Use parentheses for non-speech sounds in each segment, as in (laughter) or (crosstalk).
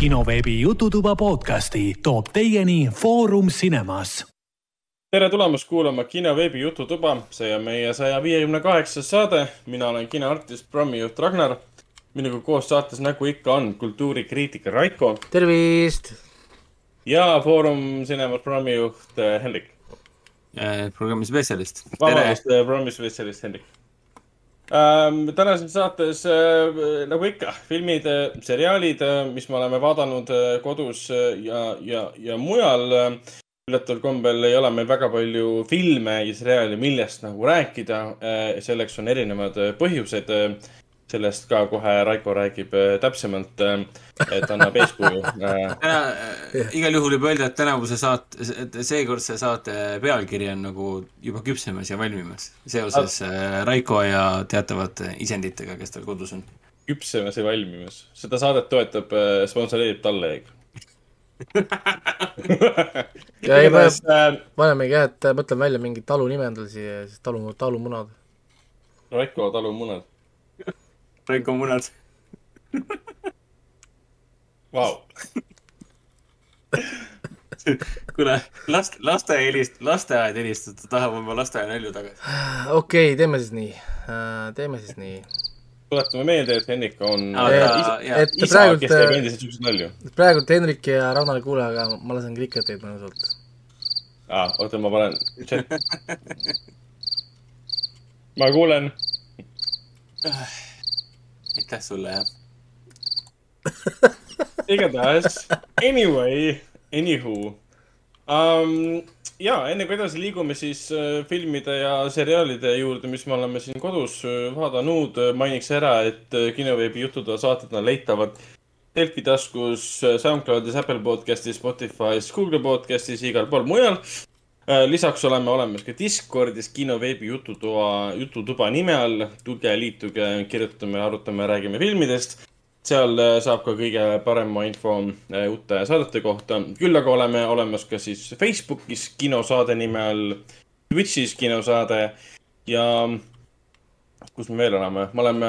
kinoveebi Jututuba podcasti toob teieni Foorum Cinemas. tere tulemast kuulama kinoveebi Jututuba, see on meie saja viiekümne kaheksas saade. mina olen kinoartist, programmijuht Ragnar. minuga koos saates, nagu ikka on, kultuurikriitik Raiko tervist! ja Foorum Cinemas programmijuht äh, Hendrik. programmi spetsialist. vabandust, programmi spetsialist Hendrik ähm,. tänases saates äh, nagu ikka filmid, seriaalid, mis me oleme vaadanud kodus ja, ja, ja mujal üllataval kombel ei ole meil väga palju filme ja seriaale, millest nagu rääkida. selleks on erinevad põhjused. Sellest ka kohe Raiko räägib täpsemalt, et annab eeskuju. igal juhul võib öelda, et tänavuse saate, seekordse saate pealkiri on nagu juba küpsemas ja valmimas seoses Raiko ja teatavate isenditega, kes tal kodus on. küpsemas ja valmimas, seda saadet toetab, sponsoreerib Talleeg ja ei, panemegi jah, et mõtleme välja mingi talu nime endale siia, siis talu, talumunad. Raiko talumunad. Raiko munad. Vau. kuule, last, lasteaia helist-, lasteaed helistab, ta tahab oma lasteaia nalju tagasi. okei okay,, teeme siis nii, teeme siis nii tuletame meelde, et Henrik on ah, isa, et isa praegult, kes teeb endiselt siukseid nalju. praegult Henrik ja Ragnar ei kuule, aga ma lasen kriketeid mõnusalt. aa, oota, ma panen chat. (laughs) ma kuulen. Aitäh sulle, jah. (laughs) igatahes, anyway, anywho um, ja enne kui edasi liigume, siis äh, filmide ja seriaalide juurde, mis me oleme siin kodus äh, vaadanud, mainiks ära, et äh, kinoveebi jututoa saated on leitavad Delfi taskus, SoundCloudis, Apple podcastis, Spotify's, Google podcastis, igal pool mujal. Lisaks oleme olemas ka Discordis kinoveebi jututoa, jututuba nime all. tulge, liituge, kirjutame, arutame, räägime filmidest seal saab ka kõige parema info uute saadete kohta. küll aga oleme olemas ka siis Facebookis kinosaade nime all, Twitch'is kinosaade ja kus me veel oleme, me oleme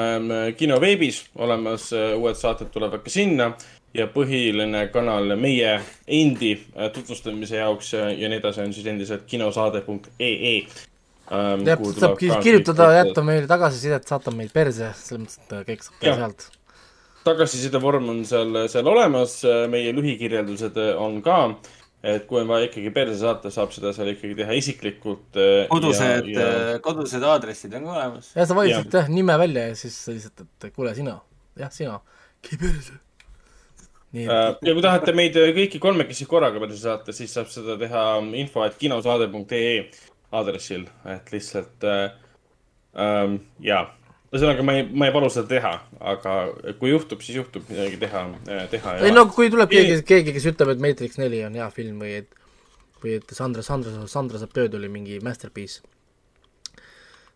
kinoveebis olemas, uued saated tulevad ka sinna ja põhiline kanal meie endi tutvustamise jaoks ja nii edasi on siis endiselt kinosaade.ee ähm,. jah, saab kirjutada, jätta meile tagasisidet, saata meid perse, selles mõttes, et kõik saab ka sealt tagasiside vorm on seal, seal olemas, meie lühikirjeldused on ka, et kui on vaja ikkagi perse saata, saab seda seal ikkagi teha isiklikult. kodused, ja... kodused aadressid on ka olemas. jah, sa valisid jah nime välja ja siis lihtsalt, et kuule, sina, jah, sina, käi perse. Nii, et... ja kui tahate meid kõiki kolmekesi korraga perse saata, siis saab seda teha info, et kinosaade.ee aadressil, et lihtsalt äh, ähm, jaa. Ühesõnaga, ma ei, ma ei palu seda teha, aga kui juhtub, siis juhtub midagi teha, teha ei no kui tuleb keegi, keegi, kes ütleb, et Matrix neli on hea film või et või et Sandra, Sandra, Sandra saab tööd, oli mingi masterpiece,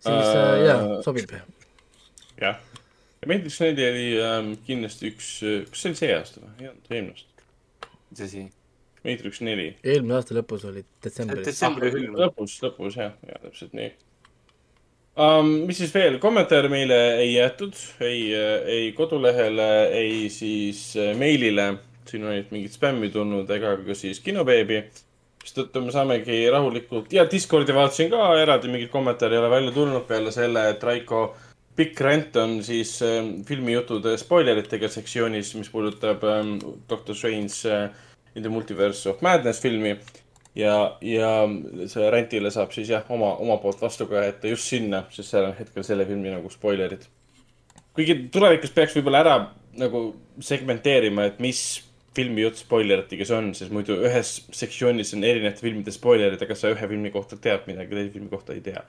siis äh, jaa, sobib. jah, ja Matrix neli oli ähm, kindlasti üks, kas see oli see aasta või? ei olnud, eelmine aasta. mis asi? Matrix neli. eelmise aasta lõpus oli detsembris. detsembri film. lõpus, lõpus jah, jah, täpselt nii um,. mis siis veel, kommentaare meile ei jäetud, ei, ei kodulehele, ei siis äh, meilile. siin on mingit spämmi tulnud ega ka siis kinoveebi. mistõttu me saamegi rahulikult ja Discordi vaatasin ka eraldi mingit kommentaari ei ole välja tulnud peale selle, et Raiko pikk rant on siis äh, filmijuttude spoileritega sektsioonis, mis puudutab ähm, Doctor Strange äh, in the multiverse of madness filmi ja, ja see rentile saab siis jah, oma, oma poolt vastu ka jätta just sinna, sest seal on hetkel selle filmi nagu spoilerid. kuigi tulevikus peaks võib-olla ära nagu segmenteerima, et mis filmi jutt spoileritega see on, sest muidu ühes sektsioonis on erinevate filmide spoilerid, aga sa ühe filmi kohta tead midagi, teise filmi kohta ei tea.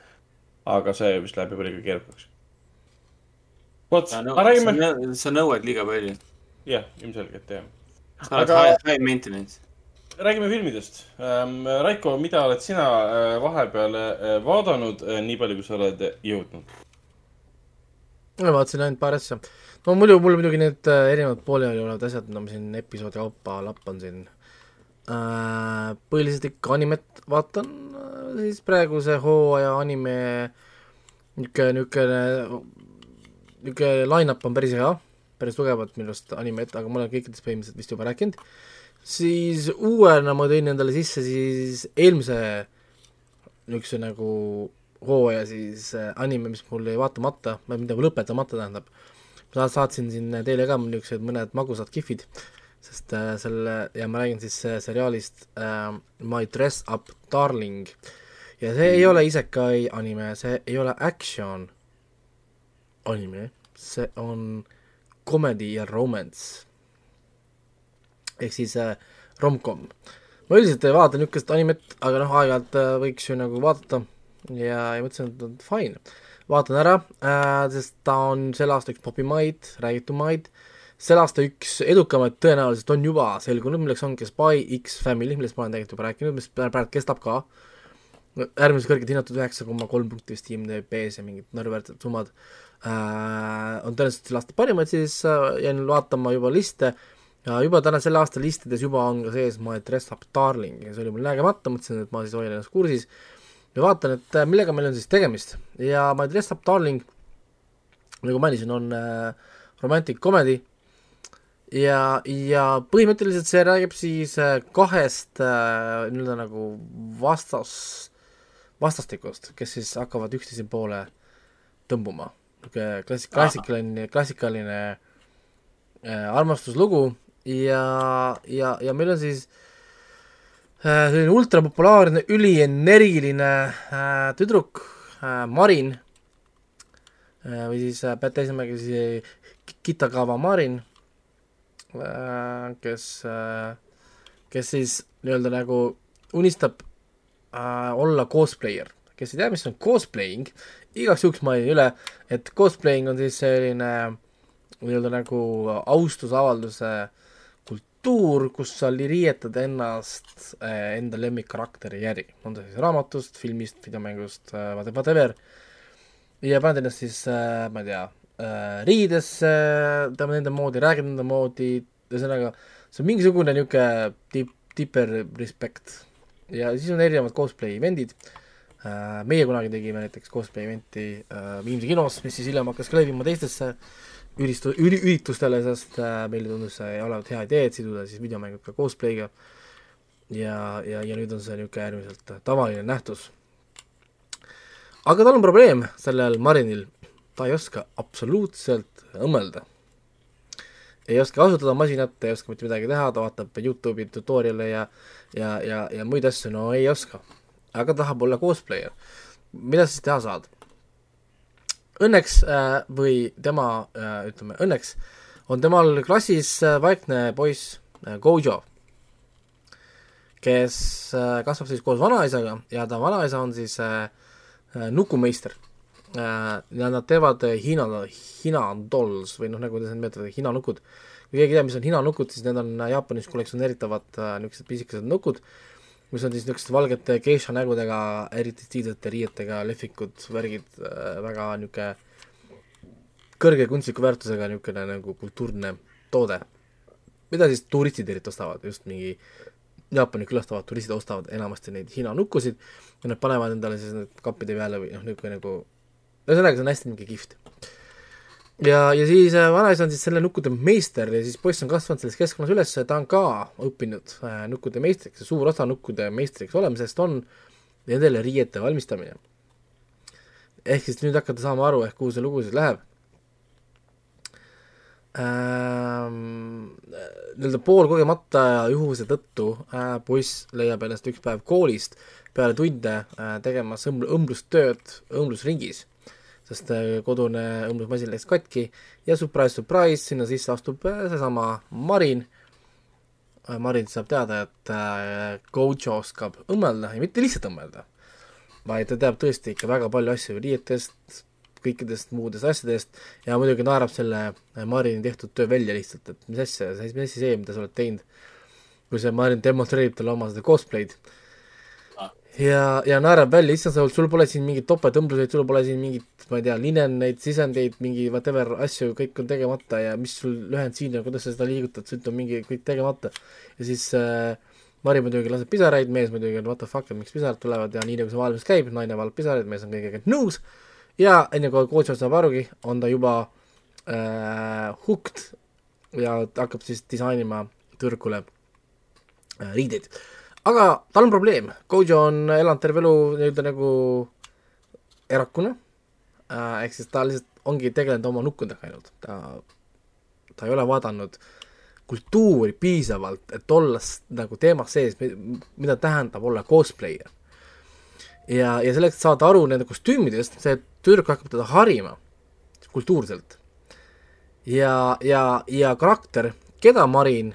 aga see vist läheb juba liiga keerukaks. Vot, räägime. sa nõuad liiga palju. jah, ilmselgelt jah. sa oled aga... high maintenance räägime filmidest. Raiko, mida oled sina äh, vahepeal äh, vaadanud, äh, nii palju, kui sa oled jõudnud? ma vaatasin ainult paar asja. no muidu, mul muidugi need erinevad pooleli olevad asjad, no ma siin episoodi kaupa lappan siin. põhiliselt ikka animet vaatan, siis praeguse hooaja anime niisugune, niisugune, niisugune line-up on päris hea. päris tugevat minu arust animet, aga ma olen kõikidest põhimõtteliselt vist juba rääkinud, siis uuena ma tõin endale sisse siis eelmise niisuguse nagu hooaja siis äh, anime, mis mul jäi vaatamata, mida lõpetamata tähendab. ma saatsin siin teile ka niisugused mõned magusad kihvid, sest äh, selle, ja ma räägin siis äh, seriaalist äh, My Dress Up Darling ja see ei ole isekai anime, see ei ole action anime, see on comedy ja romance. ehk siis äh, rom-com. ma üldiselt ei vaata niisugust animet, aga noh, aeg-ajalt äh, võiks ju nagu vaadata. Ja, ja mõtlesin, et fine, vaatan ära äh,, sest ta on selle aasta üks popimaid, räägitumaid, selle aasta üks edukamaid tõenäoliselt on juba selgunud, milleks ongi Spy X Family, millest ma olen tegelikult juba rääkinud, mis praegu kestab ka, äärmiselt kõrgelt hinnatud, üheksa koma kolm punkti vist IMDB-s ja mingid naeruväärsed summad. äh,, on tõenäoliselt selle aasta parimad, siis äh, jäin vaatama juba liste. Ja juba täna selle aasta listides juba on ka sees My Dress Up Darling ja see oli mul nägemata, mõtlesin, et ma siis hoian ennast kursis. Ja vaatan, et äh, millega meil on siis tegemist. Ja My Dress Up Darling, nagu mainisin, on äh, romantic comedy. Ja, ja põhimõtteliselt see räägib siis äh, kahest äh, nii-öelda nagu vastas, vastastikust, kes siis hakkavad üksteise poole tõmbuma. Niisugune klassik-, klassikaline, klassikaline äh, armastuslugu ja, ja, ja meil on siis äh, selline ultrapopulaarne, ülienergiline äh, tüdruk äh, Marin äh, või siis äh, teise nimega siis Kitagawa Marin äh,, kes äh,, kes siis nii-öelda nagu unistab äh, olla cosplayer. kes ei tea, mis on cosplaying, igaks juhuks mainin üle, et cosplaying on siis selline nii-öelda nagu austusavalduse kultuur, kus sa riietad ennast äh, enda lemmikkarakteri järgi, on ta siis raamatust, filmist, videomängust äh,, whatever, ja paned ennast siis äh,, ma ei tea riidesse, teeme nende moodi, räägid nende moodi, ühesõnaga, see on mingisugune niisugune tip, tiper respect. ja siis on erinevad cosplay event'id meie kunagi tegime näiteks cosplay event'i äh, Viimsi kinos, mis siis hiljem hakkas ka levima teistesse üristu-, üri-, üritustele, sest äh, meile tundus see olevat hea idee, et siduda siis videomängud ka cosplay'ga ja, ja, ja nüüd on see niisugune äärmiselt tavaline nähtus. aga tal on probleem, sellel Marinil, ta ei oska absoluutselt õmmelda. ei oska kasutada masinat, ei oska mitte midagi teha, ta vaatab Youtube'i tutorial'e ja ja, ja, ja muid asju, no ei oska. Aga tahab olla cosplayer. mida siis teha saad? õnneks äh, või tema äh,, ütleme õnneks, on temal klassis äh, vaikne poiss äh, Gojo, kes äh, kasvab siis koos vanaisaga ja ta vanaisa on siis äh, äh, nukumeister äh,. ja nad teevad äh, Hiina, Hiina dolls või noh, nagu te seda nimetate, Hiina nukud. kui keegi ei tea, mis on Hiina nukud, siis need on Jaapanis kollektsioneeritavad äh, niisugused pisikesed nukud äh,, mis on siis niisugused valgete geisha nägudega, eriti stiilsete riietega, lehvikud, värgid, äh, väga niisugune kõrge kunstliku väärtusega niisugune nagu kultuurne toode, mida siis turistid eriti ostavad, just mingi Jaapani külastavad turistid ostavad enamasti neid Hiina nukkusid ja nad panevad endale siis need kappide peale või noh, niisugune nagu ühesõnaga, see on hästi niisugune kihvt ja, ja siis äh, vanaisa on siis selle nukkude meister ja siis poiss on kasvanud selles keskkonnas üles ta on ka õppinud äh, nukkude meistriks ja suur osa nukkude meistriks olemisest on nendele riiete valmistamine. ehk siis nüüd hakata saama aru, ehk kuhu see lugu siis läheb ähm,. nii-öelda poolkogemata juhuse tõttu äh, poiss leiab ennast üks päev koolist peale tunde äh, tegemas õmbl-, õmblustööd õmblusringis sest äh, kodune õmblusmasin läks katki ja surprise, surprise, sinna sisse astub äh, seesama Marin. Äh, Marin saab teada, et Gojo oskab õmmelda ja mitte lihtsalt õmmelda, vaid ta teab tõesti ikka väga palju asju riietest, kõikidest muudest asjadest ja muidugi naerab selle Marini tehtud töö välja lihtsalt, et mis asja, mis asi see, mida sa oled teinud. kui see Marin demonstreerib talle oma seda cosplay'd ja, ja naerab välja, issand, sul, sul pole siin mingeid topeltõmbluseid, sul pole siin mingit, ma ei tea, lineneid, sisendeid, mingi whatever asju, kõik on tegemata ja mis sul lühend siin ja kuidas sa seda liigutad, siit on mingi kõik tegemata. ja siis äh, Mari muidugi laseb pisaraid, mees muidugi on what the fuck, miks pisarad tulevad ja nii nagu see maailmas käib, naine valab pisaraid, mees on kõigega nõus ja enne kui Kootšov saab arugi, on ta juba äh, hooked ja hakkab siis disainima tüdrukule äh, riideid. Aga tal on probleem, Gojo on elanud terve elu nii-öelda nagu erakuna äh,, ehk siis ta lihtsalt ongi tegelenud oma nukkudega ainult, ta, ta ei ole vaadanud kultuuri piisavalt, et olla nagu teemas sees, mida tähendab olla cosplayer. ja, ja selleks, et saada aru nende kostüümidest, see tüdruk hakkab teda harima kultuurselt. ja, ja, ja karakter, keda Marin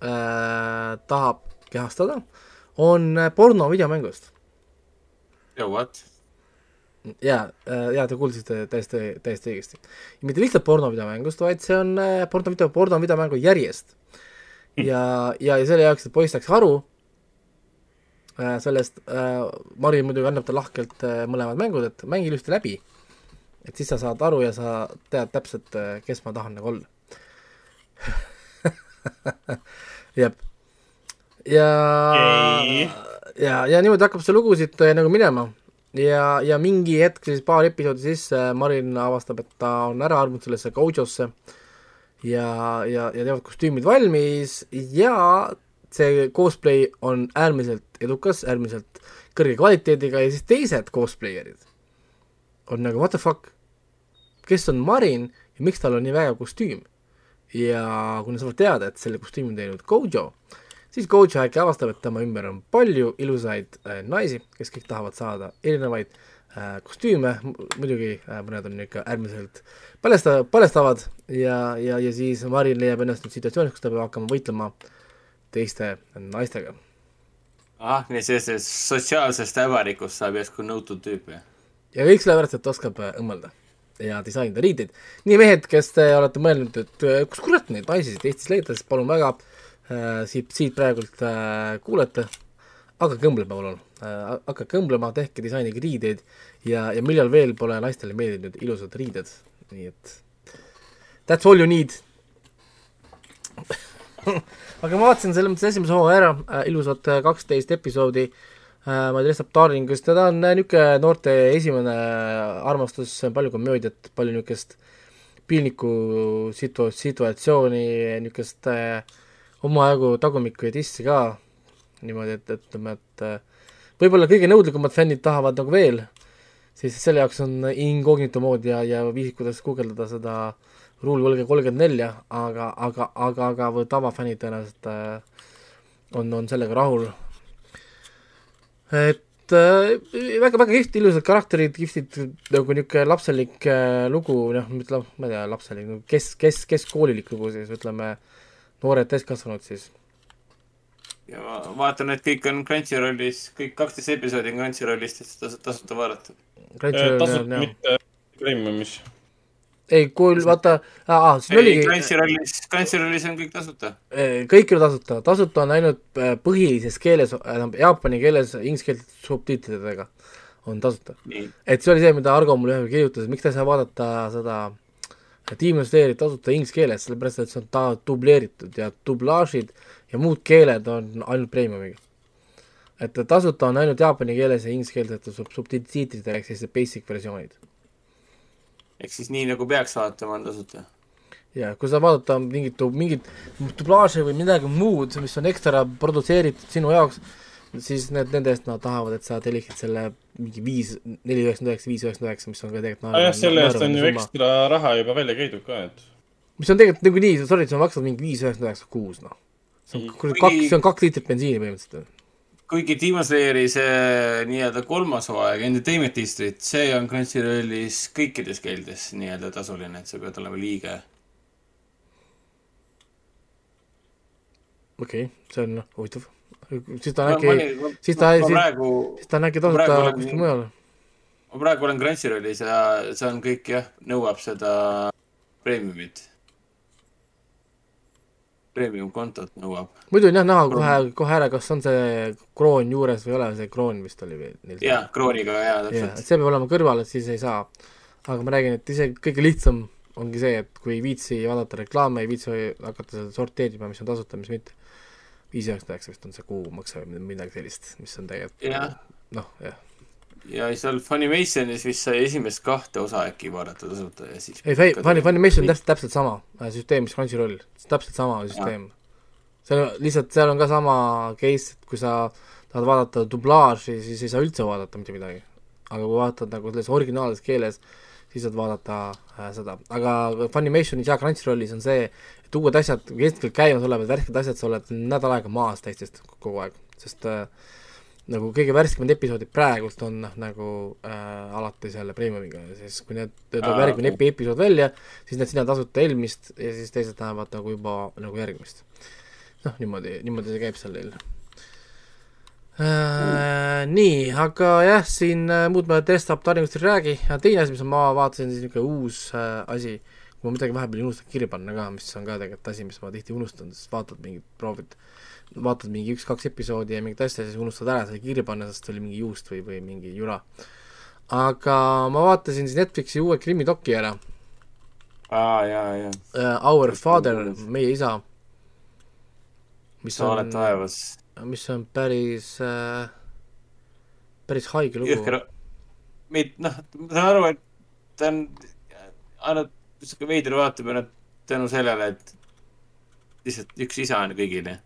äh, tahab kehastada, on porno videomängust ja what? jaa, jaa, te kuulsite täiesti, täiesti õigesti. ja mitte lihtsalt pornovideomängust, vaid see on äh, pornovideo, pornovideomängu järjest. ja, ja, ja selle jaoks, et poiss saaks aru äh, sellest äh,, Mari muidugi annab talle lahkelt äh, mõlemad mängud, et mängi ilusti läbi. et siis sa saad aru ja sa tead täpselt, kes ma tahan nagu olla. (laughs) jep. Ja Okei. ja, ja niimoodi hakkab see lugu siit äh, nagu minema ja, ja mingi hetk siis paar episoodi sisse Marin avastab, et ta on ära armunud sellesse Gojosse ja, ja, ja teevad kostüümid valmis ja see cosplay on äärmiselt edukas, äärmiselt kõrge kvaliteediga ja siis teised cosplayer'id on nagu what the fuck, kes on Marin ja miks tal on nii vägev kostüüm. ja kui nad saavad teada, et selle kostüümi on teinud Gojo, siis Gojo äkki avastab, et tema ümber on palju ilusaid äh, naisi, kes kõik tahavad saada erinevaid äh, kostüüme, muidugi äh, mõned on ikka äärmiselt paljasta-, paljastavad ja, ja, ja siis Marin leiab ennast nüüd situatsioonis, kus ta peab hakkama võitlema teiste naistega. ah, nii sellisest sotsiaalsest äbarikust saab järsku nõutud tüüp, jah? ja kõik sellepärast, et ta oskab äh, õmmelda ja disainida riideid. nii mehed, kes te olete mõelnud, et äh, kus kurat neid naisi siit Eestis leida, siis palun väga äh, siit, siit praegult äh, kuulete, hakake õmblema palun. Äh,, hakake õmblema, tehke disainige riideid. Ja, ja millal veel pole naistele meeldinud ilusad riided, nii et that's all you need. (laughs) Aga ma vaatasin selles mõttes esimese hooaja ära äh,, ilusad äh, kaksteist episoodi. Äh, ma ei tea, lihtsalt Darlingust ja ta on äh, niisugune noorte esimene armastus, palju komöödiat, palju niisugust piinlikku situ-, situatsiooni, niisugust äh, omajagu tagumikku ja dissi ka, niimoodi, et, et ütleme, et äh, võib-olla kõige nõudlikumad fännid tahavad nagu veel, siis selle jaoks on incognito mood ja, ja viisid, kuidas guugeldada seda ruulvõlge kolmkümmend nelja, aga, aga, aga, aga tavafännid tõenäoliselt äh, on, on sellega rahul. Et äh, väga, väga kihvt, ilusad karakterid, kihvtid nagu niisugune lapselik äh, lugu, noh, ütleme, ma ei tea, lapselik, kes, kes, keskkoolilik lugu siis, ütleme, noored täiskasvanud siis. ja ma vaatan, et kõik on Crunchyrollis, kõik kaksteist episoodi on Crunchyrollis tasuta, tasuta vaadata. tasuta, mitte premiumis. ei, kui vaata, aa, siis ei, oligi, Crunchyrollis, Crunchyrollis on kõik tasuta. kõik ei ole tasuta, tasuta on ainult äh, põhilises keeles, tähendab jaapani keeles inglise keelt subtiitridega on tasuta. et see oli see, mida Argo mulle ühe kirjutas, et miks ta ei saa vaadata seda Demon Slayeri tasuta inglise keeles, sellepärast et see on ta dubleeritud ja dublaažid ja muud keeled on ainult premiumiga. et tasuta on ainult jaapani keeles ja inglisekeelsete sub- subtiitritega ehk siis basic versioonid. ehk siis nii nagu peaks vaatama, on tasuta. ja kui sa vaadata mingit, mingit dublaaži või midagi muud, mis on ekstra produtseeritud sinu jaoks, siis need, nende eest nad tahavad, et sa telliksid selle mingi viis, neli üheksakümmend üheksa, viis üheksakümmend üheksa, mis on ka tegelikult aa jah, selle eest on ju ekstra raha juba välja käidud ka, et. mis on tegelikult niikuinii, sorry, sa maksad mingi viis üheksakümmend üheksa kuus, noh. see on kuradi kaks, see on kaks liitrit bensiini põhimõtteliselt. kuigi Demon Slayeri see nii-öelda kolmas hooaeg, Entertainment District, see on Crunchyrollis kõikides keeltes nii-öelda tasuline, et sa pead olema liige. okei okay,, see on noh, huvitav. Siis ta on äkki, ma, siis ta, siis, ta on äkki tasuta kuskil mujal. ma praegu olen Crunchyrollis ja see on kõik jah, nõuab seda premiumit. Premium kontot nõuab. muidu on jah näha kohe, kohe ära, kas on see kroon juures või ei ole, see kroon vist oli veel jah, krooniga et täpselt. see peab olema kõrval, et siis ei saa. aga ma räägin, et isegi kõige lihtsam ongi see, et kui ei viitsi vaadata reklaame, ei viitsi hakata seda sorteerima, mis on tasuta, mis mitte. Viis üheksakümmend üheksa vist on see kuumakse või midagi sellist, mis on tegelikult jah, noh, jah. ja seal Funimationis vist sai esimest kahte osa äkki vaadata tasuta ja siis ei, Funny, Funimation on täpselt, täpselt sama äh, süsteem, mis Crunchyroll, täpselt sama süsteem. see on lihtsalt, seal on ka sama case, et kui sa tahad vaadata dublaaži, siis ei saa üldse vaadata mitte midagi. aga kui vaatad nagu selles originaalses keeles, siis saad vaadata äh, seda, aga Funimationis ja Crunchyrollis on see, et uued asjad keskel käimas olevad värsked asjad, sa oled nädal aega maas teistest kogu aeg, sest äh, nagu kõige värskemad episoodid praegult on noh, nagu äh, alati selle premiumiga. Ja siis kui need, tuleb järgmine epi-, episood välja, siis need sinna tasuta eelmist ja siis teised lähevad nagu juba nagu järgmist. noh, niimoodi, niimoodi see käib seal neil äh,. nii, aga jah, siin äh, muud ma desktop tarnimist ei räägi, teine asi, mis ma vaatasin, siis niisugune uus äh, asi, kui ma midagi vahepeal ei unustanud kirja panna ka, mis on ka tegelikult asi, mis ma tihti unustan, sest vaatad mingit, proovid äh, vaatad mingi üks-kaks episoodi ja mingit asja, siis unustad ära selle kirja panna, sest oli mingi juust või, või mingi jura. aga ma vaatasin siis Netflixi uue krimidoki ära. aa, jaa, jaa. Uh, Our Father, meie isa. mis sa oled taevas. Mis on päris äh,, päris haige lugu. jõhker, noh, ma saan aru, et ta on ainult sihuke veider vaatamine tänu sellele, et lihtsalt üks isa on kõigile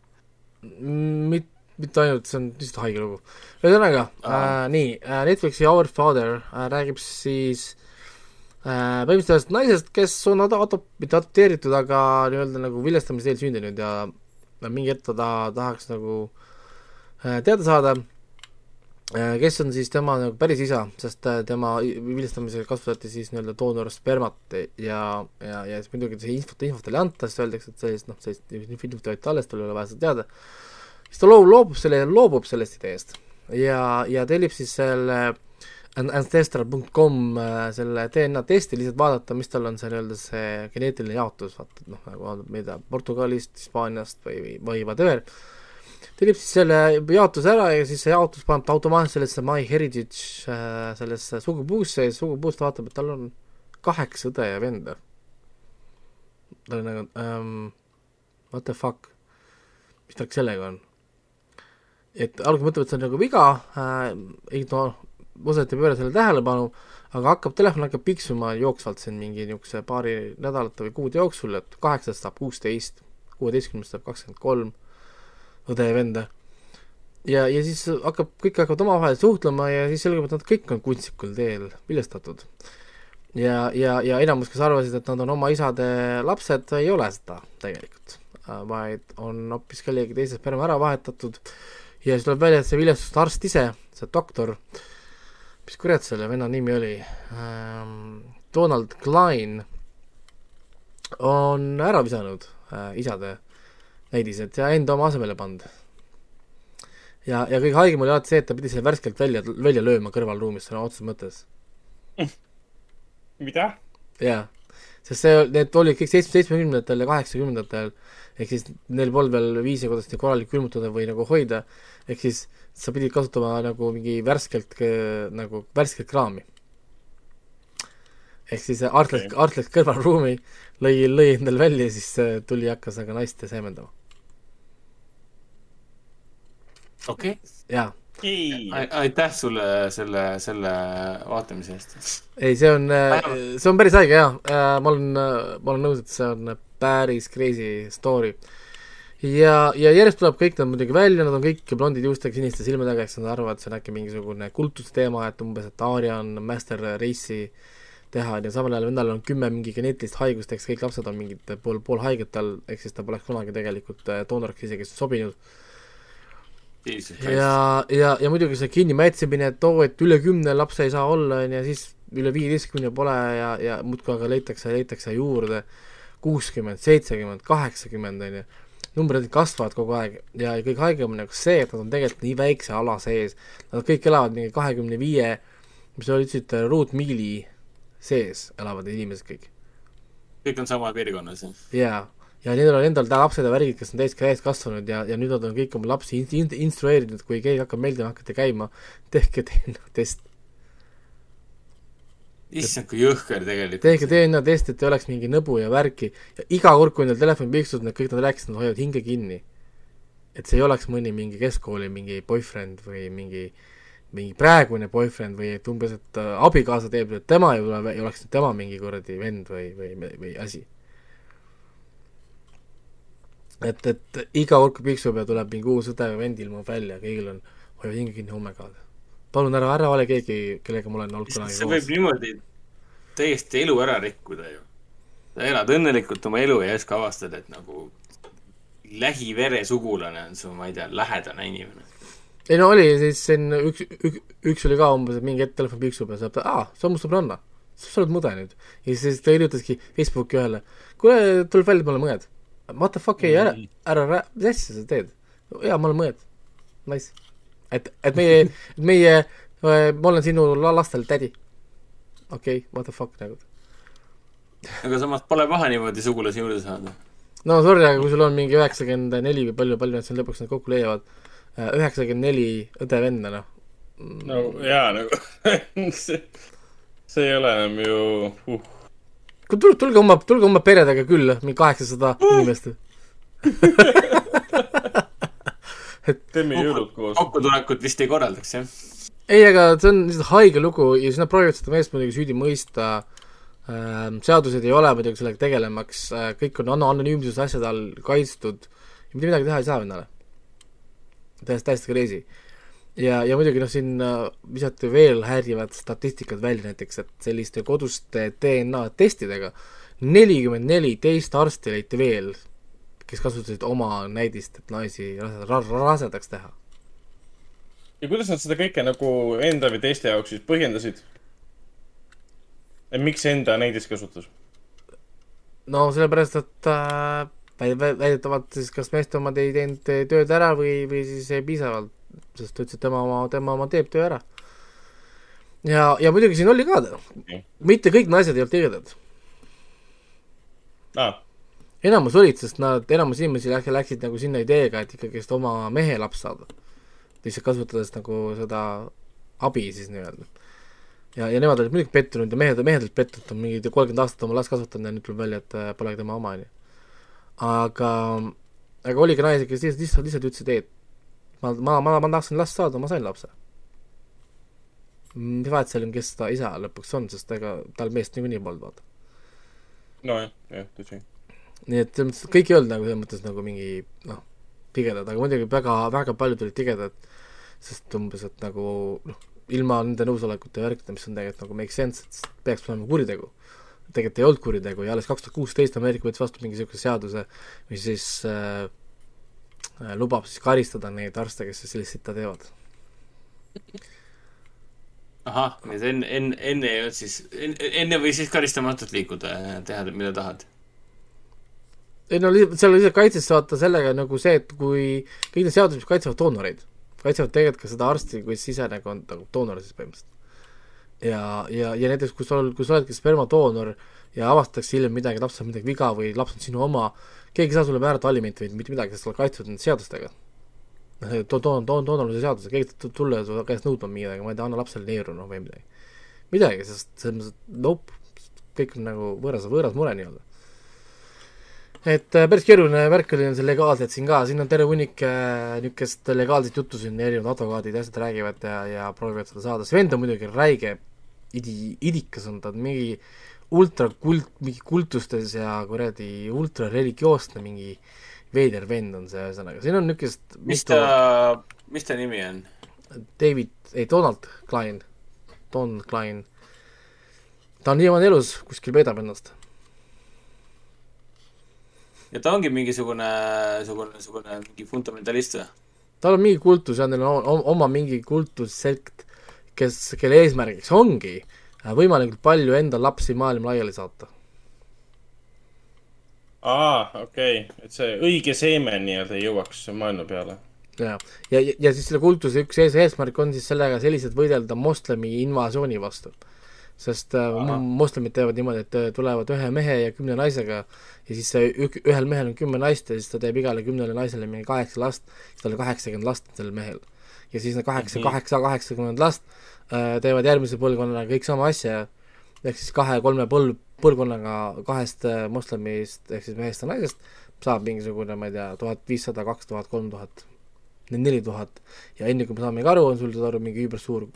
mit-, mitte ainult, see on lihtsalt haige lugu. ühesõnaga äh,, nii äh,, Netflixi Our Father äh, räägib siis äh, põhimõtteliselt ühest naisest, kes on ad-, ad-, mitte adopteeritud, aga nii-öelda nagu viljestamise teel sündinud ja mingi hetk ta taha, tahaks nagu äh, teada saada äh,, kes on siis tema nagu päris isa, sest äh, tema viljestamisel kasutati siis nii-öelda doonorspermat ja, ja, ja siis muidugi see infot, infot talle ei anta, sest öeldakse, et sellist, noh, sellist infot võeti alles, tal ei ole vaja seda teada. Siis ta loob, loobub selle, loobub sellest ideest. Ja, ja tellib siis selle ancestral.com selle DNA testi, lihtsalt vaadata, mis tal on see nii-öelda see geneetiline jaotus, vaata, et noh, nagu tea, Portugalist, Hispaaniast või, või, või whatever, tellib siis selle jaotuse ära ja siis see jaotus paneb ta automaatselt sellesse My Heritage sellesse sugupuusse ja sugupuust vaatab, et tal on kaheksa õde ja venda. ta on nagu um, what the fuck, mis tal sellega on? Et alguses mõtleb, et see on nagu viga äh,, ei no, osalt ei pööra sellele tähelepanu, aga hakkab, telefon hakkab piksuma jooksvalt siin mingi niisuguse paari nädalate või kuude jooksul, et kaheksast saab kuusteist, kuueteistkümnest saab kakskümmend kolm õde ja venda. ja, ja siis hakkab, kõik hakkavad omavahel suhtlema ja siis selgub, et nad kõik on kunstlikul teel viljestatud. ja, ja, ja enamus, kes arvasid, et nad on oma isade lapsed, ei ole seda tegelikult, vaid on hoopis kellegi teise sperma ära vahetatud ja siis tuleb välja, et see viljestusarst ise, see doktor, mis kurat selle venna nimi oli ähm,, Donald Klein, on ära visanud äh, isade näidised ja enda oma asemele pannud. ja, ja kõige haigem oli alati see, et ta pidi selle värskelt välja, välja lööma kõrvalruumis sõna otseses mõttes. mida? jaa, sest see, need olid kõik seitsme, seitsmekümnendatel ja kaheksakümnendatel ehk siis neil polnud veel viise, kuidas neid korralikult külmutada või nagu hoida, ehk siis sa pidid kasutama nagu mingi värskelt, nagu värsket kraami. ehk siis Art läks okay., Art läks kõrvalruumi, lõi, lõi endale välja ja siis tuli ja hakkas aga naist seemendama. okei okay.. jaa aitäh sulle selle, selle vaatamise eest. ei, see on, see on päris haige jaa, ma olen, ma olen nõus, et see on päris crazy story. ja, ja järjest tuleb kõik nad muidugi välja, nad on kõik blondid juustega, siniste silmadega, eks nad arvavad, et see on äkki mingisugune kultusteema, et umbes, et Arya on master race'i teha ja samal ajal vendal on kümme mingi geneetilist haigust, eks kõik lapsed on mingid pool, pool haiged tal, ehk siis ta poleks kunagi tegelikult doonoriks isegi sobinud. Ja, ja, ja muidugi see kinnimätsimine, et oo, et üle kümne lapse ei saa olla, on ju, siis üle viieteistkümne pole ja, ja muudkui aga leitakse, leitakse juurde kuuskümmend, seitsekümmend, kaheksakümmend, on ju. numbrid kasvavad kogu aeg ja kõige haigem on nagu see, et nad on tegelikult nii väikse ala sees, nad kõik elavad mingi kahekümne viie, mis sa ütlesid, ruutmiili sees elavad inimesed kõik. kõik on sama piirkonnas, jah? jaa ja nendel on endal lapsed ja värgid, kes on täiesti täiskasvanud ja, ja nüüd nad on kõik oma lapsi in-, in-, instrueerinud, kui keegi hakkab meeldima, hakkate käima, tehke DNA test. Issand, kui jõhker tegelikult. tehke DNA test, et ei oleks mingi nõbu ja värki ja iga kord, kui neil telefon piiksub, need kõik nad rääkisid, nad hoiavad hinge kinni. et see ei oleks mõni mingi keskkooli mingi boyfriend või mingi mingi praegune boyfriend või et umbes, et äh, abikaasa teeb, et tema ei ole, ei oleks tema mingi kuradi vend või, või, või asi. et, et iga kord, kui piksu peal tuleb mingi uus õde või vend ilmub välja, kõigil on, hoia hinge kinni, oh my god. Palun ära, ära ole keegi, kellega ma olen olnud kunagi see võib niimoodi täiesti elu ära rikkuda ju. sa elad õnnelikult oma elu ja järsku avastad, et nagu lähiveresugulane on su, ma ei tea, lähedane inimene. ei no oli, siis siin üks, üks, üks oli ka umbes, et mingi hetk telefon piksub ja saab ta, aa, see on mu sõbranna. sa oled mude nüüd. ja siis ta kirjutaski Facebooki ühele, kuule, tuleb välja, et me oleme õed. What the fuck, ei, ära, ära, mis asja sa teed? jaa, me oleme õed. Nice. Et, et meie, (laughs) et meie, ma olen sinu lastel tädi. okei okay,, what the fuck nagu. aga samas pole paha niimoodi sugulasi juurde saada no sorry, aga kui sul on mingi üheksakümmend neli või palju, palju nad siin lõpuks need kokku leiavad, äh, üheksakümmend neli õde-venda, noh. no jaa, nagu (laughs) see, see ei ole enam ju uh. tulge, tulge oma, tulge oma peredega külla, mingi kaheksasada uh. inimest (laughs) et teeme jõulud koos. kokkutulekut vist ei korraldaks, jah? ei, aga see on lihtsalt haige lugu ja siis nad proovivad seda meest muidugi süüdi mõista äh, Ehm, seadused ei ole muidugi sellega tegelemaks, äh, kõik on anonüümsuse asjade all kaitstud ja mitte midagi teha ei saa vennale. täiesti, täiesti crazy. ja, ja muidugi noh, siin äh, visati veel häirivad statistikad välja näiteks, et selliste koduste DNA testidega nelikümmend neli teist arsti leiti veel, kes kasutasid oma näidist, et naisi rasedaks teha. ja kuidas nad seda kõike nagu enda või teiste jaoks siis põhjendasid? et miks enda näidist kasutas? no sellepärast, et äh, väidetavalt siis kas meeste omad ei teinud tööd ära või, või siis ei piisavalt, sest ta ütles, et tema oma, tema oma teeb töö ära. ja, ja muidugi siin oli ka okay., mitte kõik naised ei olnud tigedad ah.. Enamus olid, sest nad, enamus inimesi läksid, läksid nagu sinna ideega, et ikkagist oma mehe laps saada. lihtsalt kasutades nagu seda abi siis nii-öelda ja, ja nemad olid muidugi pettunud ja mehed, mehed olid pettunud, mingi kolmkümmend aastat oma last kasvatanud ja nüüd tuleb välja, et äh, polegi tema oma, on ju. aga, aga oli ka naisi, kes lihtsalt, lihtsalt, lihtsalt ütlesid, ei, et ma, ma, ma, ma tahtsin last saada, ma sain lapse. mis vahet seal on, kes ta isa lõpuks on, sest ega tal meest niikuinii polnud, vaata. nojah, jah, tõsi. Nii et selles mõttes kõik ei olnud nagu selles mõttes nagu mingi noh, tigedad, aga muidugi väga, väga paljud olid tigedad, sest umbes, et nagu noh, ilma nende nõusolekuta ja värkida, mis on tegelikult nagu make sense, et peaks olema kuritegu. tegelikult ei olnud kuritegu ja alles kaks tuhat kuusteist Ameerika võttis vastu mingi niisuguse seaduse, mis siis äh, äh, lubab siis karistada neid arste, kes sellist sitta teevad. ahah, nii et enne, enne, enne ei olnud siis, enne või siis karistamatult liikuda ja teha, mida tahad? Ei no seal lihtsalt kaitsesse vaata sellega nagu see, et kui kõik need seadused, mis kaitsevad doonoreid kaitsevad tegelikult ka seda arsti kui sisenegu on nagu doonor siis põhimõtteliselt. ja, ja, ja näiteks kui oled, kui sa oledki spermadoonor ja avastatakse hiljem midagi, lapsel on midagi viga või laps on sinu oma, keegi ei saa sulle määrata alimenti või mitte midagi, sest sa oled kaitstud nende seadustega. toon, toon, toon, doonorluse seaduse, keegi ei tulla su käest nõudma midagi, ma ei tea, anna lapsele neeru, noh, või midagi. midagi, sest selles mõttes, et nope, kõik on nagu võõras, võõras mure nii-öelda et äh, päris keeruline värk oli see legaalselt siin ka, siin on terve hunnik äh, niisugust legaalset juttu siin, erinevad advokaadid ja asjad räägivad ja, ja proovivad seda saada, see vend on muidugi räige idi-, idikas on ta, mingi ultrakult, mingi kultustes ja kuradi ultrareligioosne mingi veider vend on see, ühesõnaga, siin on niisugust mis ta, mis ta nimi on? David, ei, Donald Klein, Don Klein. ta on siiamaani elus, kuskil peidab ennast ja ta ongi mingisugune, sugune, niisugune mingi fundamentalist või? tal on mingi kultus ja neil on oma mingi kultussekt, kes, kelle eesmärgiks ongi äh, võimalikult palju enda lapsi maailma laiali saata. aa, okei okay., et see õige seeme nii-öelda jõuaks maailma peale. ja, ja, ja, ja siis selle kultuse üks ees, eesmärk on siis sellega selliselt võidelda moslemi invasiooni vastu sest äh, moslemid teevad niimoodi, et äh, tulevad ühe mehe ja kümne naisega ja siis see ük-, ühel mehel on kümme naist ja siis ta teeb igale kümnele naisele mingi kaheksa last, siis tal on kaheksakümmend last sellel mehel. ja siis need kaheksa -hmm. kaheksa, kaheksakümmend last äh, teevad järgmise põlvkonnaga kõik sama asja, ehk siis kahe-kolme põlv, põlvkonnaga kahest äh, moslemist ehk siis mehest ja naisest saab mingisugune, ma ei tea, tuhat viissada, kaks tuhat, kolm tuhat neli tuhat ja enne kui me saame aru, on sul, saad aru, mingi üübersuur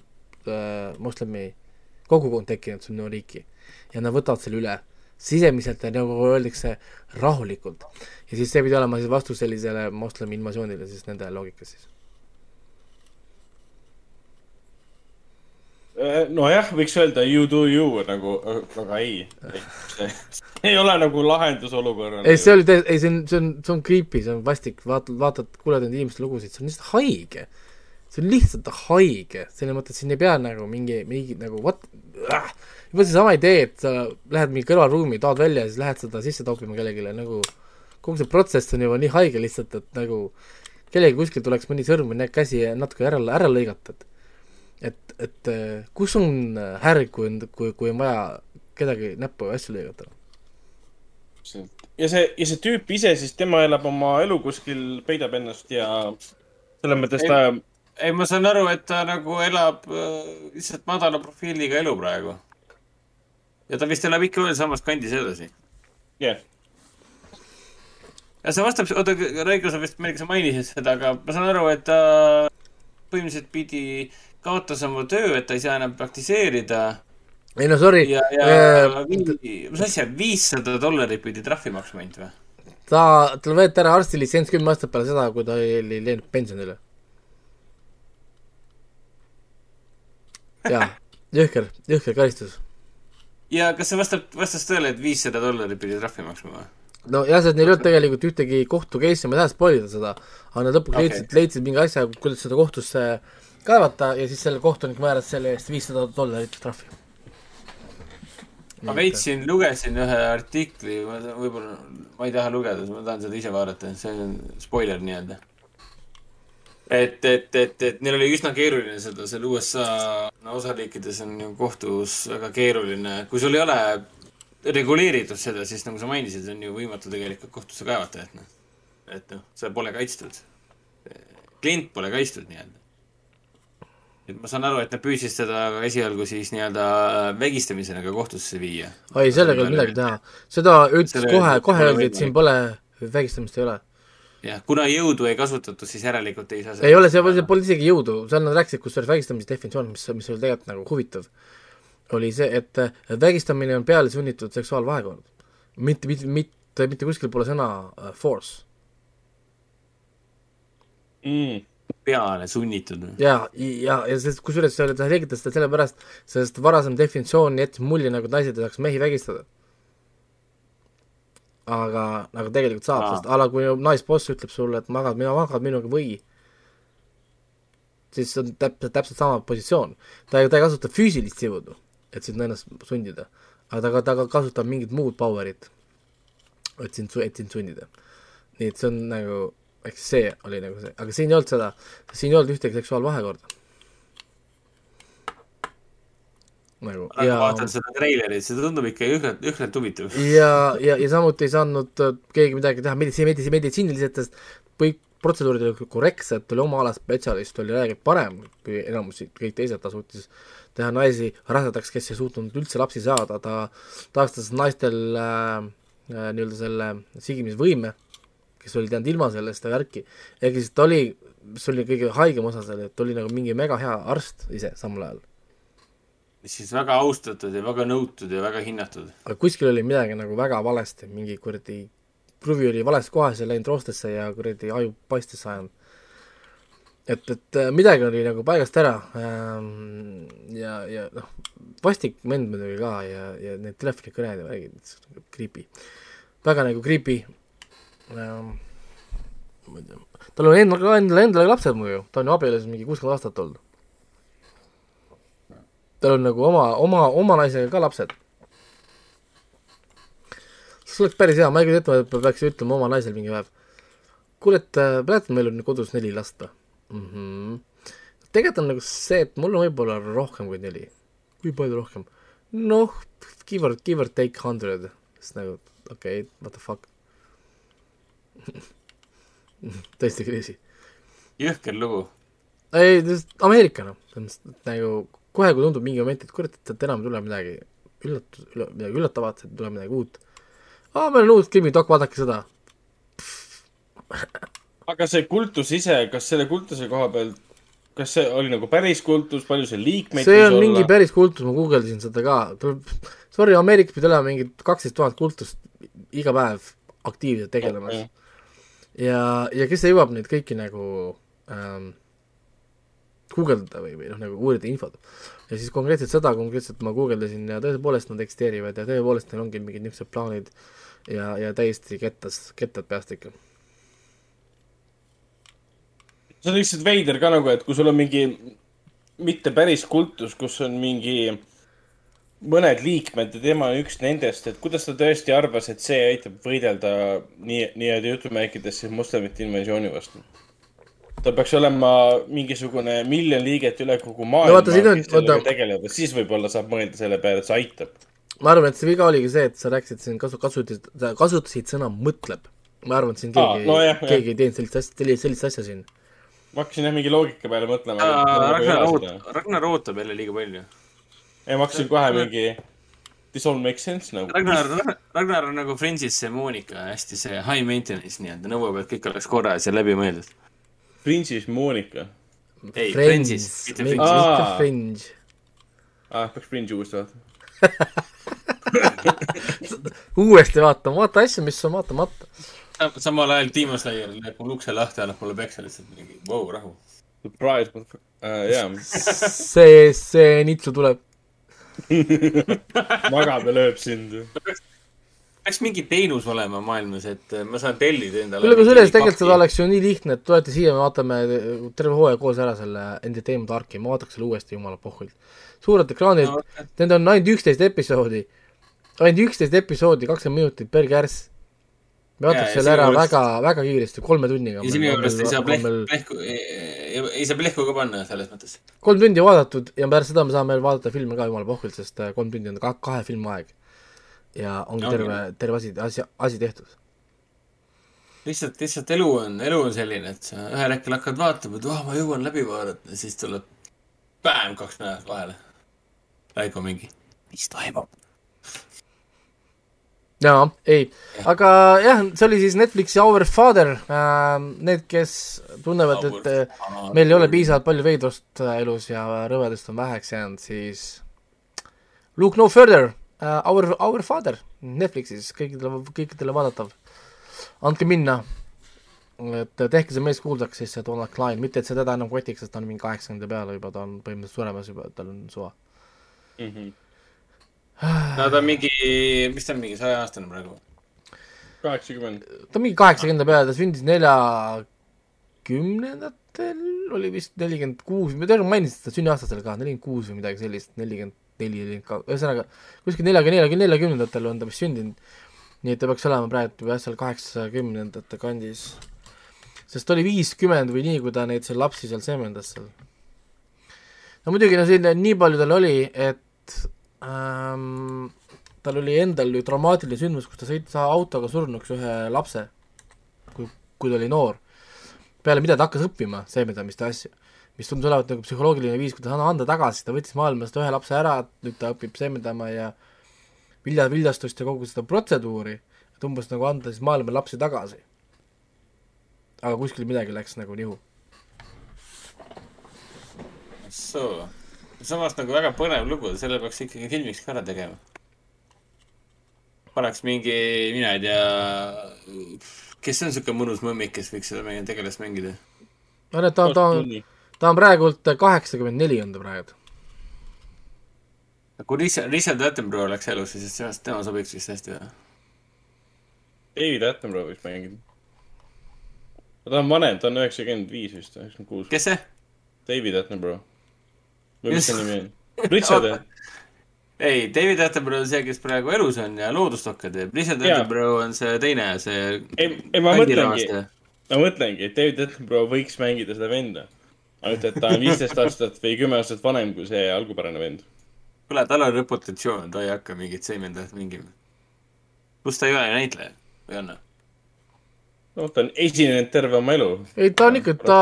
äh, moslemi kogukond tekkinud sinna riiki ja nad võtavad selle üle sisemiselt ja nagu öeldakse, rahulikult. ja siis see pidi olema siis vastus sellisele moslemi invasioonile siis nende loogikas siis. Äh, nojah, võiks öelda you do you nagu, aga ei, ei, (laughs) ei ole nagu lahendus olukorrale. ei, see oli täiesti, ei see on, see on, see on creepy, see on vastik, vaatad, vaatad, kuuled nende inimeste lugusid, see on lihtsalt haige. See on lihtsalt haige, selles mõttes, et siin ei pea nagu mingi, mingi nagu what? Ah,, juba seesama idee, et sa lähed mingi kõrvalruumi, tood välja ja siis lähed seda sisse toppima kellelegi, nagu kogu see protsess on juba nii haige lihtsalt, et nagu kellelgi kuskil tuleks mõni sõrm või käsi natuke ära, ära lõigata, et et, et kus on härg, kui on, kui, kui on vaja kedagi näppu või asju lõigata? ja see, ja see tüüp ise siis, tema elab oma elu kuskil, peidab ennast ja selles mõttes ta ei, ma saan aru, et ta nagu elab äh, lihtsalt madala profiiliga elu praegu ja ta vist elab ikka veel samas kandis edasi. jah yeah.. ja see vastab, oota, Raiko, sa vist, Merike, sa mainisid seda, aga ma saan aru, et ta põhimõtteliselt pidi kaotas oma töö, et ta ei saa enam praktiseerida. ei no sorry. ja, ja äh, mis asja, viissada dollarit pidi trahvi maksma ainult või? ta, tal võeti ära arstilitsents kümme aastat peale seda, kui ta oli läinud pensionile. Jaa, jõhker, jõhker karistus ja kas see vastab, vastas tõele, et viissada dollarit pidi trahvi maksma või? no jah, sest neil ei olnud tegelikult ühtegi kohtu case'i, ma ei taha spoil ida seda, aga nad lõpuks okay. leidsid, leidsid mingi asja, kuidas seda kohtusse kaevata ja siis selle kohtunik määras selle eest viissada dollarit trahvi. ma veitsin, lugesin ühe artikli, ma võib-olla, ma ei taha lugeda, ma tahan seda ise vaadata, see on spoiler nii-öelda et, et, et, et neil oli üsna keeruline seda, seal USA no, osariikides on ju kohtus väga keeruline, kui sul ei ole reguleeritud seda, siis nagu sa mainisid, on ju võimatu tegelikult kohtusse kaevata, et noh, et noh, sa pole kaitstud. klient pole kaitstud nii-öelda. et ma saan aru, et nad püüdsid seda esialgu siis nii-öelda vägistamisena ka kohtusse viia. oi, sellega ei olnud midagi teha. seda ütles kohe, kohe öeldi, et siin pole, vägistamist ei ole jah, kuna jõudu ei kasutatud, siis järelikult ei saa ei ole, seal polnud isegi jõudu, seal nad rääkisid kusjuures vägistamise definitsioon, mis, mis oli tegelikult nagu huvitav, oli see, et vägistamine on pealesunnitud seksuaalvahekord. mitte, mitte, mitte, mitte kuskil pole sõna uh, force. Mm peale sunnitud. ja, ja, ja sest kusjuures see oli, ta selgitas seda sellepärast, sest varasem definitsioon jättis mulje, nagu naised ei saaks mehi vägistada aga nagu tegelikult saab, sest a la kui naisboss ütleb sulle, et magad, mina magad minuga või siis on täpselt, täpselt sama positsioon. ta ei, ta ei kasuta füüsilist jõudu, et sind ennast sundida, aga ta, ta kasutab mingit muud power'it, et sind, et sind sundida. nii et see on nagu, eks see oli nagu see, aga siin ei olnud seda, siin ei olnud ühtegi seksuaalvahekorda nagu. ja vaatan seda treilerit, see tundub ikka jõhkralt, jõhkralt huvitav. ja, ja, ja samuti ei saanud äh, keegi midagi teha meditsi-, meditsi-, meditsiiniliselt, sest kõik protseduurid olid korrektsed, oli oma ala spetsialist, oli räägib parem kui enamus, kõik teised, ta suutis teha naisi rasedaks, kes ei suutnud üldse lapsi saada, ta taastas naistel äh, äh, nii-öelda selle sigimisvõime, kes olid jäänud ilma sellest värki, ehk siis ta oli, see oli kõige haigem osa seal, et oli nagu mingi mega hea arst ise samal ajal siis väga austatud ja väga nõutud ja väga hinnatud. aga kuskil oli midagi nagu väga valesti, mingi kuradi kruvi oli vales kohas ja läinud roostesse ja kuradi aju paistesse ajanud. et, et äh, midagi oli nagu paigast ära ähm, ja, ja noh, vastik vend muidugi ka ja, ja need telefonikõned ja värgid, creepy. väga nagu creepy ähm,. tal on endal, endal, endal lapsed muidu, ta on ju abielus mingi kuuskümmend aastat olnud tal on nagu oma, oma, oma naisega ka lapsed. see oleks päris hea, ma ei kujuta ette, et ma peaks ütlema oma naisele mingi päev. kuule, et mäletad, meil on kodus neli last või mm -hmm.? tegelikult on nagu see, et mul on võib-olla rohkem kui neli. kui palju rohkem? noh, give or, give or take hundred, siis nagu okei okay,, what the fuck (laughs) tõesti crazy. jõhker lugu. ei, Ameerika noh, nagu kohe, kui tundub mingi moment, et kurat, et enam ei tule midagi üllatus, ülla-, midagi üllatavat, et tuleb midagi uut. aa, meil on uus krimitokk, vaadake seda. aga see kultus ise, kas selle kultuse koha pealt, kas see oli nagu päris kultus, palju seal liikmeid see on mingi päris kultus, ma guugeldasin seda ka, tuleb, sorry, Ameerikas pidi olema mingi kaksteist tuhat kultust iga päev aktiivselt tegelemas Okei. ja, ja kes jõuab neid kõiki nagu ähm, guugeldada või, või noh, nagu uurida infot. ja siis konkreetselt seda konkreetselt ma guugeldasin ja tõepoolest nad eksisteerivad ja tõepoolest neil ongi mingid niisugused plaanid ja, ja täiesti kettas, kettad peast ikka. see on lihtsalt veider ka nagu, et kui sul on mingi mitte päris kultus, kus on mingi mõned liikmed ja tema on üks nendest, et kuidas ta tõesti arvas, et see aitab võidelda nii, nii-öelda jutumärkides siis moslemite invasiooni vastu? Ta peaks olema mingisugune miljon liiget üle kogu maailma No kes sellega vaata- tegelevad, siis võib-olla saab mõelda selle peale, et see aitab. ma arvan, et see viga oligi see, et sa rääkisid siin kasu, kasutasid, kasutasid sõna mõtleb. ma arvan, et siin keegi no jah,, jah. keegi ei teinud sellist asja, sellist, asja siin. ma hakkasin jah mingi loogika peale mõtlema. Ragnar ootab, Ragnar ootab jälle liiga palju. ja ma hakkasin kohe mingi, this all makes sense nagu. Ragnar, Ragnar on nagu Friendsis see Monika, hästi see high maintenance nii-öelda, nõuab, et kõik oleks korras ja läbimõeldud. Prince'is Monika Ei, Friends mitte mitte Fringe'is. Aa. Fringe. ah,. peaks Prince'i uuesti vaatama. (laughs) uuesti vaatama, vaata asju, mis on vaatamata. samal ajal Timo Slayer läheb mul ukse lahti, annab mulle peksa lihtsalt mingi, vau, rahu. Surprise, uh, jaa, see, see nitsu tuleb. (laughs) magab ja lööb sind. (laughs) peaks mingi teenus olema maailmas, et ma saan tellida endale. kuule, kusjuures tegelikult seda oleks ju nii lihtne, et tulete siia, me vaatame terve hooaja koos ära selle Entertainment Arki, ma vaataks selle uuesti, jumala pohhuilt. suured ekraanid No, no,, need on ainult üksteist episoodi, ainult üksteist episoodi, kakskümmend minutit per kärss. me vaataks selle ära väga, väga kiiresti, kolme tunniga. ja sinu juurest ei saa plehku, plehku, ei saa plehku ka panna selles mõttes. kolm tundi vaadatud ja pärast seda me saame veel vaadata filme ka jumala pohvilt, sest äh, kolm tundi on ka kahe filmi aeg. Ja ongi Ongi. terve, terve asi, asi, asi tehtud. lihtsalt, lihtsalt elu on, elu on selline, et sa ühel hetkel hakkad vaatama, et oh, ma jõuan läbi vaadata ja siis tuleb päev kaks nädalat vahele. Raiko mingi, mis toimub? jaa, ei, aga jah, see oli siis Netflixi Our Father äh,, need, kes tunnevad, et äh, meil ei ole piisavalt palju veidrust äh, elus ja rõvedust on väheks jäänud, siis Look no further uh,, Our, Our Father Netflixis, kõikidele, kõikidele vaadatav. andke minna. et tehke see mees kuulsaks, siis see Donald Klein, mitte et see teda enam kotiks, sest ta on mingi kaheksakümnenda peale juba, ta on põhimõtteliselt suremas juba, tal on suva. no ta on mingi, mis ta on, mingi sajaaastane praegu? kaheksakümmend. ta on mingi kaheksakümnenda peale, ta sündis neljakümnendatel, oli vist nelikümmend kuus, ma tean, mainisin seda sünniaastasel ka, nelikümmend kuus või midagi sellist, nelikümmend neli, nelikümmend kaks, ühesõnaga kuskil neljakümne, neljakümne, neljakümnendatel on ta vist sündinud. nii et ta peaks olema praegu jah, seal kaheksakümnendate kandis. sest ta oli viiskümmend või nii, kui ta neid seal lapsi seal seemendas seal. no muidugi no selline, nii palju tal oli, et ähm, tal oli endal ju traumaatiline sündmus, kus ta sõitis autoga surnuks ühe lapse, kui, kui ta oli noor. peale mida ta hakkas õppima seemendamist ja asju, mis tundus olevat nagu psühholoogiline viis, kuidas anda, anda tagasi, ta võttis maailmast ühe lapse ära, nüüd ta õpib seemendama ja vilja, viljastust ja kogu seda protseduuri, et umbes nagu anda siis maailma lapsi tagasi. aga kuskil midagi läks nagu nihu. soo, samas nagu väga põnev lugu, selle peaks ikkagi filmiks ka ära tegema. paneks mingi, mina ei tea, kes on siuke mõnus mõmmik, kes võiks seda meie tegelast mängida? no need, ta on, ta on, ta on praegult kaheksakümmend neli on ta praegu. kui Richard, Richard Attenborough oleks elus, siis temast, tema sobiks vist hästi või? David Attenborough võiks mängida. ta on vanem, ta on üheksakümmend viis vist, üheksakümmend kuus. kes see? David Attenborough. või mis ta nimi on? Richard, (laughs) ei, David Attenborough on see, kes praegu elus on ja loodusdokke teeb. Richard. Attenborough on see teine, see ei, ei ma mõtlengi, ma mõtlengi, et David Attenborough võiks mängida seda venda. ainult, et ta on viisteist aastat või kümme aastat vanem kui see algupärane vend. kuule, tal on reputatsioon, ta ei hakka mingit seemendajat mängima. pluss ta ei ole näitleja, või on? noh, ta on esinenud terve oma elu. ei, ta on ikka, ta,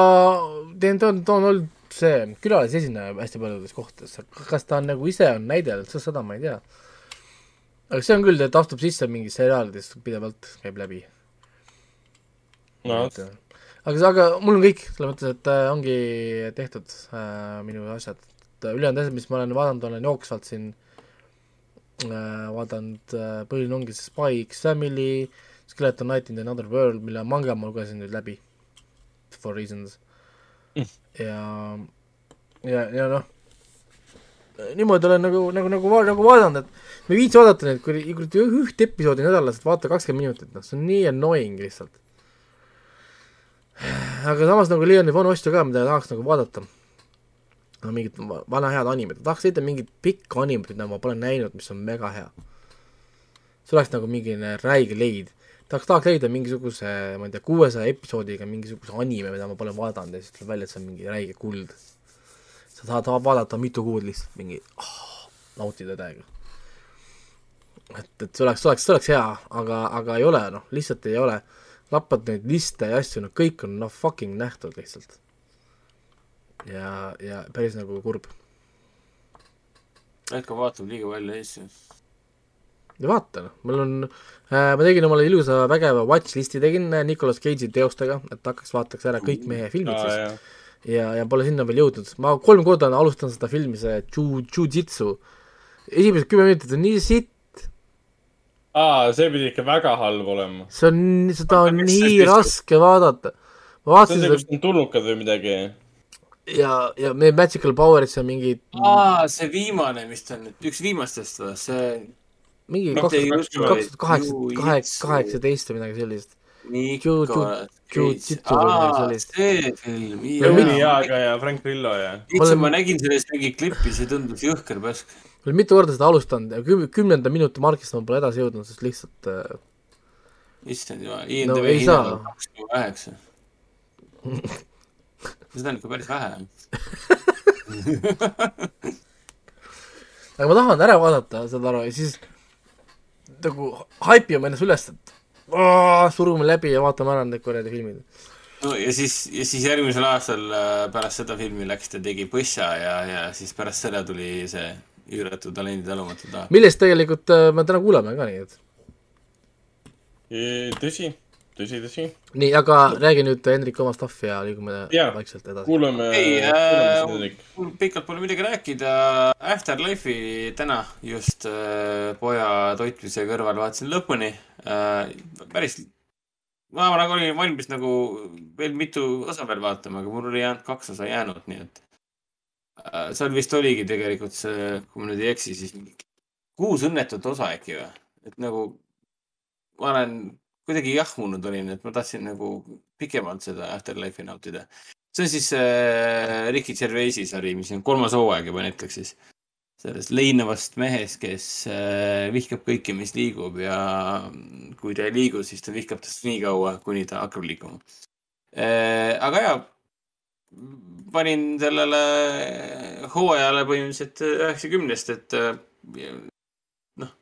ta on, ta on olnud see külalisesineja hästi paljudes kohtades, kas ta on nagu ise on näidelnud, seda ma ei tea. aga see on küll, ta astub sisse mingis seriaalides pidevalt, käib läbi. no, aga, aga mul on kõik, selles mõttes, et äh, ongi tehtud äh, minu asjad, et äh, ülejäänud asjad, mis ma olen vaadanud, olen jooksvalt siin äh, vaadanud äh,, põhiline ongi see Spy X Family, Skeleton Knight in another world, mille manga ma lugesin nüüd läbi, for reasons. Ja, ja, ja noh, niimoodi olen nagu, nagu, nagu, nagu vaadanud, et ma ei viitsi vaadata neid, kui kuradi üht episoodi nädalas, et vaata kakskümmend minutit, noh, see on nii annoying lihtsalt. Aga samas nagu neid vanu asju ka, mida tahaks nagu vaadata. no mingit va- vana head animet, tahaks leida mingit pikka animet, mida ma pole näinud, mis on mega hea. see oleks nagu mingi räige leid. tahaks, tahaks leida mingisuguse, ma ei tea, kuuesaja episoodiga mingisuguse anime, mida ma pole vaadanud ja siis tuleb välja, et see on mingi räige kuld. sa tahad vaadata mitu kuud lihtsalt mingi oh,, nautida täiega. et, et see oleks, see oleks, see oleks hea, aga, aga ei ole, noh, lihtsalt ei ole lappad neid liste ja asju, no kõik on noh fucking nähtud lihtsalt. ja, ja päris nagu kurb. Edgar vaatab liiga palju asju. ja vaata noh, mul on äh,, ma tegin omale ilusa vägeva watch-listi tegin äh, Nicolas Cage'i teostega, et hakkaks, vaataks ära kõik mehe filmid aa siis jah, ja, ja pole sinna veel jõudnud, ma kolm korda olen alustanud seda filmi, see Ju-, Jujitsu. esimesed kümme minutit on nii sitt, aa, see pidi ikka väga halb olema. see on, seda on nii raske vaadata. ma vaatasin seda kus on tulnukad või midagi. ja, ja need Magical Powerid, see on mingi, aa, see viimane, mis ta on nüüd, üks viimastest või, see mingi Mitte kaks tuhat kaheksa, kaheksateist või midagi sellist. Nicolas Cage see film, Ja hea ka ja Frank Grillo ja. Ma nägin sellest mingit klippi, see tundus jõhker pask. Olen mitu korda seda alustanud ja küm-, kümnenda minuti margist ma pole edasi jõudnud, sest lihtsalt äh, issand jumal, No IMDB ei hinnang on kaks koma üheksa. (laughs) seda on ikka päris vähe. aga ma tahan ära vaadata, saad aru, ja siis nagu haipime ennast üles, et aa, surume läbi ja vaatame ära need kuradi filmid. no ja siis, ja siis järgmisel aastal äh, pärast seda filmi läks ta tegi Põssa ja, ja siis pärast seda tuli see üüratu talendi talumatu taha. millest tegelikult äh, me täna kuuleme ka, nii et. tõsi, tõsi, tõsi. nii, aga räägi nüüd Hendrik oma stuff'i ja liigume vaikselt edasi. kuulame, ei äh, pikalt pole midagi rääkida. Afterlife'i täna just äh, poja toitmise kõrval vaatasin lõpuni äh,. päris, ma nagu olin valmis nagu veel mitu osa veel vaatama, aga mul oli ainult kaks osa jäänud, nii et seal vist oligi tegelikult see, kui ma nüüd ei eksi, siis kuus õnnetut osa äkki või, et nagu ma olen kuidagi jahmunud olin, et ma tahtsin nagu pikemalt seda Afterlife'i nautida see on siis äh, Ricky Gervaisi sari, mis on kolmas hooaeg juba Netflixis. sellest leinavast mehest, kes äh, vihkab kõike, mis liigub ja kui ta ei liigu, siis ta vihkab tast nii kaua, kuni ta hakkab liikuma äh,. aga ja, panin sellele hooajale põhimõtteliselt üheksakümnest, et äh, noh,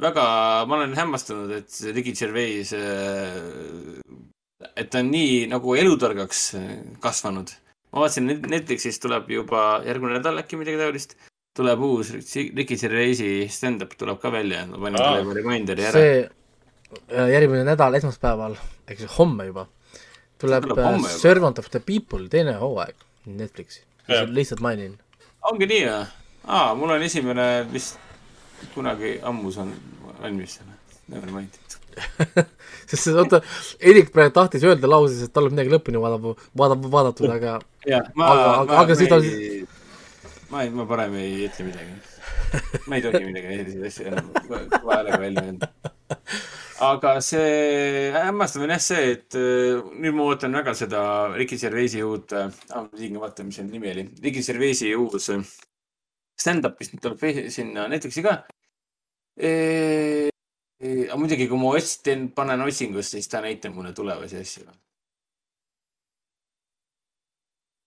väga, ma olen hämmastunud, et see Ricky Gervais äh, et ta on nii nagu elutargaks äh, kasvanud. ma vaatasin, Netflixis tuleb juba järgmine nädal äkki midagi taolist. tuleb uus Ricky Gervaisi stand-up tuleb ka välja, ma panin talle juba reminderi ära. see järgmine nädal esmaspäeval, ehk siis homme juba, tuleb äh. Servant of the People teine hooaeg Netflixi. Lihtsalt mainin. ongi nii või? aa, mul on esimene vist kunagi ammu saan valmis. Never mind. (laughs) sest oota, Erik praegu tahtis öelda lauses, et tal on midagi lõpuni vaadab, vaadab, vaadatud, aga (laughs) jah, ma, Aga- aga- aga siis ta- ma ei, ma parem ei ütle midagi. ma ei tohi midagi selliseid asju enam häälega välja öelda. (laughs) aga see hämmastav on jah see, et äh, nüüd ma ootan väga seda Ricky Gervaisi uut äh,, ah, ma pidin ka vaatama, mis selle nimi oli, Ricky Gervaisi uus äh, stand-up, mis nüüd tuleb sinna Netflixi ka e. aga muidugi, kui ma ots-, teen, panen otsingusse, siis ta näitab mulle tulevasi asju.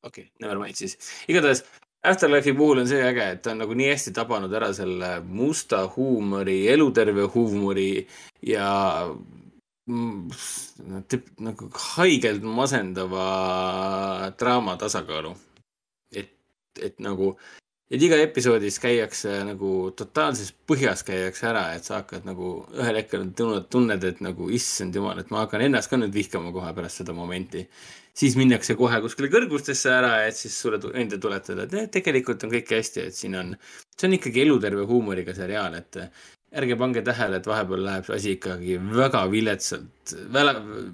okei okay,, never mind siis. igatahes Afterlife'i puhul on see äge, et ta on nagu nii hästi tabanud ära selle musta huumori, eluterve huumori ja mm, nagu haigelt masendava draama tasakaalu. et, et nagu et iga episoodis käiakse nagu totaalses põhjas käiakse ära, et sa hakkad nagu ühel hetkel tunned, tunned, et nagu issand jumal, et ma hakkan ennast ka nüüd vihkama kohe pärast seda momenti. Siis minnakse kohe kuskile kõrgustesse ära, et siis sulle enda tuletada, et eh, tegelikult on kõik hästi, et siin on, see on ikkagi eluterve huumoriga seriaal, et ärge pange tähele, et vahepeal läheb see asi ikkagi väga viletsalt,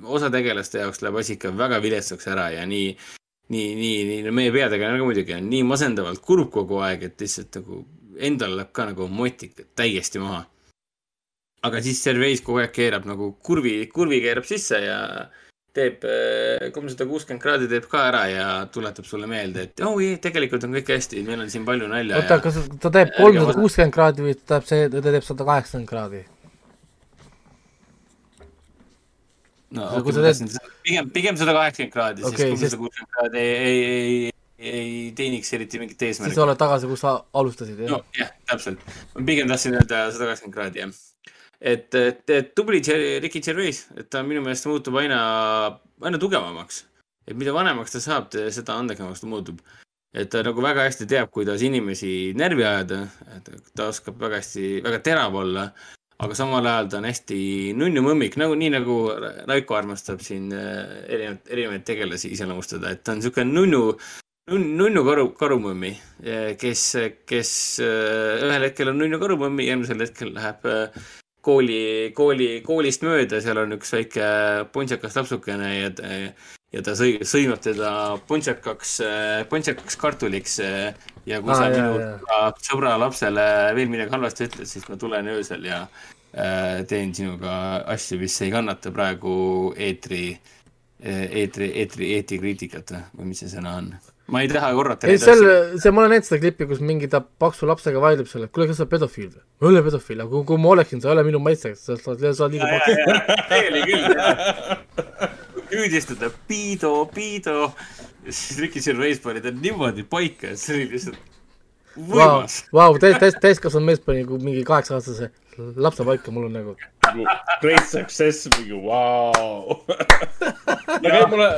osa tegelaste jaoks läheb asi ikka väga viletsaks ära ja nii nii, nii, nii, no meie peategelane ka muidugi on nii masendavalt kurb kogu aeg, et lihtsalt nagu endal läheb ka nagu motik täiesti maha. aga siis Serveis kogu aeg keerab nagu kurvi, kurvi keerab sisse ja teeb äh, kolmsada kuuskümmend kraadi teeb ka ära ja tuletab sulle meelde, et oh ei, tegelikult on kõik hästi, meil on siin palju nalja. oota, kas ta teeb kolmsada kuuskümmend kraadi või ta teeb see, ta teeb sada kaheksakümmend kraadi? no okei okay,, ma tahtsin teed... pigem, pigem sada kaheksakümmend kraadi okay,, sest kolmsada kuuskümmend kraadi ei, ei, ei, ei teeniks eriti mingit eesmärki. siis oled tagasi, kus sa alustasid, jah? no jah, täpselt. ma pigem tahtsin öelda sada kaheksakümmend kraadi, jah. Et, et, et tubli Ricky Gervais, et ta minu meelest muutub aina, aina tugevamaks. et mida vanemaks ta saab, seda andekamaks ta muutub. et ta nagu väga hästi teab, kuidas inimesi närvi ajada, et ta oskab väga hästi, väga terav olla aga samal ajal ta on hästi nunnu mõmmik, nagu nii nagu Raiko armastab siin äh, erinevaid, erinevaid tegelasi iseloomustada, et ta on niisugune nunnu, nunnu karu, karumõmmi, äh, kes, kes äh, ühel hetkel on nunnu karumõmmi, järgmisel hetkel läheb kooli, kooli, koolist mööda, seal on üks väike puntsakas lapsukene ja ja ta sõi-, sõimab teda puntsakaks, puntsakaks kartuliks ja kui ah, sa jah, minu sõbra lapsele veel midagi halvasti ütled, siis ma tulen öösel ja äh, teen sinuga asju, mis ei kannata praegu eetri eetri, eetri, eetikriitikat või mis see sõna on? Ma ei taha korrata. ei, seal, see, ma olen näinud seda klippi, kus mingi ta paksu lapsega vaidleb selle, et kuule, kas sa oled pedofiil või? ma ei ole pedofiil, aga kui, kui ma oleksin, sa ei ole minu maitseks, sa oled, sa oled liiga paks. oli küll, jah. üüdistada, piido, piido siis Ricky Gervais pani ta niimoodi paika, et see oli lihtsalt võimas wow,. Vau, täis, täis, täiskasvanud mees pani nagu mingi kaheksa-aastase lapse paika, mul on nagu. Great success, mingi vau. aga mulle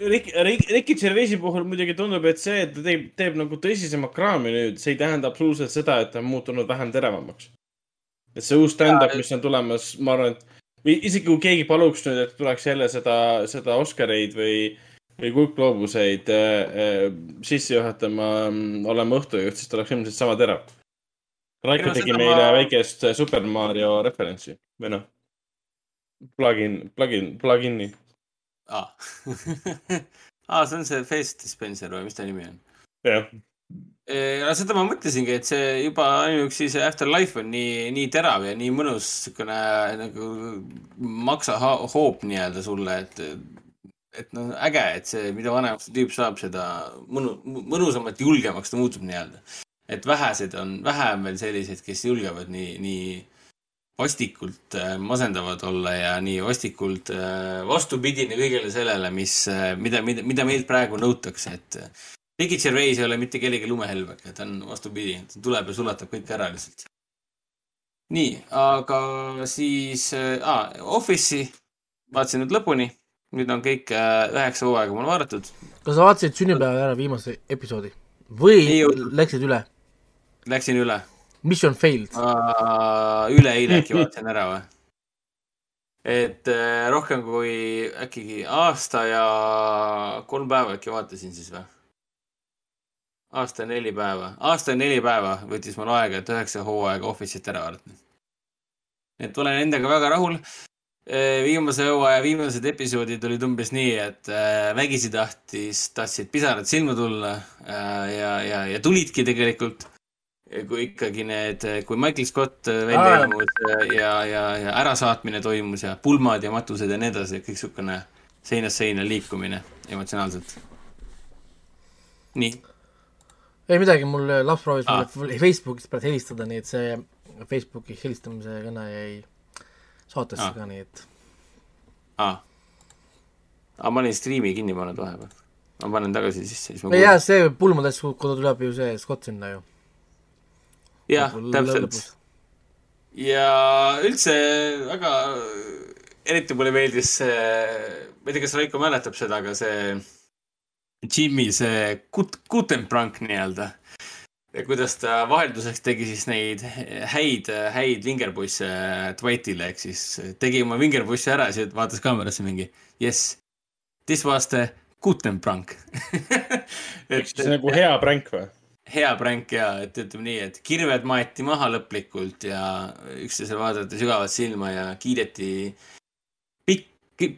Rick, Rick, Ricky Gervaisi puhul muidugi tundub, et see, et ta teeb, teeb nagu tõsisemat kraami nüüd, see ei tähenda absoluutselt seda, et ta on muutunud vähem teravamaks. et see uus stand-up, mis on tulemas, ma arvan, et isegi kui keegi paluks nüüd, et tuleks jälle seda, seda Oscareid või või kuldgloobuseid äh, äh, sisse juhatama mm, olema õhtujuht, siis ta oleks ilmselt sama terav. Raiko tegi meile ma... väikest äh, Super Mario referentsi või noh, plugin, plugin, plugin'i. aa (laughs) ah, see on see Face Dispenser või mis ta nimi on? jah ja seda ma mõtlesingi, et see juba ainuüksi see Afterlife on nii, nii terav ja nii mõnus siukene nagu maksahoop nii-öelda sulle, et et noh, äge, et see, mida vanemaks see tüüp saab, seda mõnu, mõnusamalt julgemaks ta muutub nii-öelda. et vähesed on, vähe on veel selliseid, kes julgevad nii, nii vastikult äh, masendavad olla ja nii vastikult äh, vastupidine kõigele sellele, mis äh,, mida, mida, mida meilt praegu nõutakse, et Ricky Gervais ei ole mitte kellegi lumehelbek, ta on vastupidi, ta tuleb ja sulatab kõik ära lihtsalt. nii, aga siis äh,, Office'i vaatasin nüüd lõpuni nüüd on kõik äh, üheksa hooaega mul vaadatud. kas sa vaatasid sünnipäeval ära viimase episoodi või ei, läksid üle? Läksin üle. Mission failed uh,. üleeile äkki vaatasin ära või? et uh, rohkem kui äkki aasta ja kolm päeva äkki vaatasin siis või? aasta ja neli päeva, aasta ja neli päeva võttis mul aega, et üheksa hooaega Office'it ära vaadata. et olen endaga väga rahul viimase hooaja viimased episoodid olid umbes nii, et äh, vägisi tahtis, tahtsid pisarad silma tulla äh, ja, ja, ja tulidki tegelikult. kui ikkagi need, kui Michael Scott välja ilmus ja, ja, ja ärasaatmine toimus ja pulmad ja matused ja nii edasi, kõik niisugune seinast seina liikumine emotsionaalselt. nii. ei midagi, mul laps proovis mulle Facebookist praegu helistada, nii et see Facebooki helistamise kõne jäi saatesse ah. ka, nii et ah.. aga ma olin striimi kinni pannud vahepeal. ma panen tagasi sisse, siis ma jaa, see pulmadest, kuhu tuleb ju see Scott sinna ju. jah, täpselt. ja üldse väga, eriti mulle meeldis see, ma ei tea, kas Raiko mäletab seda, aga see Jimmy see kut-, kutenprank nii-öelda ja kuidas ta vahelduseks tegi siis neid häid, häid vingerpusse Dwightile ehk siis tegi oma vingerpussi ära siis vaatas kaamerasse mingi yes, this was the guten prank. ehk siis nagu hea pränk või? hea pränk ja et ütleme nii, et kirved maeti maha lõplikult ja üksteisele vaadati sügavalt silma ja kiideti pikk,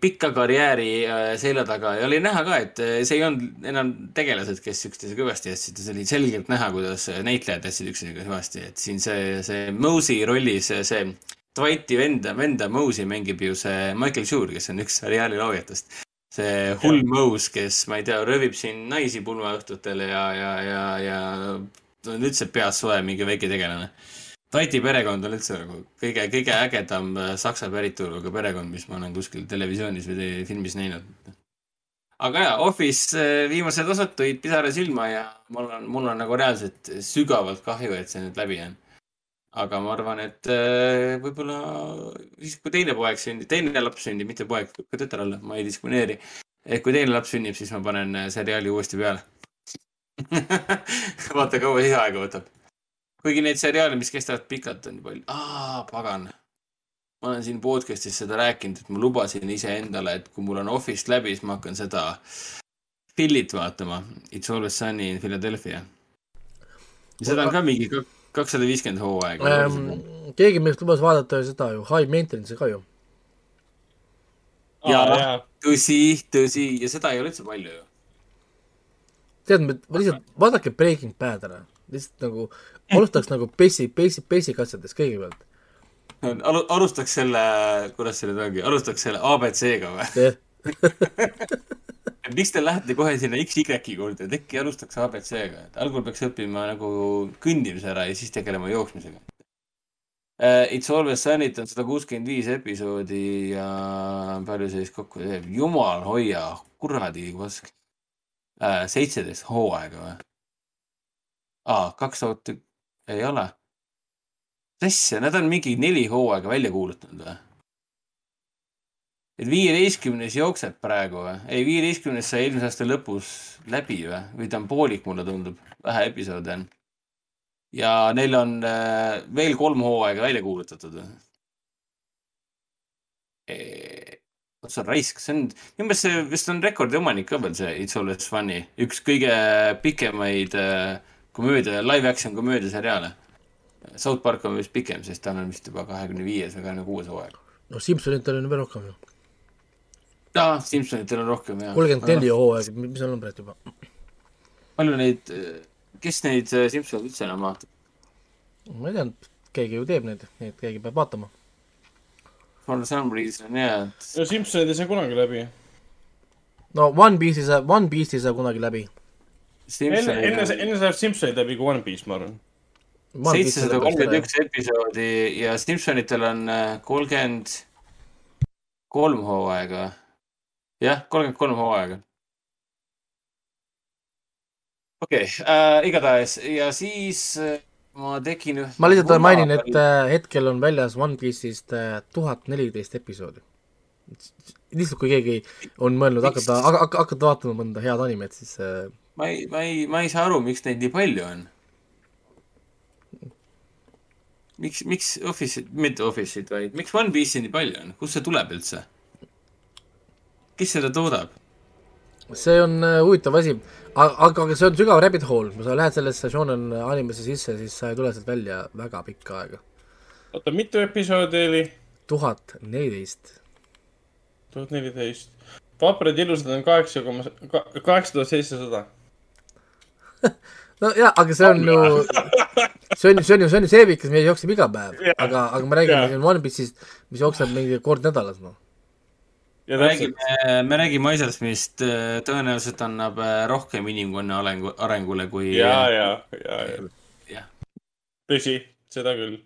pikka karjääri äh, selja taga. Ja oli näha ka, et äh, see ei olnud enam tegelased, kes üksteisega hüvasti jätsid. Ja see oli selgelt näha, kuidas näitlejad jätsid üksteisega hüvasti, et siin see, see Mose'i rollis see, Dwighti venda, venda Mose'i mängib ju see Michael Schur, kes on üks seriaali loojatest see hull mõus, kes, ma ei tea, röövib siin naisi pulmaõhtutel ja, ja, ja, ja on üldse peas soe mingi väike tegelane. Tati perekond on üldse nagu kõige, kõige ägedam äh, saksa päritoluga perekond, mis ma olen kuskil televisioonis või filmis näinud. aga jaa, Office äh, viimased osad tõid pisara silma ja mul on, mul on nagu reaalselt sügavalt kahju, et see nüüd läbi on. aga ma arvan, et äh, võib-olla siis, kui teine poeg sünnib, teine laps sünnib, mitte poeg, ka tütar olla, ma ei diskrimineeri. et kui teine laps sünnib, siis ma panen seriaali uuesti peale. (laughs) vaata, kaua siis aega võtab. Kuigi neid seriaale, mis kestavad pikalt, on nii palju. aa, pagan. ma olen siin podcast'is seda rääkinud, et ma lubasin iseendale, et kui mul on Office läbi, siis ma hakkan seda Phillyt vaatama. It's always sunny in Philadelphia. ja seda on ka mingi kak- kakssada viiskümmend hooaega ähm,. keegi meist lubas vaadata seda ju, High Maintenance'i ka ju. Jaa. tõsi, tõsi ja seda ei ole üldse palju ju. tead, ma lihtsalt, vaadake Breaking Bad ära, lihtsalt nagu alustaks nagu basic, basic, basic asjadest kõigepealt. Alu-, alustaks selle, kuidas see nüüd ongi, alustaks selle abc-ga või? (laughs) et miks te lähete kohe sinna X-Y juurde, et äkki alustaks abc-ga, et algul peaks õppima nagu kõndimise ära ja siis tegelema jooksmisega uh,. It's always sunny't on sada kuuskümmend viis episoodi ja palju see siis kokku teeb, jumal hoia, kuradi pask uh,. seitseteist hooaega või? aa, kaks tuhat, ei ole. mis asja, nad on mingi neli hooaega välja kuulutanud või? et viieteistkümnes jookseb praegu või? ei, viieteistkümnes sai eelmise aasta lõpus läbi või? või ta on poolik, mulle tundub. vähe episoode on. ja neil on äh, veel kolm hooaega välja kuulutatud või? vot see on raisk, see on, minu meelest see vist on rekordi omanik ka veel see It's Always Funny, üks kõige pikemaid äh, komöödia, live action komöödiaseriaale. South Park on vist pikem, sest tal on vist juba kahekümne viies või kahekümne kuues hooaeg. no Simsonitel on veel rohkem ju, aa, Simsonitel on rohkem jah. kolmkümmend neli hooaega, mis on numbrid juba? palju neid, kes neid äh, Simsoneid üldse enam vaatab? ma ei tea, keegi ju teeb neid, nii et keegi peab vaatama. For some reason jaa, et no Simsonid ei saa kunagi läbi. no One Piece'i saab, One Piece'i ei saa kunagi läbi. enne, enne, enne saab Simsonid läbi kui One Piece, ma arvan. seitsesada kolmkümmend üks episoodi ja Simsonitel on äh, kolmkümmend kolm hooaega. jah, kolmkümmend kolm hooaega. okei okay, äh,, igatahes ja siis äh, ma tegin ma lihtsalt mainin, et äh, hetkel on väljas One Piece'ist tuhat neliteist episoodi. lihtsalt kui keegi on mõelnud hakata, hakata, hakata vaatama mõnda head animet, siis ma ei, ma ei, ma ei saa aru, miks neid nii palju on. miks, miks Office'it, mitte Office'it, vaid miks One Piece'i nii palju on, kust see tuleb üldse? kes seda toodab? see on äh, huvitav asi, aga, aga see on sügav rabbit hole, kui sa lähed sellesse shonen animesse sisse, siis sa ei tule sealt välja väga pikka aega. oota, mitu episoodi oli? tuhat neliteist. tuhat neliteist. vaprad ilusad on kaheksa koma, kaheksa tuhat seitsesada. No jaa, aga see on ju, see on, see on ju, see on ju seebikas, mis jookseb iga päev, aga, aga me räägime Jaa. siin One Piece'ist, mis jookseb mingi kord nädalas, noh. ja me räägime, me räägime asjast, mis äh, tõenäoliselt annab äh, rohkem inimkonna arengu, arengule kui. ja, ja, ja, ja tõsi, seda küll.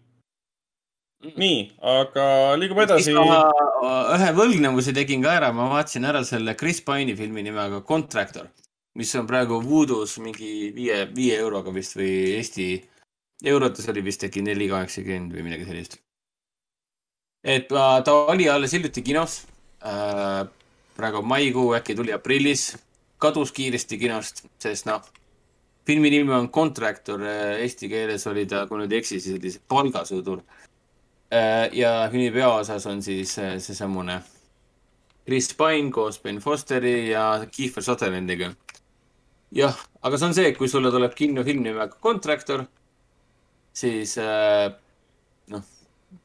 nii, aga liigume edasi. äh, ühe võlgnevuse tegin ka ära, ma vaatasin ära selle Chris Pine'i filmi nimega Contractor, mis on praegu Voodoo's mingi viie, viie euroga vist või Eesti eurodes oli vist äkki neli kaheksakümmend või midagi sellist. et äh, ta oli alles hiljuti kinos äh,. praegu maikuu, äkki tuli aprillis, kadus kiiresti kinost, sest noh, filmi nimi on Contractor, eesti keeles oli ta, kui nüüd ei eksi, siis oli see Palgasõdur. ja filmi peaosas on siis äh, seesamune Chris Pine koos Ben Fosteri ja Kiefer Sutherlandiga. jah, aga see on see, et kui sulle tuleb kinofilm nimega Contractor, siis äh, noh,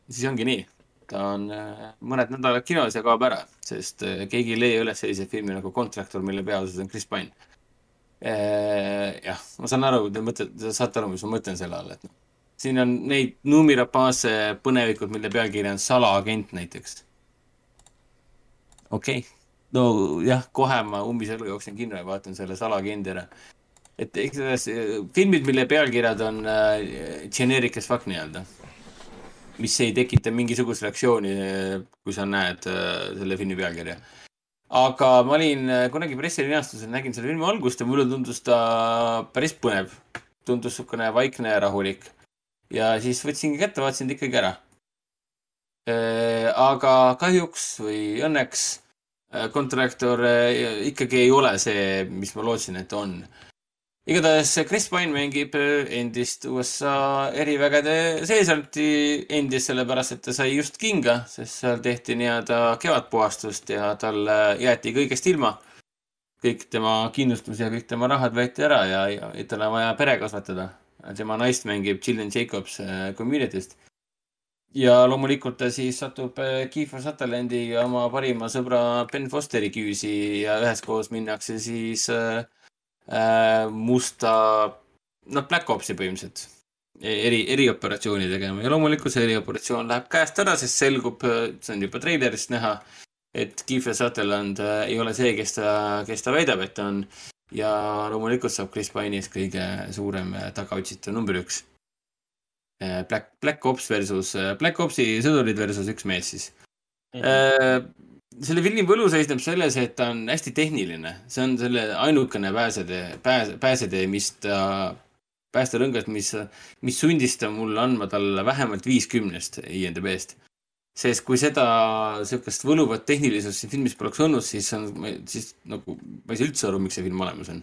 siis ongi nii. ta on äh, mõned nädalad kinos ja kaob ära, sest äh, keegi ei leia üles selliseid filme nagu Contractor, mille peaosas on Chris Pine. jah, ma saan aru, te mõtlete, te saate aru, mis ma mõtlen selle all, et noh, siin on neid Numi Rapace põnevikud, mille pealkiri on Salaagent näiteks. okei okay., no jah, kohe ma ummisjagu jooksen kinno ja vaatan selle Salaagendi ära. et igatahes eh, filmid, mille pealkirjad on äh, generic as fuck nii-öelda, mis ei tekita mingisugust reaktsiooni, kui sa näed äh, selle filmi pealkirja aga ma olin äh, kunagi pressilinastusel, nägin selle filmi algust ja mulle tundus ta päris põnev. tundus niisugune vaikne ja rahulik. ja siis võtsingi kätte, vaatasin ta ikkagi ära. aga kahjuks või õnneks äh, kontraktor äh, ikkagi ei ole see, mis ma lootsin, et on. igatahes Chris Pine mängib äh, endist USA erivägede seesalti endist, sellepärast et ta sai just kinga, sest seal tehti nii-öelda kevadpuhastust ja tal äh, jäeti kõigest ilma. kõik tema kindlustus ja kõik tema rahad võeti ära ja, ja, tal on vaja pere kasvatada. tema naist mängib Gillian Jacobs äh, Community'st. Ja loomulikult ta siis satub äh, Kiefer Sutherlandi ja oma parima sõbra Ben Fosteri küüsi ja üheskoos minnakse siis äh, musta, noh, Black Opsi põhimõtteliselt eri, erioperatsiooni tegema ja loomulikult see erioperatsioon läheb käest ära, sest selgub, see on juba treilerist näha, et Kiefer Sutherland ei ole see, kes ta, kes ta väidab, et ta on. ja loomulikult saab Chris Pine'ist kõige suurem tagaotsitav number üks. Black, Black Ops versus, Black Opsi sõdurid versus üks mees siis. Äh, selle filmi võlu seisneb selles, et ta on hästi tehniline, see on selle ainukene pääsetee, pääs-, pääsetee, mis ta, päästerõngas, mis, mis sundis ta mulle andma talle vähemalt viiskümnest IMDB-st. sest kui seda sihukest võluvat tehnilisust siin filmis poleks olnud, siis on, siis nagu ma ei saa üldse aru, miks see film olemas on.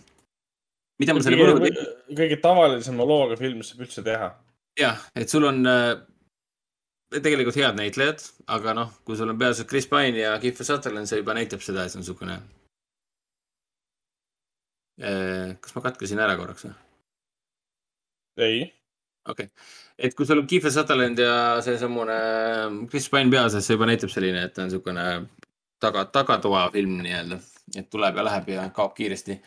mida ma selle võlu tegin? kõige tavalisema looga film, mis saab üldse teha. jah, et sul on äh, tegelikult head näitlejad, aga noh, kui sul on peaasjalikult Chris Pine ja Kiefer Sutherland, see juba näitab seda, et see on niisugune. kas ma katkesin ära korraks või? ei, okei okay., et kui sul on Kiefer Sutherland ja seesamune Chris Pine peaosas, see juba näitab selline, et ta on niisugune taga, tagatoafilm nii-öelda, et tuleb ja läheb ja kaob kiiresti.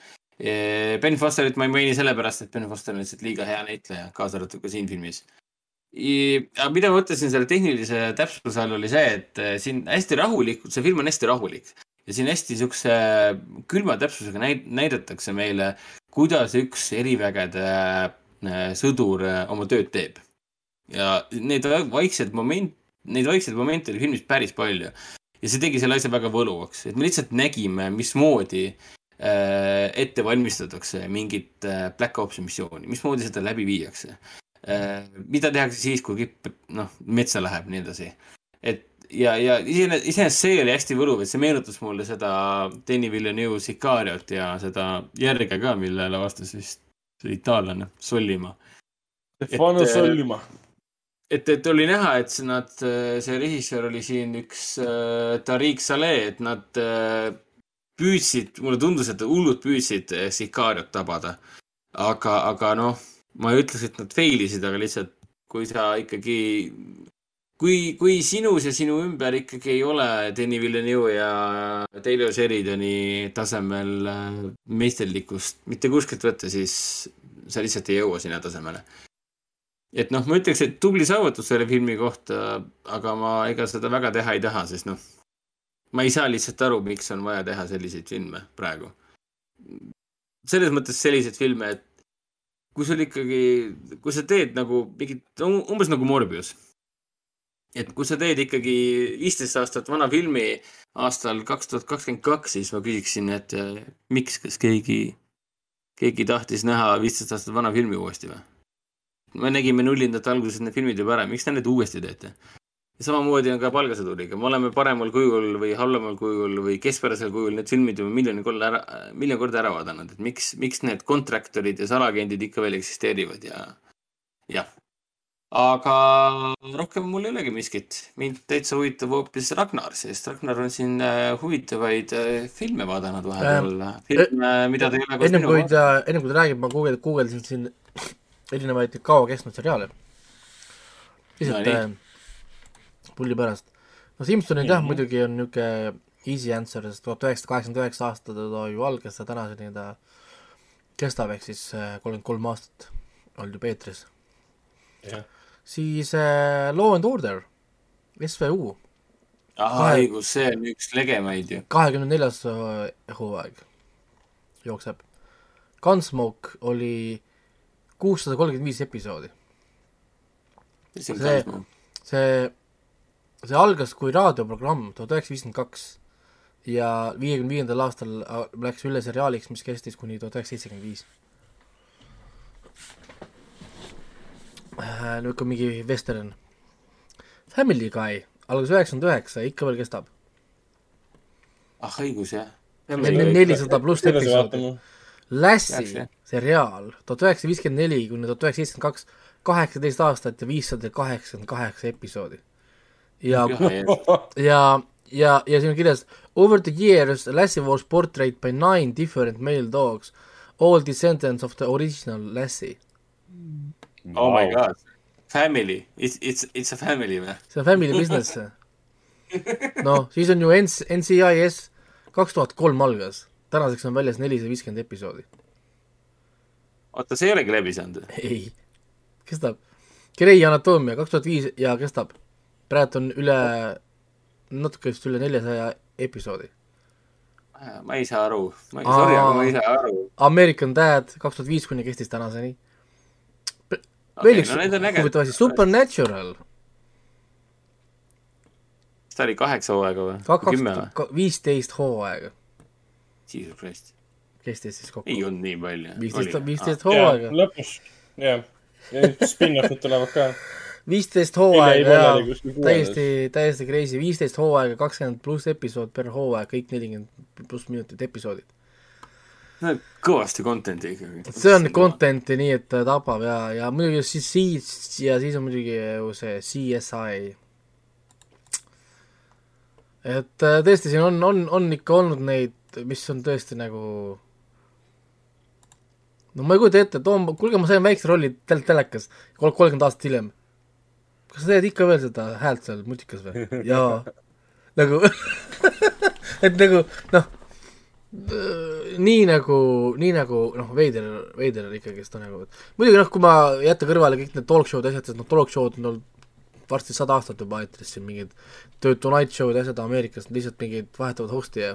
Ben Fosterit ma ei maini sellepärast, et Ben Foster on lihtsalt liiga hea näitleja, kaasa arvatud ka siin filmis. aga mida ma mõtlesin selle tehnilise täpsuse all oli see, et eh, siin hästi rahulikult, see film on hästi rahulik ja siin hästi siukse külma täpsusega näid-, näidatakse meile, kuidas üks erivägede eh, sõdur eh, oma tööd teeb. ja need vaiksed moment, neid vaikseid momente oli filmis päris palju ja see tegi selle asja väga võluvaks, et me lihtsalt nägime, mismoodi ette valmistatakse mingit äh, Black Opsi missiooni, mismoodi seda läbi viiakse äh,. mida tehakse siis, kui kipp, noh, metsa läheb, nii edasi. et ja, ja iseenesest, iseenesest see oli hästi võluv, et see meenutas mulle seda Danny Villeneuve Sicariot ja seda järge ka, mille lavastas vist see itaallane Sollima Stefano äh, Sollima. et, et oli näha, et nad, see režissöör oli siin üks äh, Tariq Saleh, et nad äh, püüdsid, mulle tundus, et hullult püüdsid äh, Sicariot tabada. aga, aga noh, ma ei ütleks, et nad fail isid, aga lihtsalt kui sa ikkagi, kui, kui sinus ja sinu ümber ikkagi ei ole Danny Villeneuve ja Taylor Sheridani tasemel äh, meisterlikkust mitte kuskilt võtta, siis sa lihtsalt ei jõua sinna tasemele et noh, ma ütleks, et tubli saavutus selle filmi kohta, aga ma ega seda väga teha ei taha, sest noh, ma ei saa lihtsalt aru, miks on vaja teha selliseid filme praegu. selles mõttes selliseid filme, et kui sul ikkagi, kui sa teed nagu mingit, umbes nagu Morbius. et kui sa teed ikkagi viisteist aastat vana filmi aastal kaks tuhat kakskümmend kaks, siis ma küsiksin, et eh, miks, kas keegi, keegi tahtis näha viisteist aastat vana filmi uuesti või? me nägime nullindate alguses need filmid juba ära, miks te need uuesti teete? Samamoodi on ka Palgasõduriga, me oleme paremal kujul või halvemal kujul või keskpärasel kujul need filmid juba miljoni korda ära, miljon korda ära vaadanud, et miks, miks need kontraktorid ja salaagendid ikka veel eksisteerivad ja jah. aga rohkem mul ei olegi miskit, mind täitsa huvitab hoopis Ragnar, sest Ragnar on siin äh, huvitavaid äh, filme vaadanud vahepeal, filme, mida ta ei ole ennem kui ta, ennem kui ta räägib, ma guugeldasin, siin erinevaid kaua kestnud seriaale. lihtsalt No pulli pärast. no Simsonid jah, Mhm. muidugi on niisugune easy answer, sest tuhat üheksasada kaheksakümmend üheksa aastal ta ju algas ja tänaseni ta kestab, ehk siis äh, kolmkümmend kolm aastat olnud juba eetris. jah, siis äh, Law and Order, SVU, ah kahe- õigus, see on üks legemaid ju. kahekümne neljas äh, hooaeg jookseb. Gunsmoke oli kuussada kolmkümmend viis episoodi. see See-. see, algas kui raadioprogramm tuhat üheksasada viiskümmend kaks ja viiekümne viiendal aastal äh, läks üle seriaaliks, mis kestis kuni tuhat üheksasada seitsekümmend viis. niisugune mingi western. Family Guy algas üheksakümmend üheksa, ikka veel kestab. ah õigus jah. nelisada pluss episoodi. Jah. seriaal tuhat üheksasada viiskümmend neli kuni tuhat üheksasada seitsekümmend kaks, kaheksateist aastat ja viissada kaheksakümmend kaheksa episoodi. ja, ja, ja, ja siin on kirjas over the years Lassie was portrayed by nine different male dogs, all descendants of the original Lassie. oh my god. Family, it's, it's, it's a family või? see on family business. noh, siis on ju NC, NCIS kaks tuhat kolm algas, tänaseks on väljas nelisada viiskümmend episoodi. oota, see ei olegi läbi saanud või? ei, kestab. Grey Anatomia kaks tuhat viis ja kestab. Praegu on üle, natuke vist üle neljasaja episoodi. ma ei saa aru, ma ei, Aa. sorry, aga ma ei saa aru. American Dad kaks tuhat viis kuni kestis tänaseni. veel üks huvitav asi, Supernatural kas ta oli kaheksa hooaega või? kaks kümme või? viisteist hooaega Jesus Christ. kestis siis kokku. ei olnud nii palju. viisteist, viisteist ja hooaega, lõpus, jah. ja nüüd spin-off'id tulevad ka. Viisteist hooaega ja täiesti, täiesti crazy, viisteist hooaega, kakskümmend pluss episood per hooaeg, kõik nelikümmend pluss minutit episoodid. no kõvasti content'i ikkagi. see on content'i nii, et ta tapab ja, ja muidugi siis siis ja siis on muidugi ju see CSI. et äh, tõesti, siin on, on, on ikka olnud neid, mis on tõesti nagu no ma ei kujuta ette, Tom, kuulge, ma sain väikse rolli tel-, telekas kol-, kolmkümmend aastat hiljem. Kas sa teed ikka veel seda häält seal mutikas või? (laughs) jaa. nagu, (laughs) et nagu noh, nii nagu, nii nagu noh, veider, veider ikkagist on nagu, muidugi noh, kui ma jätta kõrvale kõik need talk show'd, asjad, sest noh, talk show'd on olnud varsti sada aastat juba eetris siin mingid The Tonight Show'd ja asjad Ameerikas, lihtsalt mingid vahetavad host'i ja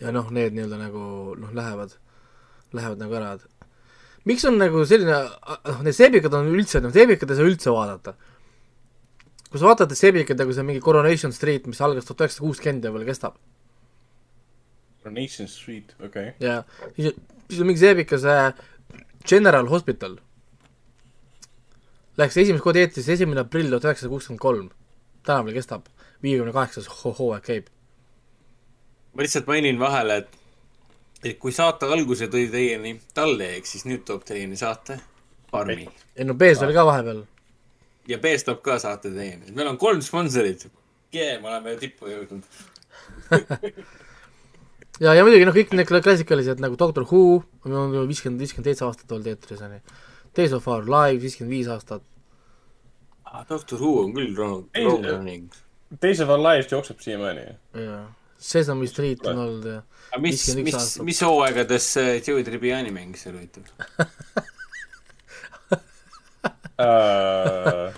ja noh, need nii-öelda nagu noh, lähevad, lähevad nagu ära, et miks on nagu selline, noh, need seebikad on üldse, noh, seebikad ei saa üldse vaadata. kui sa vaatad seebikaid nagu see mingi Coronation Street, mis algas tuhat üheksasada kuuskümmend ja veel kestab, Nation Street, okei okay.. ja siis, siis on mingi seebikas äh, General Hospital. Läks esimest korda eetrisse esimene aprill tuhat üheksasada kuuskümmend kolm. täna veel kestab, viiekümne kaheksas ho- hooaeg käib. ma lihtsalt mainin vahele, et, et kui saate alguse tõi teieni Talle, ehk siis nüüd toob teieni saate Farmi. ei no B-s oli ka vahepeal. ja B-s toob ka saate teieni. meil on kolm sponsorit. jee, me oleme tippu jõudnud. (laughs) ja, ja muidugi noh, kõik need klassikalised nagu Doctor Who viiskümmend, viiskümmend seitse aastat olnud eetris onju. Days of Our Lives viiskümmend viis aastat. Doctor Who on küll see- running. Days of Our Lives jookseb siiamaani. jaa. Sesame Street on olnud ja mis, 51 mis mis hooaegades äh, Joey Tribbiani mängis seal huvitav? (laughs) Äh,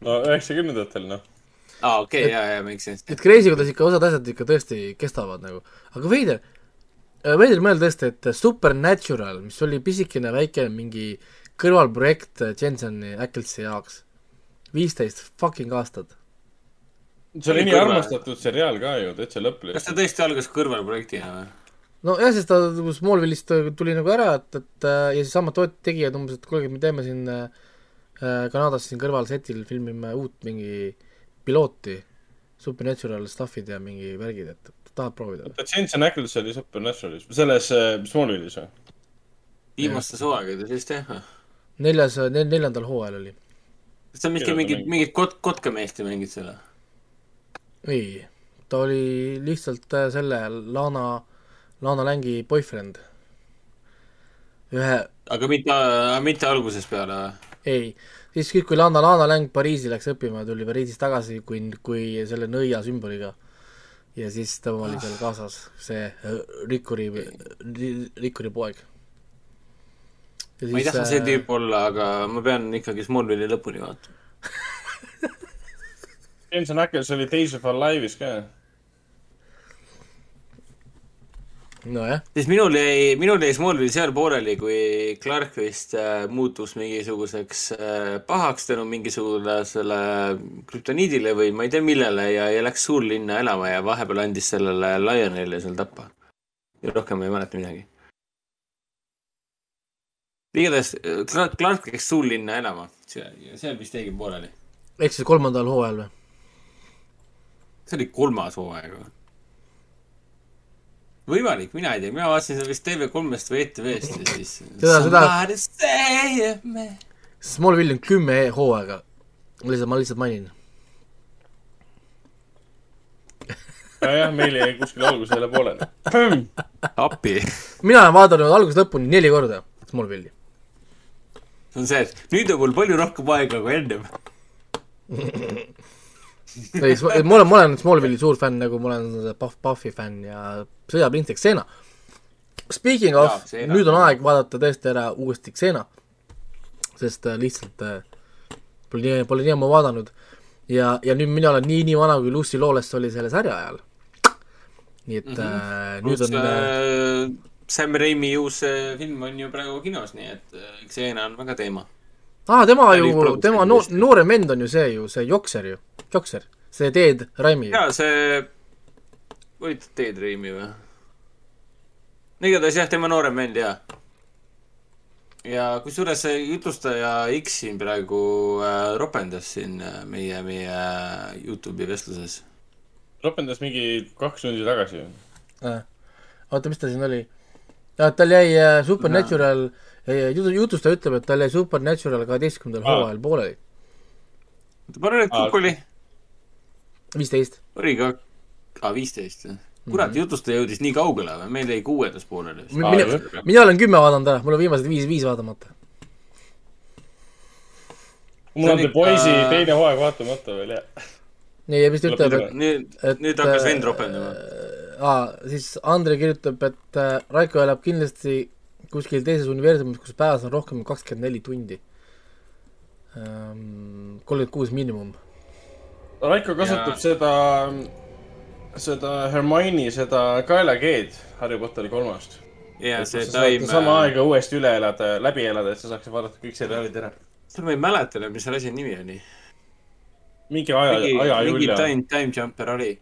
no üheksakümnendatel noh. aa, okei, jaa, jaa, makes sense. et crazy, kuidas ikka osad asjad ikka tõesti kestavad nagu, aga veider, veider mõelda tõesti, et Supernatural, mis oli pisikene väike mingi kõrvalprojekt Jenseni Äkkeltsi jaoks, viisteist fucking aastat. See oli nii armastatud seriaal ka ju, täitsa kas lõplik. ta tõesti algas kõrvalprojektina või? nojah, sest ta Smallville'ist tuli nagu ära, et, et äh, ja siis samad toot- tegijad umbes, et kuulge, me teeme siin äh, äh, Kanadas siin kõrval setil filmime uut mingi pilooti, Supernatural stuff'id ja mingi värgid, et et tahad proovida? oota, Jensen Ackles oli Supernaturalis, selles äh, Smallville'is või? viimastes hooaegades vist jah või? neljas, neljandal hooajal oli. kas ta ta mingit, mingit kot-, kotkameest mängib selle? Ei, ta oli lihtsalt äh, selle Lana, Lana Längi boyfriend. ühe, aga mitte, mitte algusest peale või? ei, siis kui Lana, Lana Läng Pariisi läks õppima, tuli Pariisist tagasi kui, kui selle nõia sümboliga. ja siis tema oli seal kaasas, see äh, rikkuri, rikkuri poeg. ma ei taha see tüüp olla, aga ma pean ikkagi Smallville'i lõpuni vaatama. (laughs) Jensen Ackles oli Days of Our Live'is ka. nojah, siis minul jäi, minul jäi Smallville seal pooleli, kui Clark vist äh, muutus mingisuguseks äh, pahaks tänu mingisugusele krüptoniidile või ma ei tea millele ja, ja läks suurlinna elama ja vahepeal andis sellele Lionelile seal tappa. ja rohkem ma ei mäleta midagi. igatahes äh, Clark, Clark läks suurlinna elama, seal vist jäigi pooleli. ehk siis kolmandal hooajal või? See oli kolmas hooaeg või? võimalik, mina ei tea, mina vaatasin seda vist TV3-st või ETV-st ja siis. (laughs) Seda- seda-. Smallville on kümme hooaega, lihtsalt, ma lihtsalt mainin. (laughs) nojah, meil jäi kuskil algusele pooleli. (laughs) appi. mina olen vaadanud algusest lõpuni neli korda Smallville'i. see on see, et nüüd on mul palju rohkem aega kui ennem. ei, ma olen, ma olen Smallville'i suur fänn, nagu ma olen Puff, Puffi fänn ja sõjaprintsess Xena. Speaking of nüüd on aeg vaadata tõesti ära uuesti Xena, sest äh, lihtsalt pole nii, pole nii ammu vaadanud ja, ja nüüd mina olen nii, nii vana, kui Lucy Lawless oli selle sarja ajal. nii et mm -hmm. äh, nüüd on äh, äh, Sam Raimi uus äh, film on ju praegu kinos, nii et Xena on väga teema. aa, tema ta oli ju, tema no, vist. noorem vend on ju see ju, see Jokser ju, Jokser, see Ted Raimi. jaa, see, oli ta Ted Raimi või? igatahes jah, tema noorem vend jaa. ja kusjuures see jutlustaja X siin praegu äh, ropendas siin äh, meie, meie äh, Youtube'i vestluses. ropendas mingi kaks tundi tagasi. Äh. oota, mis ta siin oli? tal jäi äh, Supernatural äh,, jutu, jutustaja ütleb, et tal jäi Supernatural kaheteistkümnendal hooajal pooleli, arvan, et Aa, kukk oli, viisteist. oli ka, aa viisteist jah. kurat, jutlustaja jõudis nii kaugele või, meil jäi kuuendas pooleli. Aa, mina mina olen kümme vaadanud ära, mul on viimased viis, viis vaatamata. mul on The on Boys'i ikka- teine hooaeg vaatamata veel, jah. nii, ja mis ta ütleb, et nüüd, nüüd hakkas äh, vend ropendama. aa, siis Andre kirjutab, et äh, Raiko elab kindlasti kuskil teises universumis, kus päevas on rohkem kui kakskümmend neli tundi. kolmkümmend kuus miinimum. Raiko kasutab Ja- seda, seda Hermione, seda kaelakeed Harry Potteri kolmast. ja see sa saad taim, sama aega uuesti üle elada, läbi elada, et sa saaks vaadata kõik seriaalid ära. ma ei mäleta enam, mis selle asja nimi oli. mingi aja, mingi, mingi ajajulja. time, time jumper oli.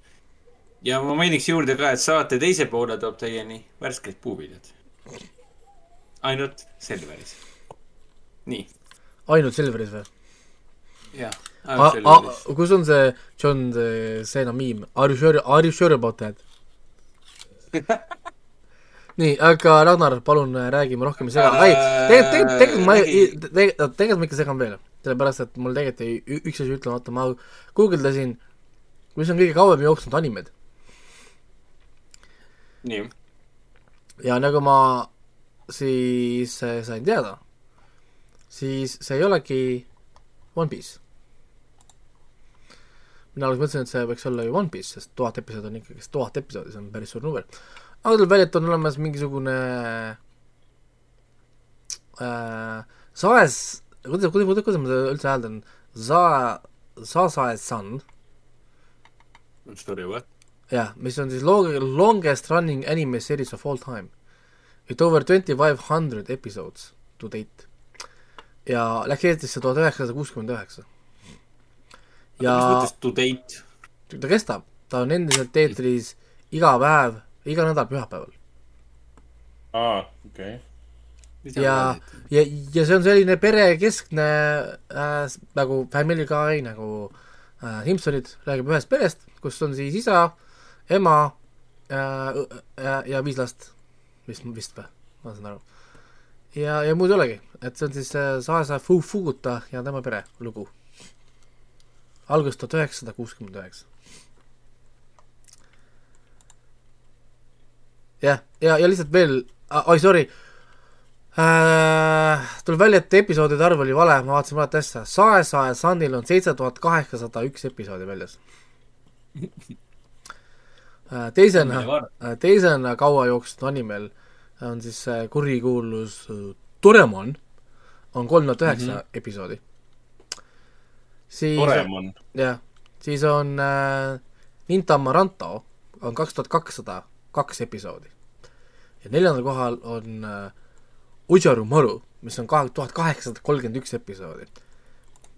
ja ma mainiks juurde ka, et saate teise poole toob teieni värsked puuviljad. Ainult Selveris. nii, ainult Silveris või? jah, Selveris. kus on see John Cena meme, are you sure, are you sure about that? (laughs) nii, aga Ragnar, palun äh, räägime rohkem ei sega, ei, tegelikult, tegelikult, tegelikult ma ei, tegelikult, tegelikult ma ikka segan veel, sellepärast et mul tegelikult ü- üks asi ütlemata, ma guugeldasin, mis on kõige kauem jooksnud animed nii, ja nagu ma siis äh, sain teada, siis see ei olegi One Piece. mina alguses mõtlesin, et see võiks olla ju One Piece, sest tuhat episoodi on ikkagi tuhat episoodi, see on päris suur number. aga tuleb välja, et on olemas mingisugune äh, Saes, kuidas, kuidas, kuidas, kuidas ma seda üldse hääldan, Sa-, Sasae-san, sorry, what? jah, mis on siis long, longest running anime series of all time. With over twenty five hundred episodes to date. ja läks Eestisse tuhat üheksasada kuuskümmend üheksa. ja mis mõttes to date? ta kestab, ta on endiselt eetris iga päev, iga nädal pühapäeval. aa, okei. ja, ja, ja see on selline perekeskne äh, nagu Family Guy nagu äh, Simsonid räägib ühest perest, kus on siis isa, ema äh, ja, ja viis last, vist, vist või, ma saan aru. ja, ja muud ei olegi, et see on siis äh, Saesa Fu Fuguta ja tema pere lugu. algus tuhat üheksasada kuuskümmend üheksa. jah, ja, ja lihtsalt veel, oi sorry äh,, tuleb välja, et episoodide arv oli vale, ma vaatasin valet asja, Saesae Sunil on seitse tuhat kaheksasada üks episoodi väljas. (laughs) teisena, teisena kaua jooksnud animel on siis äh, kurikuulus äh, Doraemon, on kolm tuhat üheksa episoodi. siis jah, siis on äh, Ninta Amaranto on kaks tuhat kakssada kaks episoodi. ja neljandal kohal on äh, Ujaru Maru, mis on kahe tuhat kaheksasada kolmkümmend üks episoodi.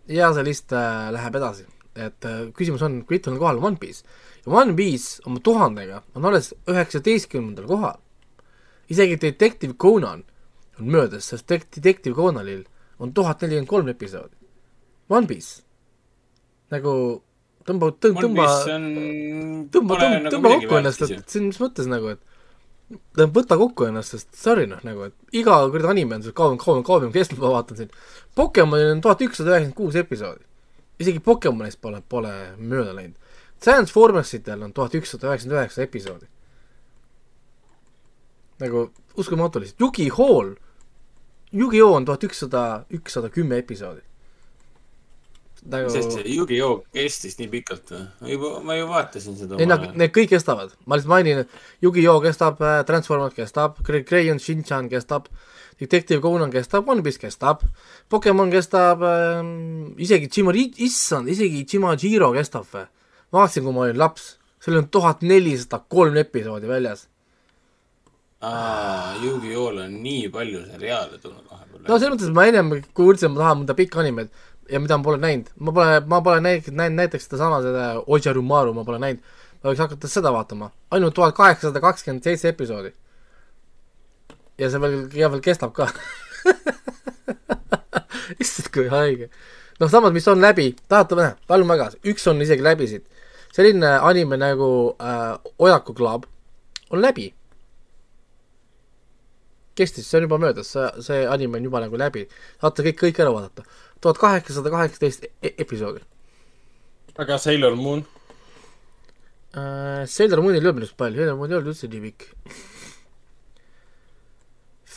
ja see list äh, läheb edasi, et äh, küsimus on, kui mitmel kohal on One Piece ja One Piece oma tuhandega on alles üheksateistkümnendal kohal. isegi Detective Conan on möödas, sest Detective Conanil on tuhat nelikümmend kolm episoodi. One Piece nagu tõmba, tõmba, tõmba, tõmba, tõmba, tõmba kokku ennast, et on mis mõttes nagu, et tähendab, võta kokku ennast, sest sorry noh, nagu, et iga kuradi anime on sul kauem, kauem, kauem kestnud, ma vaatan siin. Pokemonil on tuhat ükssada üheksakümmend kuus episoodi. Isegi Pokemonist pole, pole mööda läinud. Transformersitel on tuhat ükssada üheksakümmend üheksa episoodi. nagu uskumatu lihtsalt, Yugi-Hall, Yugi-Oh on tuhat ükssada, ükssada kümme episoodi. nagu sest see Yu-Gi-Oh kestis nii pikalt või? ma juba, ma ju vaatasin seda ei, nad, need kõik kestavad, ma lihtsalt mainin, et Yu-Gi-Oh kestab, Transformers kestab, Crayon Shin-chan kestab, Detective Conan kestab, One Piece kestab, Pokemon kestab ähm,, isegi Chimari, issand, isegi Chimajiro kestab või? vaatasin, kui ma olin laps, seal on tuhat nelisada kolm episoodi väljas. Yu-Gi-Oh-l on nii palju seriaale tulnud vahepeal. no selles mõttes, et ma ennem, kui uurisin, ma tahan mõnda pikka animet ja mida ma pole näinud, ma pole, ma pole näinud, näinud näiteks sedasama, seda Ojarumaru ma pole näinud, ma võiks hakata seda vaatama, ainult tuhat kaheksasada kakskümmend seitse episoodi. Ja see veel, ja veel kestab ka. (laughs) issand, kui haige. noh, samas, mis on läbi, tahate või, palun väga, üks on isegi läbi siit. selline anime nagu äh, Ojaku Club on läbi. kestis, see on juba möödas, see, see anime on juba nagu läbi, saate kõik, kõik ära vaadata. tuhat kaheksasada kaheksateist e- episoodi aga Sailor Moon? äh,. Sailor Moonil ei olnud minust palju, Sailor Moon ei olnud üldse nii pikk.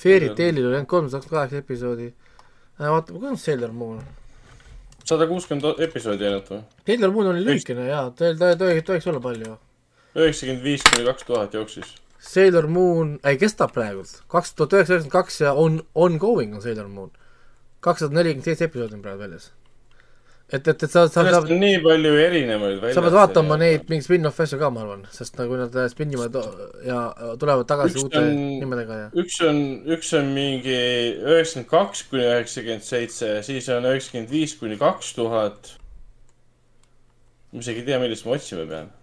Fairy Tailil oli ainult kolmsada kakskümmend kaheksa episoodi äh,. vaata, kui on Sailor Moon? sada kuuskümmend episoodi ainult või? Sailor Moon oli lühikene jaa, ta, ta, ei tohiks olla palju. üheksakümmend viis kuni kaks tuhat jooksis. Sailor Moon, ei kestab praegult, kaks tuhat üheksasada üheksakümmend kaks ja on, ongoing on Sailor Moon. kakssada nelikümmend seitse episoodi on praegu väljas. et, et, et sa, sa, sellest on nii palju erinevaid sa pead vaatama neid mingeid spin-off asju ka, ma arvan, sest nagu nad äh, spinnivad ja tulevad tagasi uute on- nimedega ja üks on, üks on mingi üheksakümmend kaks kuni üheksakümmend seitse, siis on üheksakümmend viis kuni kaks tuhat. ma isegi ei tea, millest ma otsima pean.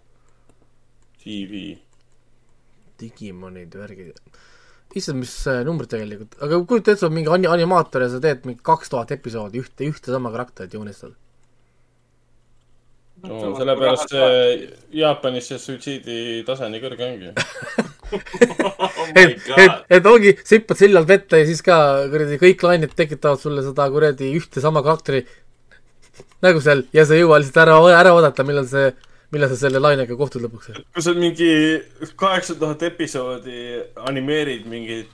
TV. Digimonid, värgid. issand, mis äh, numbrid tegelikult, aga kujuta ette, sa oled mingi ani-, animaator ja sa teed mingi kaks tuhat episoodi ühte, ühte sama karakterit joonistad. No sellepärast see Jaapanis see suitsiidi tase nii kõrge ongi. (laughs) oh et, et et ongi, sa hüppad sillalt vette ja siis ka kuradi kõik klaanid tekitavad sulle seda kuradi ühte sama karakteri nagu seal ja sa ei jõua lihtsalt ära, ära oodata, millal see, millal sa selle lainega kohtud lõpuks. kui sa mingi kaheksa tuhat episoodi animeerid mingit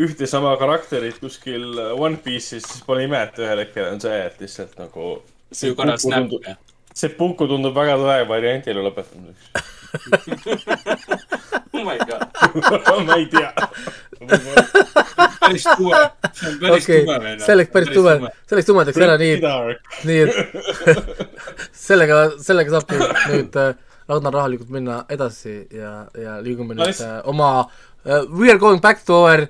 ühte sama karakterit kuskil One Piece'is, siis pole ime, et ühel hetkel on see, et lihtsalt nagu see korra snap jah. Seppuku tundub väga tore variandile lõpetamiseks. (laughs) oh my god. (laughs) ma ei tea. päris tume, see on päris okei tume veel. see läks päris tume, see läks tumedaks ära, nii, nii et (laughs) sellega, sellega saabki nüüd äh, Ragnar rahulikult minna edasi ja, ja liigume nüüd lihtsalt- äh, oma uh, we are going back to our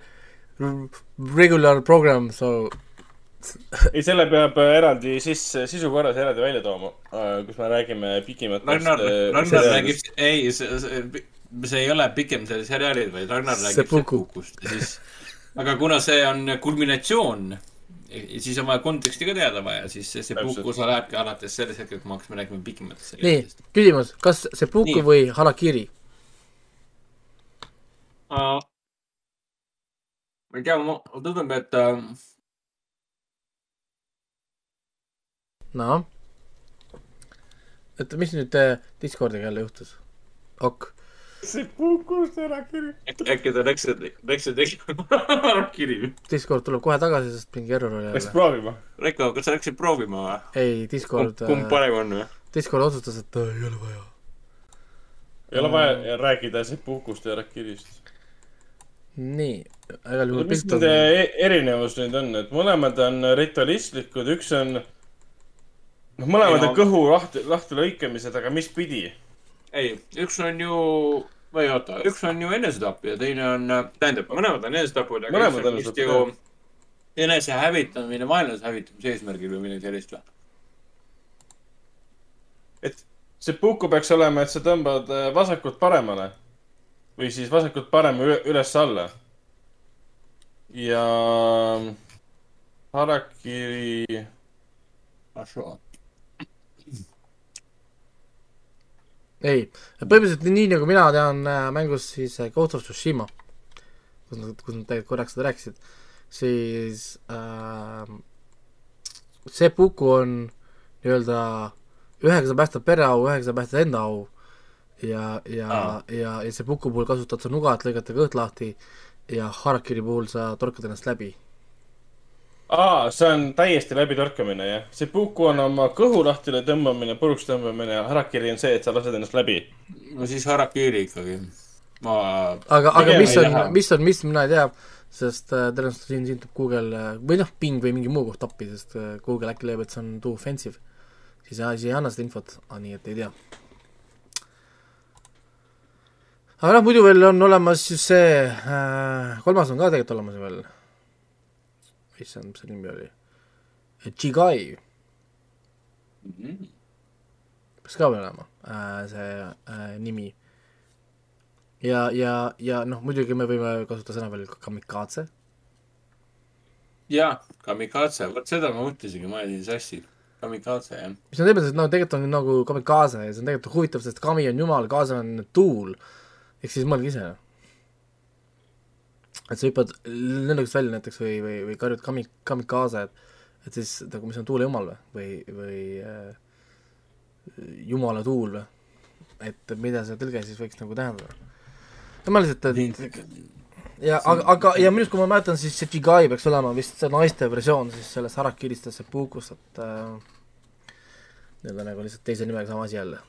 regular program, so (laughs) ei, selle peab äh, eraldi sisse, sisu korras eraldi välja tooma, kus me räägime pikimatest. Ragnar, Ragnar räägib, ei, see, see, ei ole pikem see seriaalid, vaid Ragnar räägib Seppuku. Seppukust ja siis aga kuna see on kulminatsioon, siis on vaja konteksti ka teada vaja, siis see, puhku osa lähebki alates sellest hetkest, kui me hakkame rääkima pikematest nii seriaalidest., küsimus, kas seppuku Nii. või harakiri? ma ei tea, mulle tundub, et äh, noh. et mis nüüd äh, Discordiga jälle juhtus? ok, see puhkus ära kiri. äkki ta läks, läks ja tegi (laughs) kiri. Discord tuleb kohe tagasi, sest mingi error oli Läks jälle. proovima. Reiko, kas sa läksid proovima või? ei, Discord, kumb parem on või? Discord otsustas, et äh, ei ole vaja. ei ole vaja rääkida see puhkust ja Rakirist. nii, igal juhul mis pilt on nende e- erinevus nüüd on, et mõlemad on ritualistlikud, üks on, noh, mõlemad on kõhu lahti, lahti lõikamised, aga mis pidi? ei, üks on ju, või oota, üks on ju enesetapp ja teine on, tähendab, mõlemad on enesetapud, aga Mõlemad üks on vist ju enese hävitamine vaenlase hävitamise eesmärgil või midagi sellist või? et see puhku peaks olema, et sa tõmbad äh, vasakult paremale või siis vasakult parema üle- üles-alla. ja Harakiri, ei, põhimõtteliselt nii nagu mina tean äh, mängus siis äh, Ghost of Tsushima, kus nad, kus nad tegelikult korraks seda rääkisid, siis äh, see puku on nii-öelda ühega sa päästad pereau, ühega sa päästad enda au ja, ja Aa. ja, ja see puku puhul kasutad sa nuga, et lõigata kõht lahti ja Harakiri puhul sa torkad ennast läbi. aa, see on täiesti läbitorkamine, jah. see puhku on oma kõhu lahti tõmbamine, puruks tõmbamine ja Harakiri on see, et sa lased ennast läbi. no siis Harakiri ikkagi. ma, aga, aga mis on mis on, mis mina ei tea, sest äh, tõenäoliselt siin, siin tuleb Google äh, või noh, Bing või mingi muu koht appi, sest äh, Google äkki leiab, et see on too offensive. siis, siis ei anna seda infot, nii et ei tea. aga noh, muidu veel on olemas ju see äh,, kolmas on ka tegelikult olemas ju veel. issand, mis see nimi oli? Jigai peaks ka olema äh, see äh, nimi. ja, ja, ja noh, muidugi me võime kasutada sõna veel ka kamikaze. jaa, Kamikaze, vot seda ma mõtlesingi, ma ajasin sassi. Kamikaze, jah. mis on et no tegelikult on nagu kamikaze ja see on tegelikult huvitav, sest kami on jumal, kaasa on tuul. ehk siis mõelge ise. Et sa hüppad lennukist välja näiteks või, või, või karjud kami, kamikaze, et et siis nagu, mis on tuule jumal või, või, või äh, jumala tuul või. et mida see tõlge siis võiks nagu tähendada. no ma lihtsalt, et ja aga, aga ja minu arust, kui ma mäletan, siis see Jigai peaks olema vist see naiste versioon siis sellest Harakirist ja Seppukus, et äh, need on nagu lihtsalt teise nimega sama asi jälle.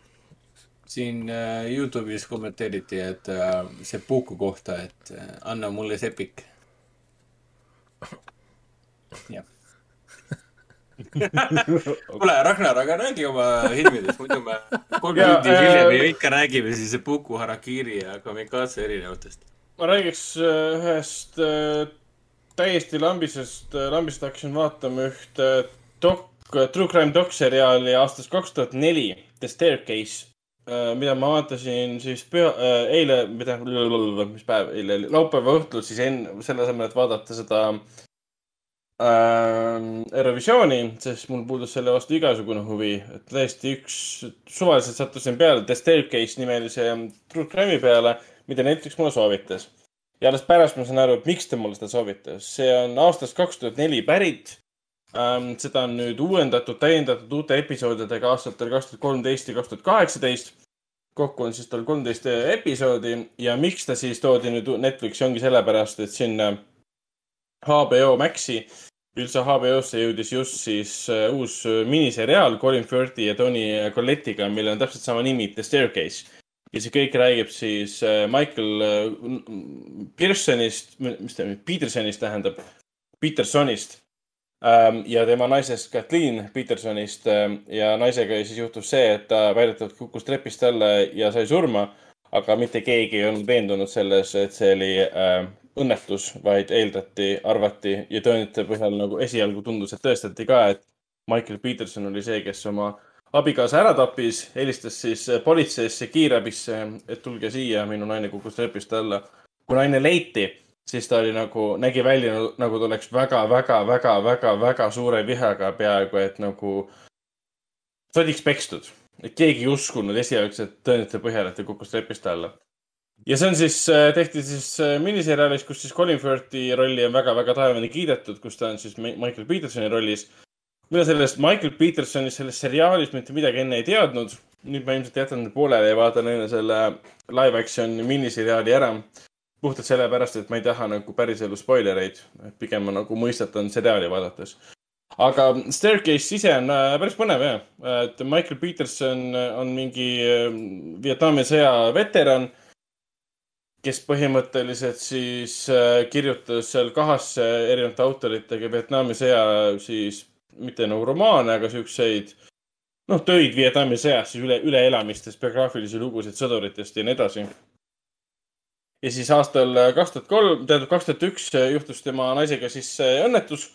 Siin äh, Youtube'is kommenteeriti, et äh, see puuku kohta, et äh, anna mulle sepik. jah. (laughs) kuule, Ragnar, aga räägi oma filmidest, muidu me kolm tundi hiljem ju ikka räägime siis Puku, Harakiri ja Kamikaze erinevatest. ma räägiks ühest täiesti lambisest, lambist hakkasin vaatama ühte dok-, True Crime Doc seriaali aastast kaks tuhat neli, The Staircase, mida ma vaatasin siis püha, eile, mida, mis päev, eile oli, laupäeva õhtul siis enne, selle asemel, et vaadata seda äh, Eurovisiooni, sest mul puudus selle vastu igasugune huvi, et täiesti üks, suvaliselt sattusin peale The Staircase nimelise True Crime'i peale, mida Netflix mulle soovitas ja alles pärast ma saan aru, et miks ta mulle seda soovitas. see on aastast kaks tuhat neli pärit ähm,. Seda on nüüd uuendatud, täiendatud uute episoodidega aastatel kaks tuhat kolmteist ja kaks tuhat kaheksateist. kokku on siis tal kolmteist episoodi ja miks ta siis toodi nüüd Netflixi ongi sellepärast, et sinna HBO Maxi, üldse HBO-sse jõudis just siis äh, uus äh, miniseriaal Colin Firthi ja Tony Collettiga, millel on täpselt sama nimi, The Staircase. Ja see kõik räägib siis äh, Michael Pearsonist, mis ta, Petersonist tähendab, Petersonist. ähm, ja tema naisest Kathleen Petersonist ähm, ja naisega siis juhtus see, et ta väidetavalt kukkus trepist alla ja sai surma, aga mitte keegi ei olnud veendunud selles, et see oli äh, õnnetus, vaid eeldati, arvati ja tõendite põhjal nagu esialgu tundus, et tõestati ka, et Michael Peterson oli see, kes oma abikaasa ära tappis, helistas siis äh, politseisse, kiirabisse, et tulge siia, minu naine kukkus trepist alla. kui naine leiti, siis ta oli nagu, nägi välja nagu ta oleks väga, väga, väga, väga, väga suure vihaga peaaegu, et nagu sodiks pekstud. et keegi ei uskunud esialgset tõendite põhjal, et ta kukkus trepist alla. ja see on siis, tehti siis miniseriaalis, kus siis Colin Firthi rolli on väga-väga taevani kiidetud, kus ta on siis Michael Petersoni rollis. mina sellest Michael Petersonist selles seriaalis mitte midagi enne ei teadnud. nüüd ma ilmselt jätan pooleli ja vaatan enne selle live action miniseriaali ära puhtalt sellepärast, et ma ei taha nagu päriselu spoilereid, pigem ma nagu mõistatan seriaali vaadates. aga Staircase ise on äh, päris põnev jah, et Michael Peterson on mingi äh, Vietnami sõja veteran, kes põhimõtteliselt siis äh, kirjutas seal kahasse erinevate autoritega Vietnami sõja siis mitte nagu romaane, aga siukseid noh, töid Vietnami sõjas siis üle, üleelamistest, biograafilisi lugusid sõduritest ja nii edasi ja siis aastal äh, kaks tuhat kolm, tähendab kaks tuhat üks äh, juhtus tema naisega siis äh, õnnetus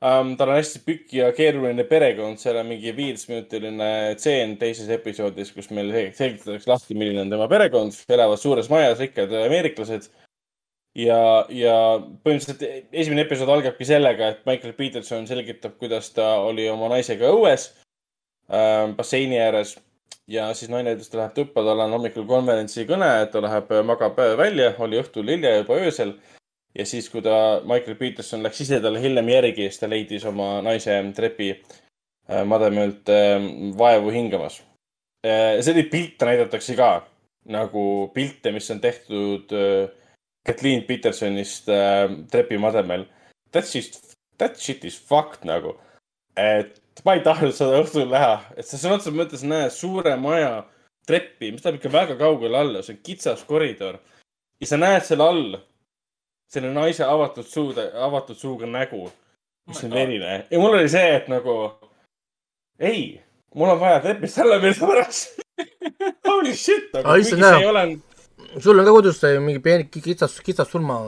um,. tal on hästi pikk ja keeruline perekond, seal on mingi viieteistminutiline tseen teises episoodis, kus meil selgitatakse lahti, milline on tema perekond. elavad suures majas, rikkad ameeriklased. ja, ja põhimõtteliselt esimene episood algabki sellega, et Michael Peterson selgitab, kuidas ta oli oma naisega õues ähm, basseini ääres ja siis naine ütles, ta läheb tuppa, tal on hommikul konverentsi kõne, ta läheb, magab välja, oli õhtul hilja juba öösel. ja siis, kui ta, Michael Peterson läks ise talle hiljem järgi, siis ta leidis oma naise trepi äh, mademelt äh, vaevu hingamas. Äh, selliseid pilte näidatakse ka nagu pilte, mis on tehtud Kathleen Petersonist trepimademel. That's just, that shit is fucked nagu. et ma ei tahtnud seda õhtul näha, et sa sõna otseses mõttes näed suure maja treppi, mis läheb ikka väga kaugele alla, see on kitsas koridor. ja sa näed seal all selle naise avatud suude, avatud suuga nägu, mis on verine. ja mul oli see, et nagu ei, mul on vaja trepist alla minna pärast (laughs) Holy shit kuigi see ei ole. sul on ka kodus mingi peen-, kitsas, kitsas surma,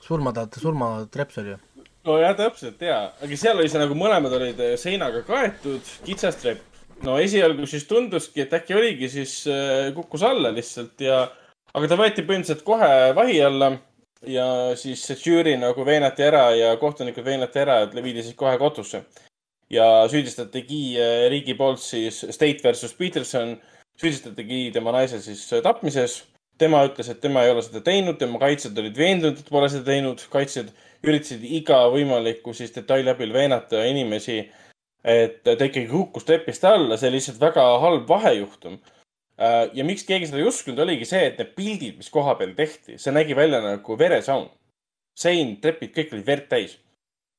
surmatad, surmatreps oli ju nojah, täpselt ja, aga seal oli see nagu mõlemad olid äh, seinaga kaetud, kitsas trepp. no esialgu siis tunduski, et äkki oligi siis äh, kukkus alla lihtsalt ja, aga ta võeti põhimõtteliselt kohe vahi alla ja siis see žüüri nagu veenati ära ja kohtunikud veenati ära, et viidi siis kohe kohtusse. ja süüdistatigi äh, riigi poolt siis State versus Peterson, süüdistatigi tema naise siis tapmises. tema ütles, et tema ei ole seda teinud, tema kaitsjad olid veendunud, et pole seda teinud, kaitsjad üritasid iga võimaliku siis detaili abil veenata inimesi, et ta ikkagi kukkus trepist alla, see oli lihtsalt väga halb vahejuhtum. Äh, ja miks keegi seda ei uskunud, oligi see, et need pildid, mis koha peal tehti, see nägi välja nagu veresaun. sein, trepid, kõik olid verd täis.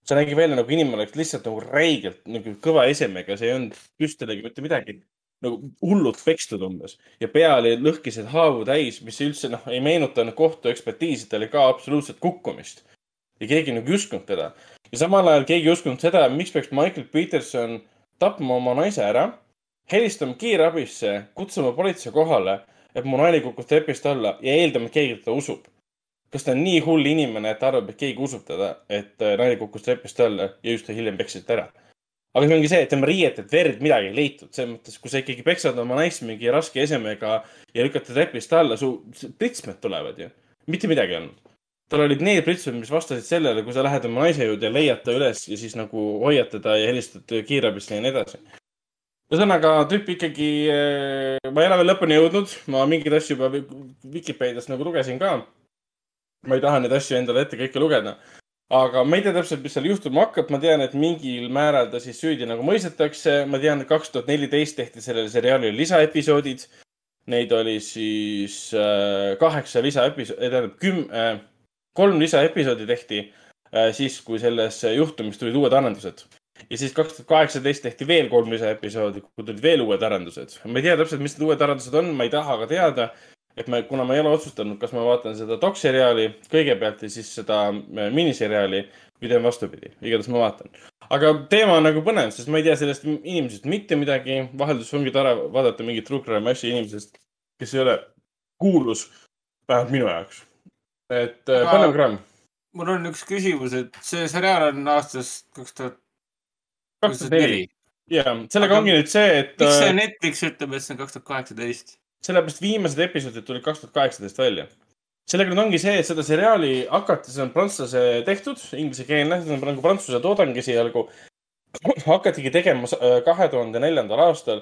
see nägi välja nagu inimene oleks lihtsalt nagu räigelt nagu kõva esemega, see ei olnud püstolegi mitte midagi nagu hullult pekstud umbes ja pea oli lõhkised haavu täis, mis üldse noh, ei meenutanud kohtuekspertiisi, ta oli ka absoluutselt kukkumist ja keegi nagu ei uskunud teda. ja samal ajal keegi ei uskunud seda, miks peaks Michael Peterson tapma oma naise ära, helistama kiirabisse, kutsuma politsei kohale, et mu naine kukkus trepist alla ja eeldama, et keegi teda usub. kas ta on nii hull inimene, et ta arvab, et keegi usub teda, et äh, naine kukkus trepist alla ja just hiljem peksid ära? aga see ongi see, et tema riietet verd midagi ei leitud, selles mõttes, kui sa ikkagi peksad oma naist mingi raske esemega ja lükkad ta trepist alla, su pritsmed tulevad ju. mitte midagi ei olnud tal olid need pritsud, mis vastasid sellele, kui sa lähed oma naise juurde ja leiad ta üles ja siis nagu hoiad teda ja helistad kiirabisse ja nii edasi. ühesõnaga, tüüp ikkagi, eh, ma ei ole veel lõpuni jõudnud, ma mingeid asju juba Vikipeediast nagu lugesin ka. ma ei taha neid asju endale ette kõike lugeda. aga ma ei tea täpselt, mis seal juhtuma hakkab, ma tean, et mingil määral ta siis süüdi nagu mõistetakse, ma tean, et kaks tuhat neliteist tehti sellele seriaalile lisaepisoodid. Neid oli siis äh, kaheksa lisaepisoodi, tähendab küm- äh,, kolm lisaepisoodi tehti äh, siis, kui selles juhtumis tulid uued arendused. ja siis kaks tuhat kaheksateist tehti veel kolm lisaepisoodi, kui tulid veel uued arendused. ma ei tea täpselt, mis need uued arendused on, ma ei taha ka teada. et ma, kuna ma ei ole otsustanud, kas ma vaatan seda dokseriaali kõigepealt ja siis seda äh, miniseriaali või teen vastupidi. igatahes ma vaatan. aga teema on nagu põnev, sest ma ei tea sellest inimesest mitte midagi. vaheldus ongi tore vaadata mingit True Crime asja inimesest, kes ei ole kuulus, vähemalt minu jaoks et äh, Aga... põnev kraam. mul on üks küsimus, et see seriaal on aastast kaks tuhat. kaks tuhat neli. ja, sellega Aga ongi nüüd see, et. miks see Netflix ütleb, et see on kaks tuhat kaheksateist? sellepärast viimased episoodid tulid kaks tuhat kaheksateist välja. sellega nüüd ongi see, et seda seriaali hakati, see on prantslase tehtud, inglisekeelne, see on nagu prantsuse toodang esialgu. hakatigi tegema äh, kahe tuhande neljandal aastal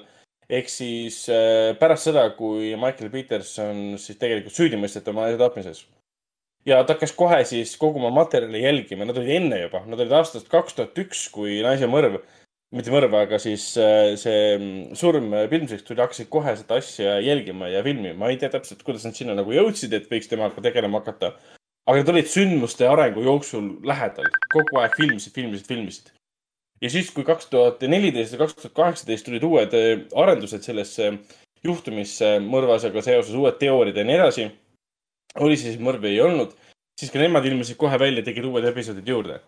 ehk siis äh, pärast seda, kui Michael Peterson siis tegelikult süüdi mõisteti oma tapmises. Ja ta hakkas kohe siis koguma materjali jälgima, nad olid enne juba, nad olid aastast kaks tuhat üks, kui naise mõrv mitte mõrv, aga siis äh, see mm, surm filmseks tuli, hakkasid kohe seda asja jälgima ja filmima. ma ei tea täpselt, kuidas nad sinna nagu jõudsid, et võiks temaga tegelema hakata. aga nad olid sündmuste arengu jooksul lähedal, kogu aeg filmisid, filmisid, filmisid. ja siis, kui kaks tuhat neliteist ja kaks tuhat kaheksateist tulid uued äh, arendused sellesse juhtumisse mõrvasjaga seoses, uued teooriad ja nii edasi, oli siis mõrvi ei olnud, siis ka nemad ilmusid kohe välja, tegid uued episoodid juurde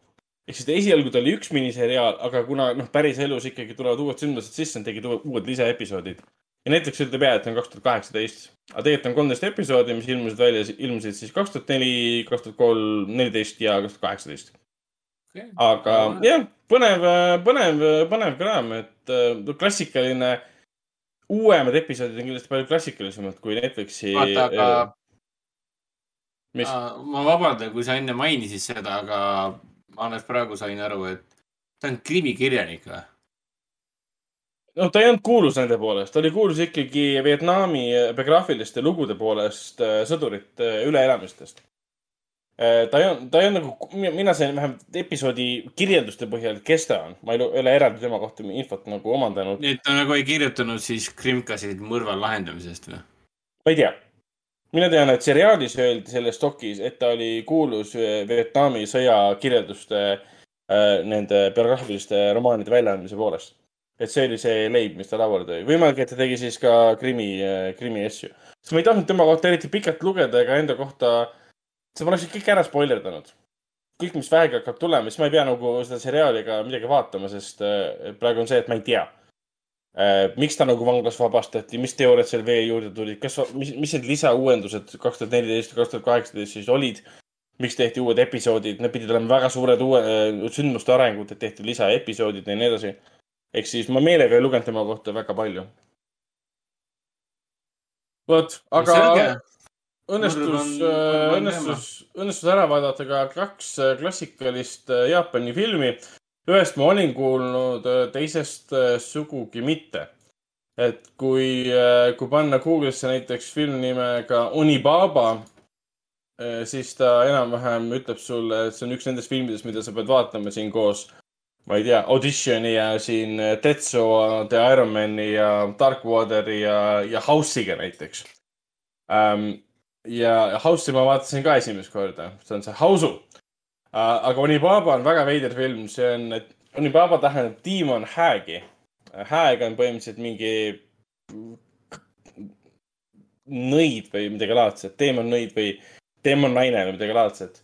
ehk siis esialgu ta oli üks miniseriaal, aga kuna noh, päriselus ikkagi tulevad uued sündmused sisse, tegid uued lisaepisoodid. ja näiteks ütleb jah, et on kaks tuhat kaheksateist, aga tegelikult on kolmteist episoodi, mis ilmusid välja, ilmusid siis kaks tuhat neli, kaks tuhat kolm, neliteist ja kaks tuhat kaheksateist. aga jah, põnev, põnev, põnev kraam, et klassikaline, uuemad episoodid on kindlasti palju klassikalisemad kui Netflixi. vaata, aga mis? ma vabandan, kui sa enne mainisid seda, aga ma alles praegu sain aru, et ta on krimikirjanik või? no ta ei olnud kuulus nende poolest, ta oli kuulus ikkagi Vietnami biograafiliste lugude poolest äh, sõdurite äh, üleelamistest. Äh, ta ei olnud, ta ei olnud nagu, mina sain vähemalt episoodi kirjelduste põhjal, kes ta on. ma ei ole eraldi tema kohta infot nagu omandanud. nii et ta nagu ei kirjutanud siis krimkasid mõrva lahendamisest või? ma ei tea mina tean, et seriaalis öeldi selles dokis, et ta oli kuulus Vietnami sõja kirjelduste äh,, nende biograafiliste romaanide väljaandmise poolest. et see oli see leib, mis ta lauale tõi. võimalik, et ta tegi siis ka krimi äh,, krimi asju. sest ma ei tahtnud tema kohta eriti pikalt lugeda ega enda kohta, sest ma oleksin kõik ära spoilerdanud. kõik, mis vähegi hakkab tulema, siis ma ei pea nagu seda seriaali ega midagi vaatama, sest äh, praegu on see, et ma ei tea miks ta nagu vanglas vabastati, mis teooriad seal veel juurde tulid, kas, mis, mis need lisauuendused kaks tuhat neliteist kaks tuhat kaheksateist siis olid? miks tehti uued episoodid, need pidid olema väga suured uue, äh, sündmuste arengud, et tehti lisaepisoodid ja nii edasi. ehk siis ma meelega ei lugenud tema kohta väga palju. vot, aga õnnestus, äh, õnnestus, õnnestus ära vaadata ka kaks klassikalist Jaapani filmi ühest ma olin kuulnud, äh, teisest äh, sugugi mitte. et kui, äh, kui panna Google'isse näiteks film nimega Unibaba, siis ta enam-vähem ütleb sulle, et see on üks nendest filmidest, mida sa pead vaatama siin koos, ma ei tea, Auditioni ja siin Tetsu, The Ironmani ja Darkwateri ja, ja House'iga näiteks um,. ja House'i ma vaatasin ka esimest korda, see on see House'u aga Onibaba on väga veider film, see on, et Onibaba tähendab Demon Hag'i. Hag on põhimõtteliselt mingi nõid või midagi laadset, teemon nõid või teemon naine või midagi laadset.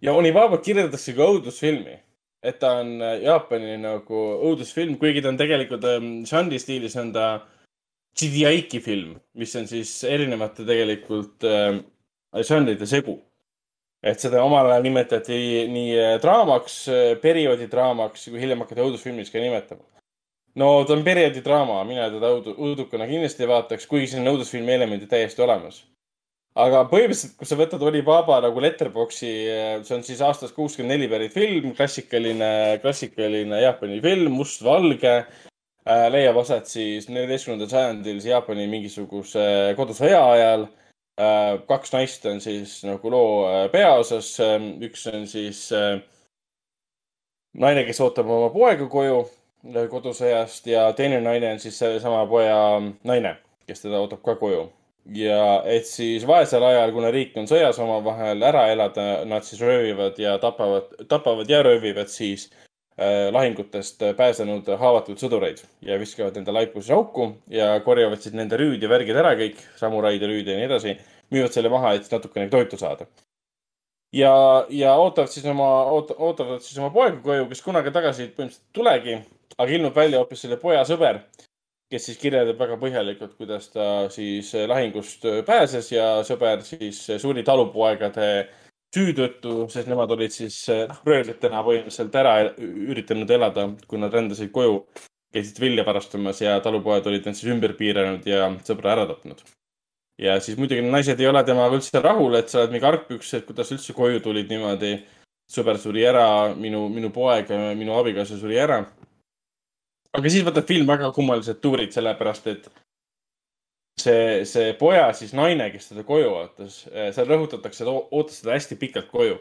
ja Onibaba kirjeldatakse kui õudusfilmi, et ta on äh, Jaapani nagu õudusfilm, kuigi ta on tegelikult ähm, žanri stiilis on ta Chidiaiki film, mis on siis erinevate tegelikult äh, žanride segu et seda omal ajal nimetati nii äh, draamaks, äh, perioodidraamaks, kui hiljem hakati õudusfilmiks ka nimetama. no ta on perioodidraama, mina teda õudu, õudukana kindlasti ei vaataks, kuigi siin on õudusfilmi elemendid täiesti olemas. aga põhimõtteliselt, kui sa võtad Olibaba nagu letterbox'i, äh, see on siis aastast kuuskümmend neli pärit film, klassikaline, klassikaline Jaapani film, mustvalge leiab aset siis neljateistkümnendal sajandil Jaapani mingisuguse kodusõja ajal kaks naist on siis nagu loo äh, peaosas, ähm, üks on siis äh, naine, kes ootab oma poega koju kodusõjast ja teine naine on siis sellesama poja naine, kes teda ootab ka koju. ja et siis vaesel ajal, kuna riik on sõjas omavahel ära elada, nad siis röövivad ja tapavad, tapavad ja röövivad siis äh, lahingutest pääsenud haavatud sõdureid ja viskavad nende laipusi auku ja korjavad siis nende rüüd ja värgid ära kõik, samuraid ja rüüd ja nii edasi. müüvad selle maha, et natukene toitu saada. ja, ja ootavad siis oma, ootavad siis oma poega koju, kes kunagi tagasi põhimõtteliselt ei tulegi, aga ilmub välja hoopis selle poja sõber, kes siis kirjeldab väga põhjalikult, kuidas ta siis lahingust pääses ja sõber siis suri talupoegade süü tõttu, sest nemad olid siis noh, röövlitena põhimõtteliselt ära üritanud elada, kui nad rändasid koju, käisid vilja varastamas ja talupojad olid nad siis ümber piiranud ja sõbra ära tapnud. ja siis muidugi naised ei ole temaga üldse rahul, et sa oled mingi argpüks, et kuidas üldse koju tulid niimoodi. sõber suri ära, minu, minu poeg, minu abikaasa suri ära. aga siis võtab film väga kummalised tuurid, sellepärast et see, see poja siis naine, kes teda koju ootas, seal rõhutatakse, et ootas teda hästi pikalt koju.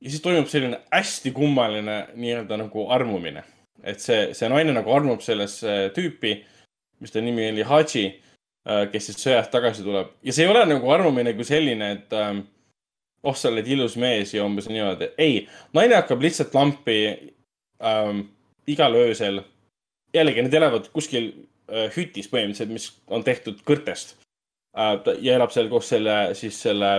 ja siis toimub selline hästi kummaline nii-öelda nagu armumine. et see, see naine nagu armub sellesse tüüpi, mis ta nimi oli, Hadži Äh, kes siis sõjast tagasi tuleb ja see ei ole nagu arvamine kui selline, et ähm, oh, sa oled ilus mees ja umbes niimoodi. ei, naine hakkab lihtsalt lampi ähm, igal öösel. jällegi, nad elavad kuskil hütis põhimõtteliselt, mis on tehtud kõrtest äh,. ja elab seal koos selle, siis selle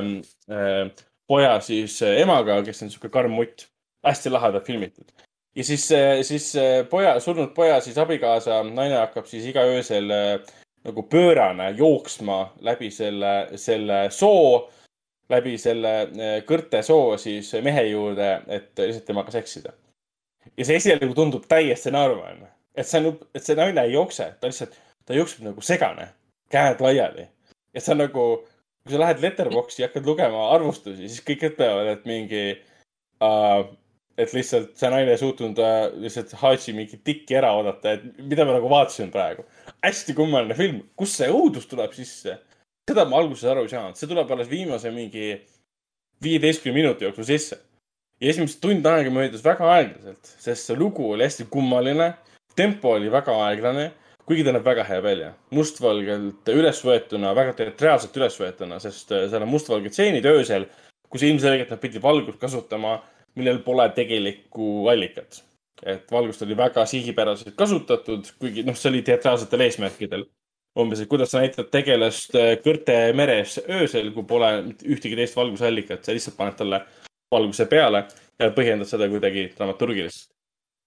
äh, poja siis äh, emaga, kes on sihuke karm mutt. hästi lahedalt filmitud. ja siis, äh, siis poja, surnud poja siis abikaasa, naine hakkab siis iga öösel äh, nagu pöörane jooksma läbi selle, selle soo, läbi selle kõrte soo siis mehe juurde, et lihtsalt temaga seksida. ja see esialgu tundub täiesti naeruväärne, et see on, et see naine ei jookse, ta lihtsalt, ta jookseb nagu segane, käed laiali. ja see on nagu, kui sa lähed Letterboxi ja hakkad lugema arvustusi, siis kõik ütlevad, et mingi uh, et lihtsalt see naine ei suutnud äh, lihtsalt Hachi mingit tikki ära oodata, et mida ma nagu vaatasin praegu. hästi kummaline film, kust see õudus tuleb sisse? seda ma alguses aru ei saanud, see tuleb alles viimase mingi viieteistkümne minuti jooksul sisse. ja esimesed tund aega möödus väga aeglaselt, sest see lugu oli hästi kummaline, tempo oli väga aeglane, kuigi ta näeb väga hea välja. mustvalgelt üles võetuna, väga teatraalselt üles võetuna, sest äh, seal on mustvalged stseenid öösel, kus ilmselgelt nad pidid valgust kasutama millel pole tegelikku allikat. et valgust oli väga sihipäraselt kasutatud, kuigi noh, see oli teatraalsetel eesmärkidel. umbes, et kuidas sa näitad tegelast äh, kõrte meres öösel, kui pole ühtegi teist valgusallikat, sa lihtsalt paned talle valguse peale ja põhjendad seda kuidagi dramaturgiliselt.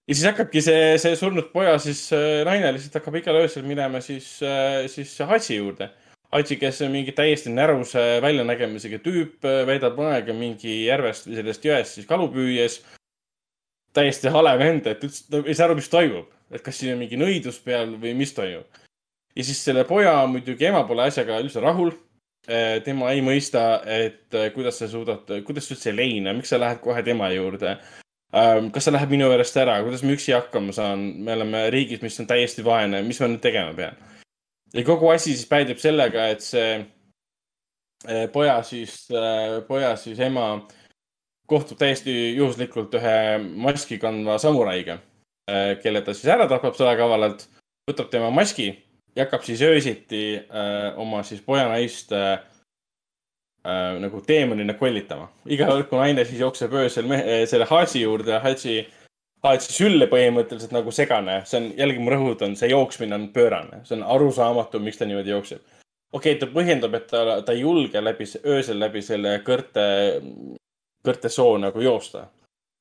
Ja siis hakkabki see, see surnud poja siis äh, naine lihtsalt hakkab igal öösel minema siis, äh, siis Hatsi juurde Aitsi, kes on mingi täiesti näruse väljanägemisega tüüp, veedab aega mingi järvest või sellest jõest siis kalu püües. täiesti hale vend, et üldse no, ei saa aru, mis toimub, et kas siin on mingi nõidus peal või mis toimub. ja siis selle poja muidugi ema pole asjaga üldse rahul. Tema ei mõista, et kuidas sa suudad, kuidas sa üldse ei leina, miks sa lähed kohe tema juurde ehm, kas sa lähed minu juurest ära, kuidas ma üksi hakkama saan, me oleme riigis, mis on täiesti vaene, mis ma nüüd tegema pean? ja kogu asi siis päädib sellega, et see eh, poja siis, eh, poja siis ema kohtub täiesti juhuslikult ühe maski kandva samuraiga, eh, kelle ta siis ära tapab salakavalalt, võtab tema maski ja hakkab siis öösiti oma siis poja naist äh, nagu teemonina kollitama. iga kord, kui naine siis jookseb öösel mehe, selle Hadži juurde, Hadži Paetsi sülle põhimõtteliselt nagu segane, see on, jällegi ma rõhutan, see jooksmine on pöörane, see on arusaamatu, miks ta niimoodi jookseb. okei okay,, ta põhjendab, et ta, ta ei julge läbi, öösel läbi selle kõrte, kõrtesoo nagu joosta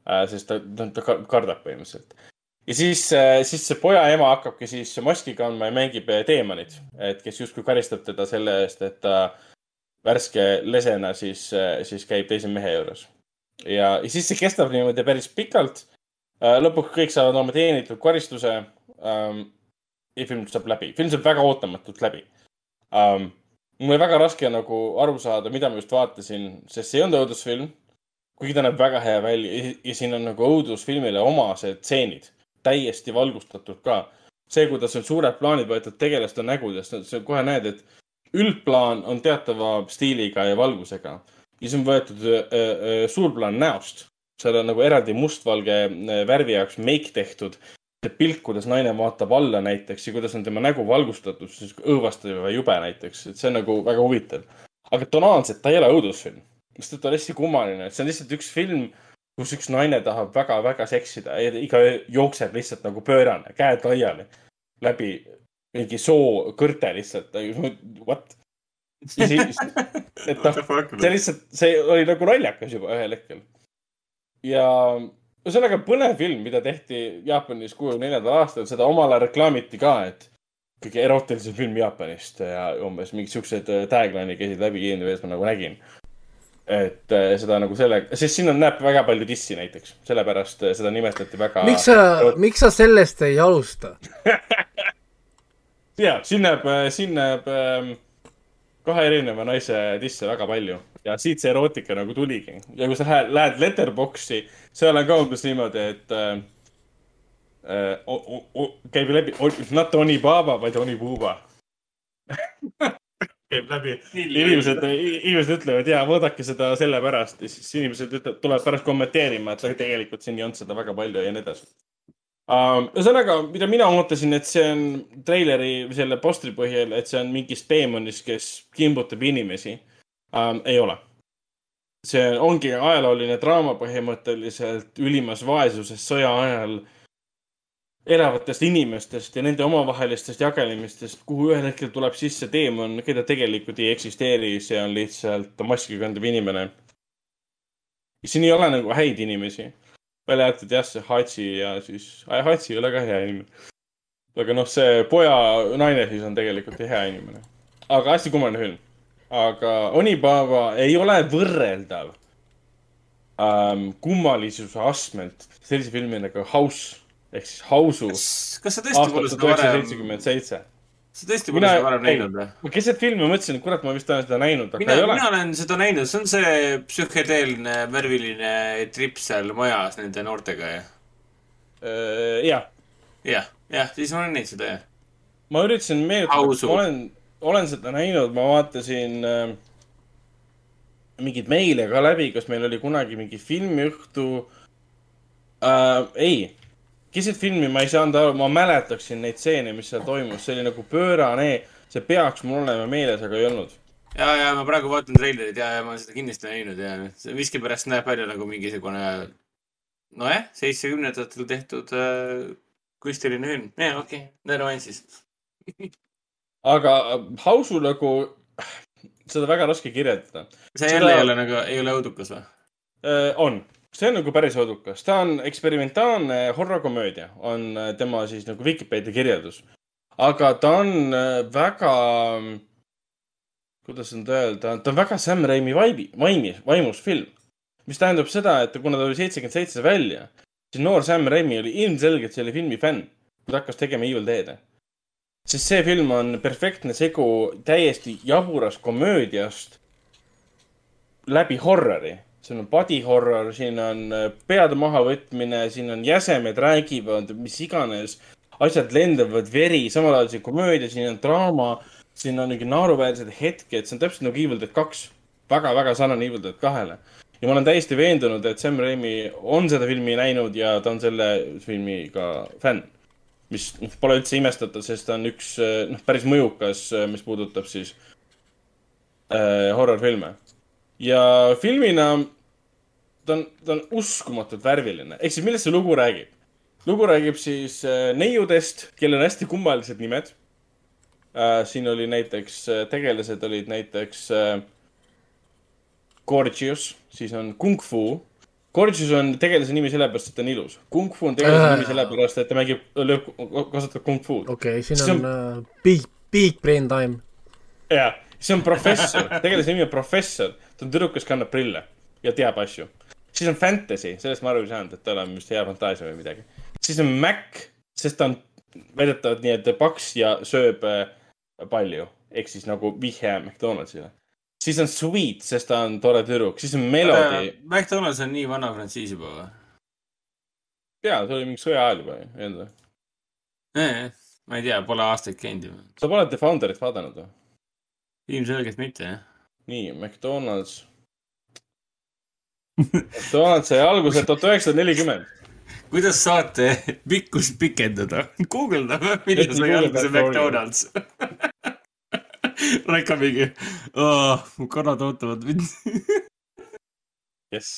äh,. sest ta, ta, ta kardab põhimõtteliselt. ja siis, äh, siis see poja ema hakkabki siis maski kandma ja mängib teemanit, et kes justkui karistab teda selle eest, et ta värske lesena siis, siis käib teise mehe juures. ja, ja siis see kestab niimoodi päris pikalt Äh, lõpuks kõik saavad oma teenitud karistuse um,. ja film saab läbi, film saab väga ootamatult läbi um,. mul oli väga raske nagu aru saada, mida ma just vaatasin, sest see ei olnud õudusfilm. kuigi ta näeb väga hea välja ja siin on nagu õudusfilmile omased stseenid, täiesti valgustatud ka. see, kuidas on suured plaanid võetud tegelaste nägudest, sa kohe näed, et üldplaan on teatava stiiliga ja valgusega. Ja siis on võetud äh, äh, suurplaan näost. Seal on nagu eraldi mustvalge äh, värvi jaoks meik tehtud. pilt, kuidas naine vaatab alla näiteks ja kuidas on tema nägu valgustatud, siis õõvastav ja jube näiteks, et see on nagu väga huvitav. aga tonaalselt ta ei ole õudusfilm, ta on hästi kummaline, et see on lihtsalt üks film, kus üks naine tahab väga-väga seksida ja iga jookseb lihtsalt nagu pöörane, käed laiali läbi mingi soo kõrte lihtsalt, what? (laughs) et noh, see lihtsalt, see oli nagu naljakas juba ühel hetkel ja ühesõnaga põnev film, mida tehti Jaapanis kuuekümne neljandal aastal, seda omal ajal reklaamiti ka, et kõige erootilisem film Jaapanist ja umbes mingid siuksed äh, tagline'id käisid läbi IMDb-s, ma nagu nägin. et äh, seda nagu selle, sest siin on, näeb väga palju dissi näiteks, sellepärast äh, seda nimetati väga. miks sa, miks sa sellest ei alusta (laughs) ja siin näeb, siin näeb ähm, kahe erineva naise disse väga palju. Ja siit see erootika nagu tuligi. ja kui sa lähed, Letterboxi, seal on ka umbes niimoodi, et äh, äh, o, o, käib läbi, not Oni Baba, vaid Oni Buuba (laughs) käib läbi. inimesed, inimesed ütlevad ja vaadake seda sellepärast ja siis inimesed ütlevad, tulevad pärast kommenteerima, et tegelikult siin ei olnud seda väga palju ja nii edasi um,. ühesõnaga, mida mina ootasin, et see on treileri selle postri põhjal, et see on mingist teemonist, kes kimbutab inimesi um,. ei ole. see ongi ajalooline draama põhimõtteliselt ülimas vaesuses sõja ajal elavatest inimestest ja nende omavahelistest jagelemistest, kuhu ühel hetkel tuleb sisse teemon, keda tegelikult ei eksisteeri, see on lihtsalt maski kandev inimene. siin ei ole nagu häid inimesi, välja arvatud jah, see Hatsi ja siis, Hatsi ei ole ka hea inimene. aga noh, see poja naine siis on tegelikult hea inimene. aga hästi kummaline film. aga Onibaba ei ole võrreldav ähm, kummalisuse astmelt sellise filmi nagu House ehk siis Hausu. kas sa tõesti pole seda varem? seitsekümmend seitse. Sa tõesti pole seda varem näinud või? ma keset filmi mõtlesin, et kurat, ma vist olen seda näinud, aga mina, ei ole. mina olen seda näinud, see on see psühhedeelne värviline tripp seal majas nende noortega, jah? jah. jah, jah, siis ma olen näinud seda, jah. ma üritasin meenutada, ma olen, olen seda näinud, ma vaatasin äh, mingeid meile ka läbi, kas meil oli kunagi mingi filmiõhtu äh,. ei keset filmi ma ei saanud aru, ma mäletaksin neid stseene, mis seal toimus, see oli nagu pöörane, see peaks mul olema meeles, aga ei olnud. ja, ja ma praegu vaatan treilerit ja, ja ma olen seda kindlasti näinud ja see miskipärast näeb välja nagu mingisugune nojah, seitsmekümnendatel tehtud äh, kunstiline film. jaa, okei okay., never mind siis (laughs) aga Hausu nagu, seda väga raske kirjeldada. see jälle seda... ei ole nagu, ei ole õudukas või? Äh, on see on nagu päris õudukas, ta on eksperimentaalne horror-komöödia, on äh, tema siis nagu Vikipeedia kirjeldus. aga ta on äh, väga, kuidas nüüd öelda, ta on väga Sam Raimi vaibi, vaimis, vaimus film. mis tähendab seda, et kuna ta oli seitsekümmend seitse välja, siis noor Sam Raimi oli ilmselgelt selle filmi fänn, kui ta hakkas tegema Evil Dead'e. sest see film on perfektne segu täiesti jaburast komöödiast läbi horrori siin on body horror, siin on äh, peade mahavõtmine, siin on jäsemed räägivad, mis iganes. asjad lendavad, veri, samal ajal see komöödia, siin on draama, siin on mingi naeruväärsed hetked, see on täpselt nagu Evil Dead kaks väga,. väga-väga sarnane Evil Dead kahele. ja ma olen täiesti veendunud, et Sam Raimi on seda filmi näinud ja ta on selle filmiga fänn. mis noh, pole üldse imestatav, sest ta on üks äh, noh, päris mõjukas, äh, mis puudutab siis äh, horror-filme ja filmina ta on, ta on uskumatult värviline. ehk siis millest see lugu räägib? lugu räägib siis äh, neiudest, kellel on hästi kummalised nimed äh,. siin oli näiteks äh,, tegelased olid näiteks Gorgius, siis on Kung Fu. Gorgius on tegelase nimi sellepärast, et ta on ilus. Kung Fu on tegelase äh. nimi sellepärast, et ta mängib, lööb, kasutab Kung Fu'd. okei okay,, siin on, on uh, big, big brain time. jaa, see on professor, tegelase nimi on professor, ta on tüdruk, kes kannab prille ja teab asju siis on fantasy, sellest ma aru ei saanud, et tal on vist hea fantaasia või midagi. siis on Mac, sest ta on väidetavalt nii-öelda paks ja sööb äh, palju, ehk siis nagu vihje McDonaldsile. siis on Sweet, sest ta on tore tüdruk, siis on Melody. McDonalds on nii vana frantsiis juba või? jaa, see oli mingi sõja ajal juba, ei olnud või? ma ei tea, pole aastaid käinud ju. sa pole The Founderit vaadanud või? ilmselgelt mitte, jah. nii, McDonalds McDonalds sai alguse tuhat üheksasada nelikümmend. kuidas saate pikkust pikendada? guugeldame, millal sai alguse McDonalds (laughs) Raika mingi oh,, mu kanad ootavad mind Yes,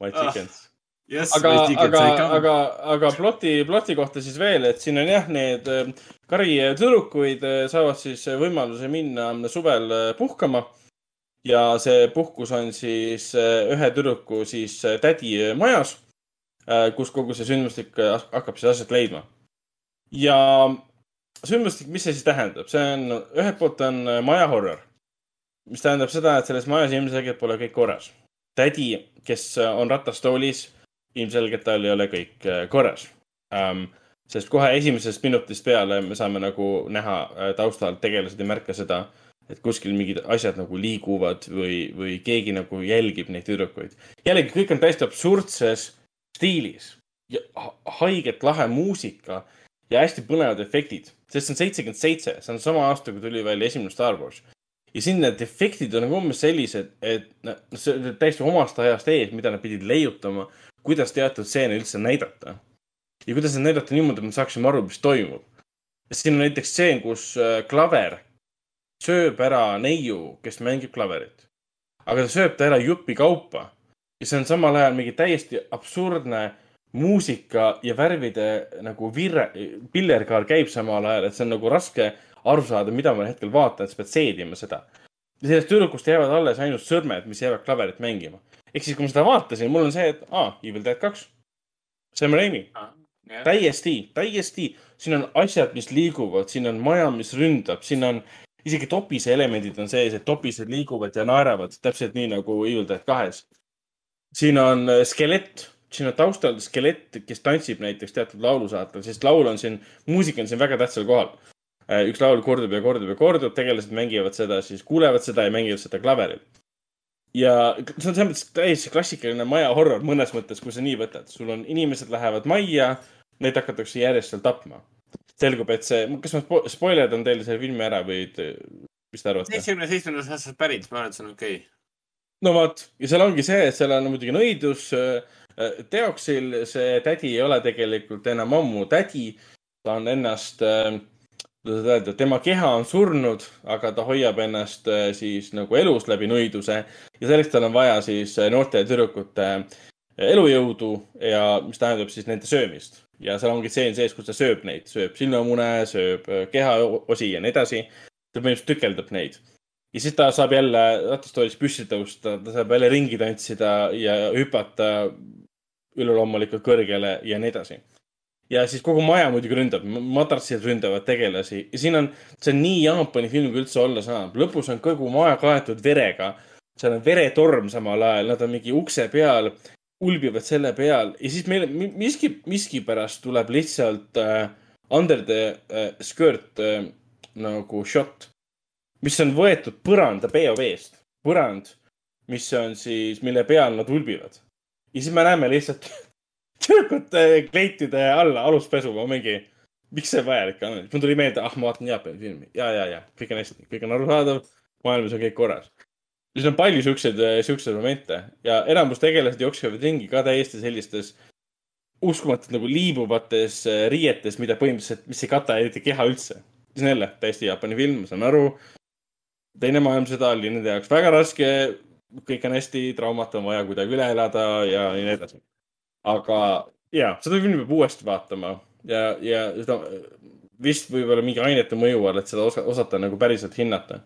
my ah, chickens ah. Yes, aga, aga, aga, aga ploti, ploti kohta siis veel, et siin on jah, need äh, kari tüdrukuid äh, saavad siis võimaluse minna suvel äh, puhkama ja see puhkus on siis äh, ühe tüdruku siis äh, tädi majas, äh, kus kogu see sündmustik hakkab siis aset leidma. ja sündmustik, mis see siis tähendab, see on, ühelt poolt on maja horror, mis tähendab seda, et selles majas ilmselgelt pole kõik korras. tädi, kes on ratastoolis, ilmselgelt tal ei ole kõik korras um, sest kohe esimesest minutist peale me saame nagu näha taustal, tegelased ei märka seda et kuskil mingid asjad nagu liiguvad või, või keegi nagu jälgib neid tüdrukuid. jällegi, kõik on täiesti absurdses stiilis ja haiget lahe muusika ja hästi põnevad efektid, sest see on seitsekümmend seitse, see on sama aasta, kui tuli välja esimene Star Wars. ja siin need efektid on nagu umbes sellised, et see on täiesti omast ajast ees, mida nad pidid leiutama, kuidas teatud stseene üldse näidata. ja kuidas nad näidata niimoodi, et me saaksime aru, mis toimub. siin on näiteks stseen, kus äh, klaver sööb ära neiu, kes mängib klaverit. aga ta sööb ta ära jupi kaupa ja see on samal ajal mingi täiesti absurdne muusika ja värvide nagu virre, pillerkaar käib samal ajal, et see on nagu raske aru saada, mida ma hetkel vaatan, sa pead seedima seda. ja sellest tüdrukust jäävad alles ainult sõrmed, mis jäävad klaverit mängima. ehk siis, kui ma seda vaatasin, mul on see, et aa, Evil Dead kaks. Sam Raimi ah,. Yeah. täiesti, täiesti, siin on asjad, mis liiguvad, siin on maja, mis ründab, siin on isegi topise elemendid on sees, et topised liiguvad ja naeravad täpselt nii nagu Evil Dead kahes. siin on äh, skelett siin on taustal skelett, kes tantsib näiteks teatud laulusaatel, sest laul on siin, muusika on siin väga tähtsal kohal. Äh, üks laul kordub ja kordub ja kordub, tegelased mängivad seda, siis kuulevad seda ja mängivad seda klaveril. ja see on selles mõttes täiesti klassikaline maja horror mõnes mõttes, kui sa nii võtad. sul on, inimesed lähevad majja, neid hakatakse järjest seal tapma. Selgub, et see, kas ma spo spoilerdan teile selle filmi ära või mis te arvate? seitsmekümne seitsmendast aastast pärit, ma arvan, et see on okei okay. no vot, ja seal ongi see, et seal on muidugi nõidus Äh, teoksil see tädi ei ole tegelikult enam ammu tädi. ta on ennast, äh, kuidas öelda, tema keha on surnud, aga ta hoiab ennast äh, siis nagu elus läbi nõiduse ja selleks tal on vaja siis noorte tüdrukute elujõudu ja mis tähendab siis nende söömist. Ja seal ongi stseen sees, kus ta sööb neid, sööb silmamune, sööb kehaosi ja nii edasi. ta põhimõtteliselt tükeldab neid ja siis ta saab jälle ratastoolis püsti tõusta, ta saab jälle ringi tantsida ja hüpata üleloomulikult kõrgele ja nii edasi. ja siis kogu maja muidugi ründab, madrassid ründavad tegelasi ja siin on, see on nii Jaapani film, kui üldse olla saab. lõpus on kogu maja kaetud verega. seal on veretorm samal ajal, nad on mingi ukse peal, ulbivad selle peal ja siis meil miski, miskipärast tuleb lihtsalt äh, under the äh, skirt äh, nagu shot, mis on võetud põranda POV-st, põrand, mis on siis, mille peal nad ulbivad ja siis me näeme lihtsalt (laughs) tüdrukute kleitide alla aluspesu, ma mingi, miks see vajalik on? mul tuli meelde, ah, ma vaatan Jaapani filmi ja, ja, ja kõik on hästi, kõik on arusaadav, maailmas on kõik korras. Siis on palju siukseid, siukseid momente ja enamus tegelased jooksevad ringi ka täiesti sellistes uskumatult nagu liibuvates äh, riietes, mida põhimõtteliselt, mis ei kata eriti keha üldse. see on jälle täiesti Jaapani film, ma saan aru. teine maailmasõda oli nende jaoks väga raske kõik on hästi, traumat on vaja kuidagi üle elada ja nii edasi. aga ja, seda filmi peab uuesti vaatama ja, ja seda vist võib-olla mingi ainete mõju all, et seda osa, osata nagu päriselt hinnata.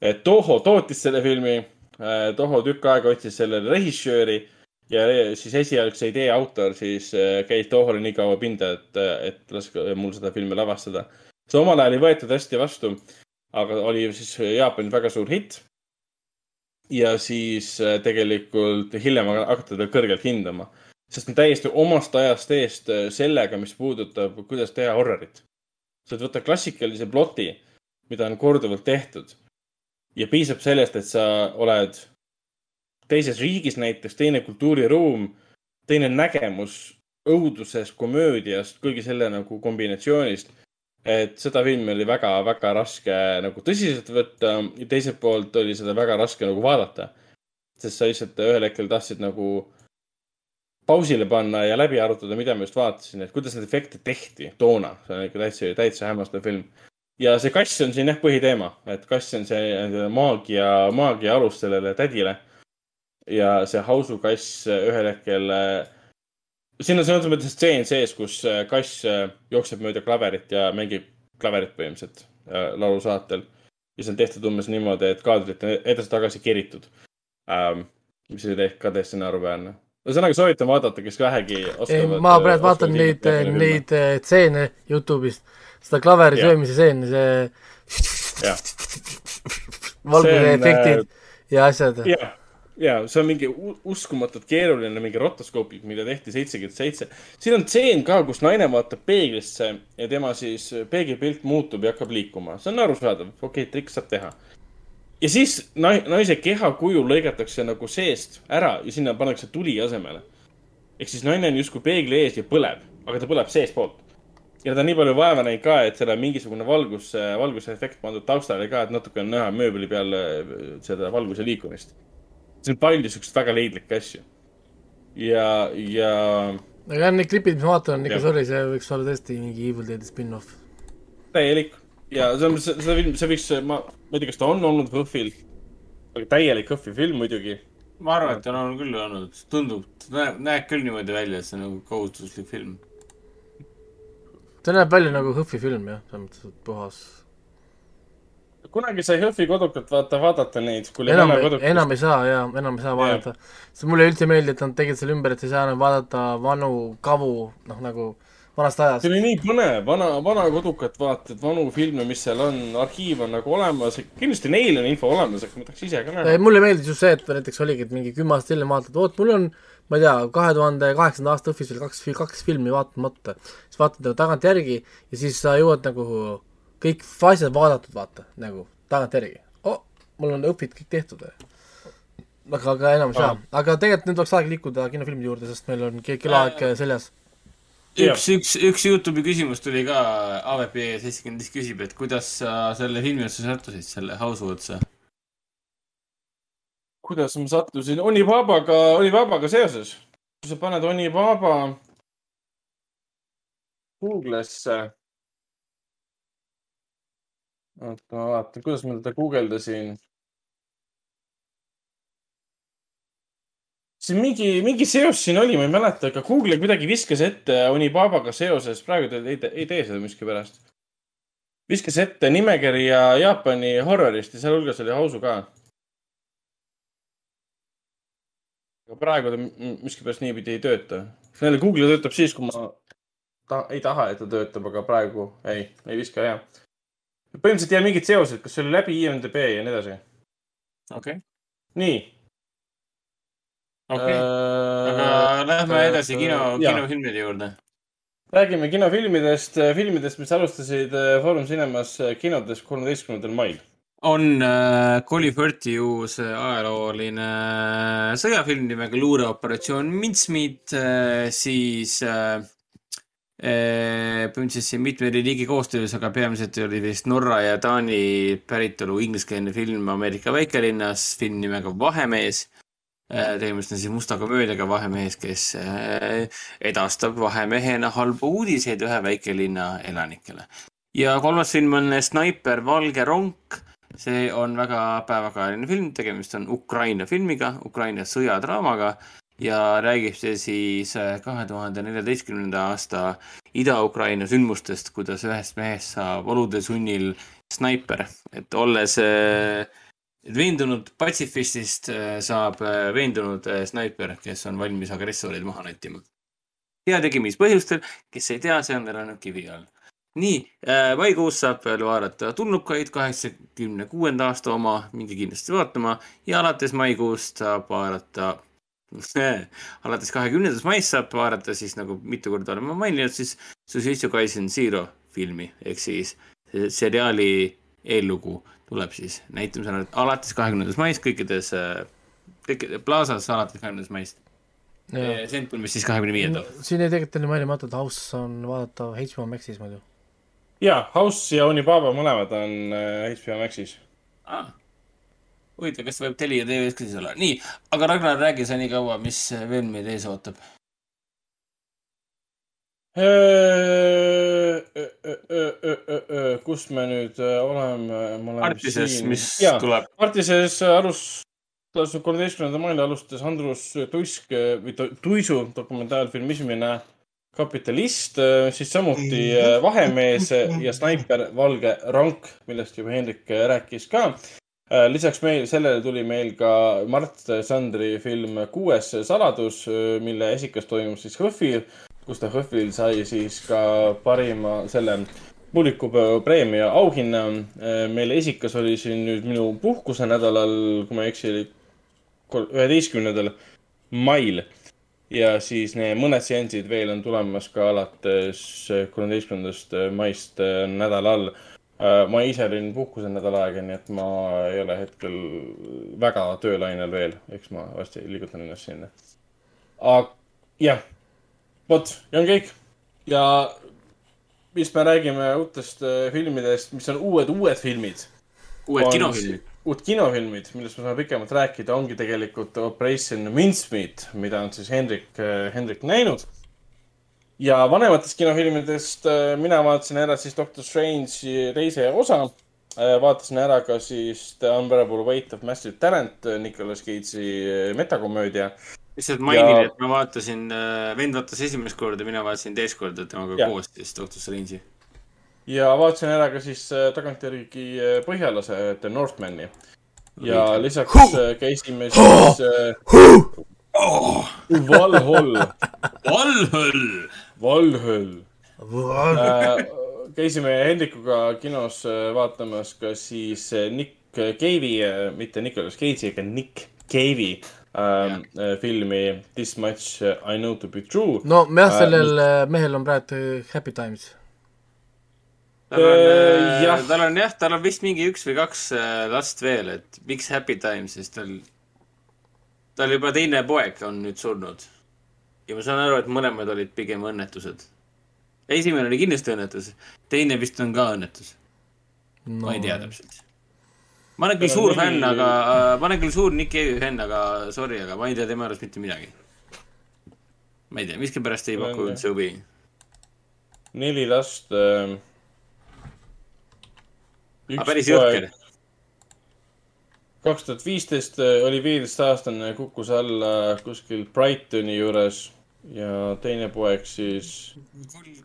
Et Toho tootis selle filmi, äh, Toho tükk aega otsis sellele režissööri ja siis esialgse idee autor siis äh, käis Tohole nii kaua pinda, et, et laske mul seda filmi lavastada. see omal ajal ei võetud hästi vastu, aga oli siis Jaapanis väga suur hitt ja siis äh, tegelikult hiljem hakata teda kõrgelt hindama. sest on täiesti omast ajast eest äh, sellega, mis puudutab, kuidas teha horrorit. sa võtta klassikalise ploti, mida on korduvalt tehtud ja piisab sellest, et sa oled teises riigis näiteks, teine kultuuriruum, teine nägemus õudusest, komöödiast, kõigi selle nagu kombinatsioonist et seda filmi oli väga-väga raske nagu tõsiselt võtta ja teiselt poolt oli seda väga raske nagu vaadata. sest sa lihtsalt ühel hetkel tahtsid nagu pausile panna ja läbi arutada, mida ma just vaatasin, et kuidas neid efekte tehti toona. see on ikka täitsa, täitsa hämmastav film. Ja see kass on siin jah põhiteema, et kass on see maagia, maagia alus sellele tädile. ja see hausukass ühel hetkel siin on selles mõttes stseen sees, kus äh, kass äh, jookseb mööda klaverit ja mängib klaverit põhimõtteliselt äh, laulusaatel. ja see on tehtud umbes niimoodi, et kaadrit on edasi-tagasi keritud ähm,. mis oli ka täiesti naeruväärne. Ühesõnaga soovitan vaadata, kes vähegi oskavad. ma praegu vaatan neid, neid stseene Youtube'ist, seda klaveri söömise stseeni, see valguse efektid ja asjad. ja see on mingi uskumatult keeruline, mingi rotoskoopik, mida tehti seitsekümmend seitse. siin on tseen ka, kus naine vaatab peeglisse ja tema siis peegelpilt muutub ja hakkab liikuma. see on arusaadav, okei okay,, trikk saab teha. Ja siis nai-, naise kehakuju lõigatakse nagu seest ära ja sinna pannakse tuli asemele. ehk siis naine on justkui peegli ees ja põleb, aga ta põleb seestpoolt. ja ta on nii palju vaeva näinud ka, et seal on mingisugune valgus, valgusefekt pandud taustale ka, et natuke on näha mööbli peal äh, seda valguse liikumist. see on palju siukseid väga leidlikke asju. ja, ja aga need klipid, mis ma vaatan, on ikka sorry, see võiks olla tõesti mingi Evil Deadi spin-off. täielik ja see on, see, see film, see võiks, ma, ma ei tea, kas ta on olnud HÖFFil, aga täielik HÖFFi film muidugi. ma arvan, et on olnud küll olnud, tundub, näeb, näeb küll niimoodi välja, et see on nagu kohustuslik film. ta näeb välja nagu HÖFFi film jah, selles mõttes, et puhas. kunagi sai HÖFFi kodukat vaata, vaadata neid, enam enam ei saa jaa, enam ei saa vaadata. see mulle üldse ei meeldi, et nad tegid selle ümber, et ei saa enam vaadata vanu kavu, noh nagu vanast ajast see. oli nii põnev, vana, vana kodukat vaatad, vanu filme, mis seal on, arhiiv on nagu olemas, kindlasti neil on info olemas, aga ma tahaks ise ka näha. mulle meeldis just see, et näiteks oligi, et mingi kümme aastat hiljem vaatad, oot, mul on ma ei tea, kahe tuhande kaheksanda aasta õhtus veel kaks, kaks filmi vaatamata. siis vaatad nagu tagantjärgi ja siis sa jõuad nagu kõik asjad vaadatud, vaata, nagu tagantjärgi oh,. mul on õpid kõik tehtud. aga, aga enam ei saa, aga tegelikult nüüd oleks aeg liikuda kinofilmide juurde, sest meil on ke- kellaaeg seljas. Üks, üks, üks Youtube'i küsimus tuli ka, AVP seitsekümmend viis küsib, et kuidas sa selle filmi otsa sattusid, selle Hausu otsa? kuidas ma sattusin Onibabaga, Onibabaga seoses. kui sa paned Onibaba Google'isse. oota, ma vaatan, kuidas ma teda guugeldasin. Siin mingi, mingi seos siin oli, ma ei mäleta, aga Google kuidagi viskas ette Onibabaga seoses, praegu ta ei, ei tee seda miskipärast. viskas ette nimekirja Jaapani horrorist ja sealhulgas oli Hausu ka aga praegu ta miskipärast niipidi ei tööta. jälle Google töötab siis, kui ma ta, ei taha, et ta töötab, aga praegu ei, ei viska ja. põhimõtteliselt ei jää mingit seoseid, kas see oli läbi IMDB ja nii edasi. okei, nii. okei, aga lähme edasi kino, kinofilmide juurde. räägime kinofilmidest, filmidest, mis alustasid äh, Foorum Cinemas äh, kinodes kolmeteistkümnendal mail. on äh, Colin Firthi uus äh, ajalooline äh, sõjafilm nimega Luureoperatsioon Mintsmeet äh,, siis äh, äh, siin mitme riigi koostöös, aga peamiselt oli vist Norra ja Taani päritolu ingliskeelne film Ameerika väikelinnas, film nimega Vahemees äh,. Tegemist on siis musta komöödiaga Vahemees, kes äh, edastab vahemehena halbu uudiseid ühe väikelinna elanikele. ja kolmas film on Snaiper Valge ronk. See on väga päevakajaline film, tegemist on Ukraina filmiga, Ukraina sõjadraamaga. Ja räägib see siis äh, kahe tuhande neljateistkümnenda aasta Ida-Ukraina sündmustest, kuidas ühest mehest saab olude sunnil snaiper, et olles äh, veendunud patsifistist äh, saab äh, veendunud äh, snaiper, kes on valmis agressoreid maha näitima. heategemispõhjustel, kes ei tea, see on elanud kivi all. Nii maikuus saab vaadata Tulnukaid, kaheksakümne kuuenda aasta oma, minge kindlasti vaatama. Ja alates maikuust saab vaadata (laughs) alates kahekümnendast maist saab vaadata siis nagu mitu korda oleme maininud, siis Sushitsu Kaisen Zero filmi ehk siis seriaali eellugu tuleb siis näitamisele alates kahekümnendast maist kõikides, kõikides Plaza's alates kahekümnendast maist. Sentbumis siis kahekümne viiendal. siin ei tegelikult oli mainimata, et House on vaadatav HBO Maxis muidu. ja, House ja Onibaba mõlemad on äh, HBO Maxis. ah.. huvitav, kas ta võib Telia tv-s ka siis olla? nii, aga Ragnar, räägi sa nii kaua, mis veel meid ees ootab. Kus me nüüd äh, oleme? Artises, mis jaa, tuleb. Artises alustas kolmeteistkümnendal mail alustas Andrus Tuisk äh, või Tu- Tuisu dokumentaalfilm esimene kapitalist, siis samuti äh, Vahemees (laughs) ja Snaiper Valge Rank, millest juba Hendrik äh, rääkis ka. lisaks meil, sellele tuli meil ka Mart Sandri film Kuues saladus, mille esikas toimus siis HÖFFil, kus ta HÖFFil sai siis ka parima selle publikupäeva preemia auhinna. meil esikas oli siin nüüd minu puhkusenädalal, kui ma ei eksi, oli üheteistkümnendal mail ja siis need mõned seansid veel on tulemas ka alates kolmeteistkümnendast maist nädala all. ma ise olin puhkusel nädal aega, nii et ma ei ole hetkel väga töölainel veel, eks ma varsti liigutan ennast sinna. jah, vot, ja on kõik. ja mis me räägime uutest äh, filmidest, mis on uued, uued filmid uued kinofilmid. uut kinofilmid, millest me saame pikemalt rääkida, ongi tegelikult Operation Mincemeat, mida on siis Hendrik, Hendrik näinud. ja vanematest kinofilmidest äh, mina vaatasin ära siis Doctor Strange'i teise osa. vaatasin ära ka siis The Unbearable Weight of Massive Talent, Nicolas Cage'i äh, metakomöödia. Lihtsalt mainin Ja-, et ma vaatasin, vend vaatas esimest korda, mina vaatasin teist korda temaga koos siis Doctor Strange'i. ja vaatasin ära ka siis äh, tagantjärgi äh, põhjalase The Northmani. ja lisaks äh, käisime siis äh, Valhall, Valhall. Valhall äh,. käisime Hendrikuga kinos äh, vaatamas ka siis äh, Nick Cave'i, mitte Nicolas Cage'i, aga Nick Cave'i äh, äh, filmi This much I know to be true. no jah, Äh, sellel äh, mehel on praegu happy times. tal on Äh,, jah. tal on jah, tal on vist mingi üks või kaks äh, last veel, et miks Happy Time, sest tal, tal juba teine poeg on nüüd surnud. ja ma saan aru, et mõlemad olid pigem õnnetused. esimene oli kindlasti õnnetus, teine vist on ka õnnetus no., ma ei tea täpselt. Ma olen küll suur fänn, aga äh, ma olen küll suur Nick Cave'i fänn, aga sorry, aga ma ei tea tema arust mitte midagi. ma ei tea, miskipärast ei paku üldse huvi. neli last äh,. aga päris jõhker. kaks tuhat viisteist äh, oli viieteistaastane, kukkus alla kuskil Brightoni juures ja teine poeg siis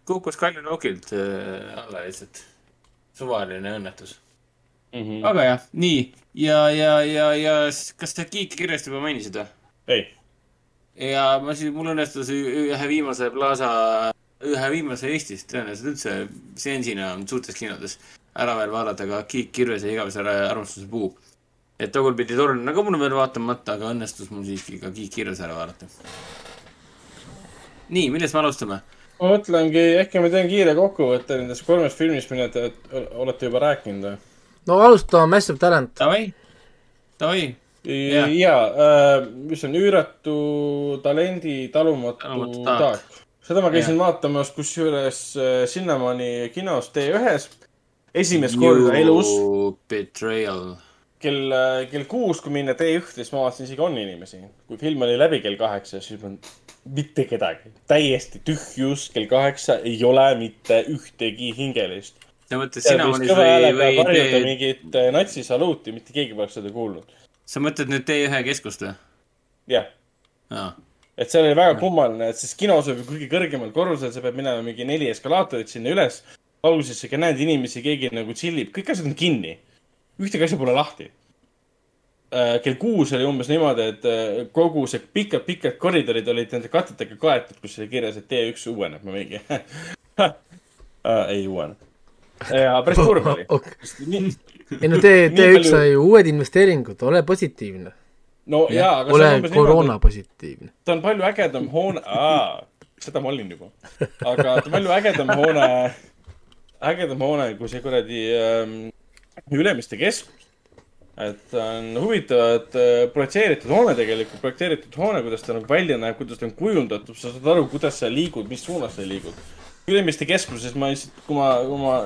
kukkus Kaljunokilt äh, alla lihtsalt. suvaline õnnetus. mm. -hmm. aga jah, nii ja, ja, ja, ja kas sa kiikkirjast juba mainisid või? ei, ja ma siis, mul õnnestus ühe viimase Plaza, ühe viimase Eestis tõenäoliselt üldse seansina suurtes kinodes ära veel vaadata ka Kiik Kirvese igavese ära- armastuse puu. et tookord pidi Torn ka mul veel vaatamata, aga õnnestus mul siiski ka Kiik Kirvese ära vaadata. nii, millest me alustame? ma mõtlengi, äkki ma teen kiire kokkuvõtte nendest kolmest filmist, mida te olete juba rääkinud või? No alustame Massive Talent. Davai, davai, Jah. ja äh,, mis on üüratu talendi talumatu Talumatu taak. taak. seda ma käisin vaatamas, kusjuures äh, sinnamaani kinos T1-s. esimest korda elus Betrayal. kell, kell kuus, kui minna T1-e, siis ma vaatasin isegi on inimesi. kui film oli läbi kell kaheksa, siis ma mitte kedagi, täiesti tühjus, kell kaheksa ei ole mitte ühtegi hingelist. Sa mõtled seal sina võis või, või tee- mingit äh, natsisaluuti, mitte keegi poleks seda kuulnud. sa mõtled nüüd T1 keskust või? jah, aa, et seal oli väga kummaline, et siis kinos oli kõige kõrgemal korrusel, sa pead minema mingi neli eskalaatorit sinna üles. alguses sa näed inimesi, keegi nagu tšillib, kõik asjad on kinni. ühtegi asja pole lahti. kell kuus oli umbes niimoodi, et äh, kogu see pikad-pikad koridorid olid nende katetega kaetud, kus oli kirjas, et T1 uueneb, ma mingi (laughs) ei uuene. Ja päris kurb oli. (laughs) ei no tee, tee üks palju- sai uued investeeringud, ole positiivne. no jaa, aga see ole koroona positiivne. ta on palju ägedam hoone, seda ma olin juba, aga ta on palju ägedam hoone, ägedam hoone kui see kuradi ähm, Ülemiste keskus. et on huvitavalt äh, projitseeritud hoone tegelikult, projekteeritud hoone, kuidas ta nagu välja näeb, kuidas ta on kujundatud, sa saad aru, kuidas sa liigud, mis suunas sa liigud. Ülemiste keskuses ma lihtsalt, kui ma, kui ma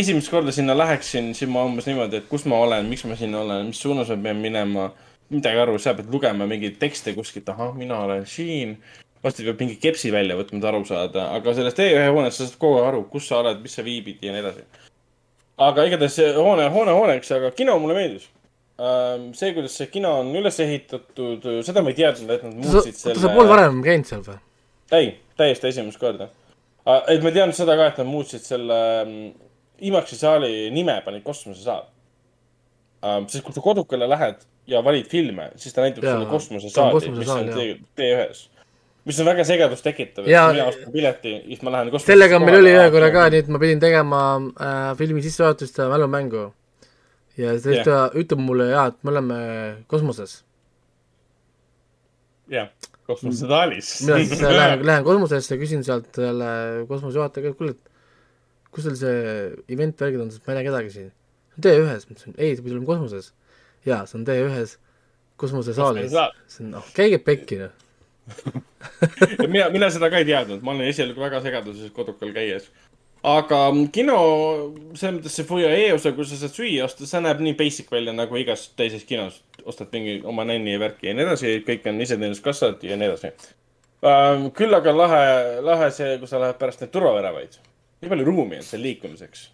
esimest korda sinna läheksin, siis ma umbes niimoodi, et kus ma olen, miks ma siin olen, mis suunas ma pean minema. midagi aru, sa pead lugema mingeid tekste kuskilt, ahah, mina olen siin. varsti peab mingi kepsi välja võtma, et aru saada, aga sellest E1 hoonest sa saad kogu aeg aru, kus sa oled, mis sa viibid ja nii edasi. aga igatahes hoone, hoone hooneks, aga kino mulle meeldis. see, kuidas see kino on üles ehitatud, seda ma ei teadnud, et nad muutsid oota, sa pole varem käinud seal või? ei, täiesti esimest korda. Et ma tean seda ka, et nad muutsid selle mm, IMAX-i saali nime, panid kosmosesaal. sest kui sa kodukale lähed ja valid filme, siis ta näitab Jaa, sulle on kosmosesaali, mis kosmosesaal, on T- T1-s. mis on väga segadust tekitav, et mina ostan pileti, siis ma lähen kosmosesse. sellega meil oli ühe korra ka, nii et ma pidin tegema äh, filmi sissejuhatust ja mälumängu. ja siis Jah. ta ütleb mulle jaa, et me oleme kosmoses. jah, kosmosesaalis. mina siis äh, lähen, (laughs) lähen kosmosesse, küsin sealt selle kosmosejuhataja käest, kuule, et kus teil see event värgid on, sest ma ei näe kedagi siin. T1-s, ma ütlesin, ei, see pidi olema kosmoses. jaa, see on T1-s kosmosesaalis. noh, käige pekki, noh. (laughs) mina, mina seda ka ei teadnud, ma olen esialgu väga segaduses kodukal käies. Aga kino, selles mõttes see Foyer osa, kus sa saad süüa osta, see näeb nii basic välja nagu igas teises kinos. ostad mingi oma nänni ja värki ja nii edasi, kõik on iseteeninduskassad ja nii edasi um,. küll aga lahe, lahe see, kui sa lähed pärast neid turvaväravaid. nii palju ruumi on seal liikumiseks.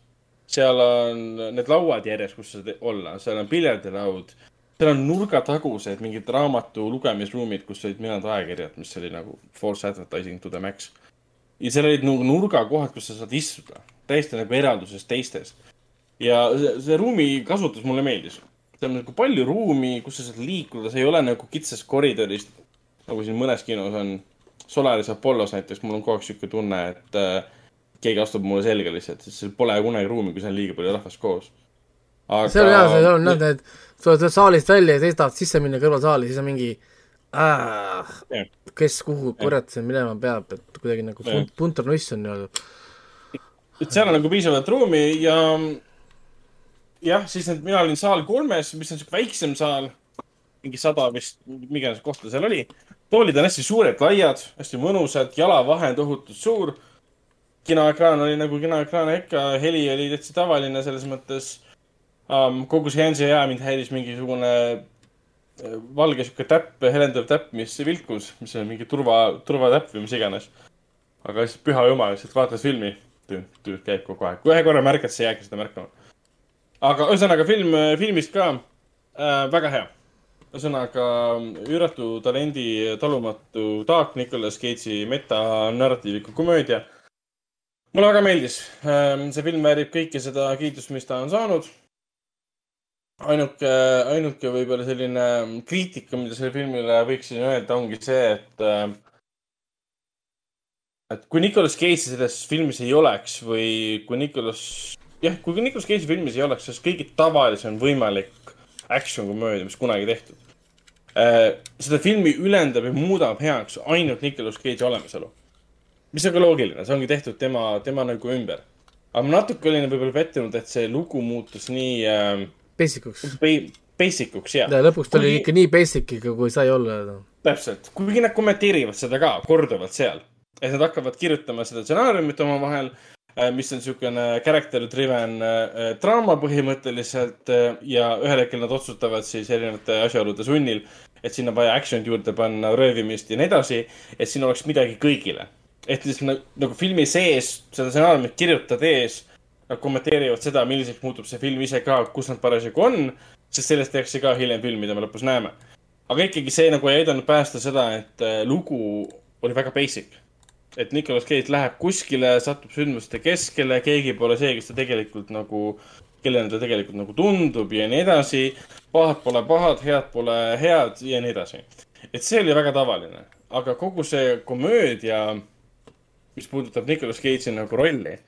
seal on need lauad järjest, kus sa olla, seal on piljardilaud seal on nurgatagused mingid raamatu lugemisruumid, kus olid mõned ajakirjad, mis oli nagu false advertising to the max. Ja seal olid nagu nurgakohad, kus sa saad istuda, täiesti nagu eralduses teistest. ja see, see ruumi kasutus mulle meeldis. seal on nagu palju ruumi, kus sa saad liikuda, see ei ole nagu kitsas koridoris, nagu siin mõnes kinos on. Solaris Apollos näiteks, mul on kogu aeg sihuke tunne, et äh, keegi astub mulle selga lihtsalt, sest seal pole kunagi ruumi, kui seal on liiga palju rahvast koos. aga. see on hea, see on, noh, need sa oled saalist välja ja siis tahad sisse minna kõrvalsaali, siis on mingi äh, kes kuhu kurat see minema peab, et kuidagi nagu punt, punternuss on nii-öelda. et seal on nagu piisavalt ruumi ja jah, siis need, mina olin saal kolmes, mis on siuke väiksem saal, mingi sada vist, mis iganes kohta seal oli. toolid on hästi suured, laiad, hästi mõnusad, jalavahe on tohutult suur. kinoekraan oli nagu kinoekraan ikka, heli oli täitsa tavaline selles mõttes um,. kogu see jää mind häiris mingisugune valge sihuke täpp, helendav täpp, mis vilkus, mis on mingi turva, turvatäpp või mis iganes. aga lihtsalt püha jumal, lihtsalt vaatad filmi, tüüd käib kogu aeg. kui ühe korra märkad, sa ei jäägi seda märkama. aga ühesõnaga film, filmist ka äh, väga hea. ühesõnaga üüratu talendi talumatu taak Nicolas Cage'i metanarratiivika komöödia. mulle väga meeldis. Ähm, see film väärib kõike seda kiitust, mis ta on saanud ainuke, ainuke võib-olla selline kriitika, mida sellele filmile võiksin öelda, ongi see, et äh, et kui Nicolas Cage'i selles filmis ei oleks või kui Nicolas, jah, kui Nicolas Cage'i filmis ei oleks, siis kõige tavalisem võimalik action komöödia, mis kunagi tehtud. Äh, seda filmi ülendab ja muudab heaks ainult Nicolas Cage'i olemasolu. mis on ka loogiline, see ongi tehtud tema, tema nagu ümber. aga ma natuke olin võib-olla pettunud, et see lugu muutus nii äh, Basic uks. Basic uks, jah. ja lõpuks ta oli ikka nii basic ikka, kui sai olla no.. täpselt, kuigi nad kommenteerivad seda ka korduvalt seal, et nad hakkavad kirjutama seda stsenaariumit omavahel, äh, mis on niisugune character driven äh, draama põhimõtteliselt äh, ja ühel hetkel nad otsustavad siis erinevate asjaolude sunnil, et sinna vaja action'it juurde panna, röövimist ja nii edasi, et siin oleks midagi kõigile. et siis nagu, nagu filmi sees seda stsenaariumit kirjutades nad kommenteerivad seda, milliseks muutub see film ise ka, kus nad parasjagu on, sest sellest tehakse ka hiljem film, mida me lõpus näeme. aga ikkagi see nagu ei aidanud päästa seda, et äh, lugu oli väga basic. et Nicolas Cage läheb kuskile, satub sündmuste keskele, keegi pole see, kes ta tegelikult nagu, kellena ta tegelikult nagu tundub ja nii edasi. pahad pole pahad, head pole head ja nii edasi. et see oli väga tavaline, aga kogu see komöödia, mis puudutab Nicolas Cage'i nagu rolli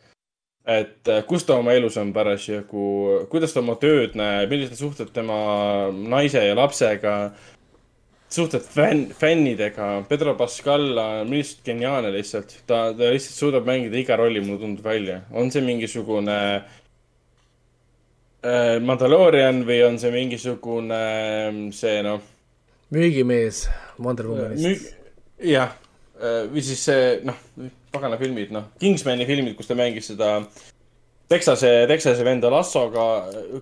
et äh, kus ta oma elus on parasjagu, kuidas ta oma tööd näeb, millised suhted tema naise ja lapsega, suhted fänn, fännidega, Pedro Pascal on lihtsalt geniaalne lihtsalt, ta, ta lihtsalt suudab mängida iga rolli, mulle tundub välja, on see mingisugune äh, Mandalorian või on see mingisugune see noh. müügimees Wonder Womanist. jah, äh, või siis see noh pagana filmid, noh, Kingsmani filmid, kus ta mängis seda Texase, Texase venda Lassoga,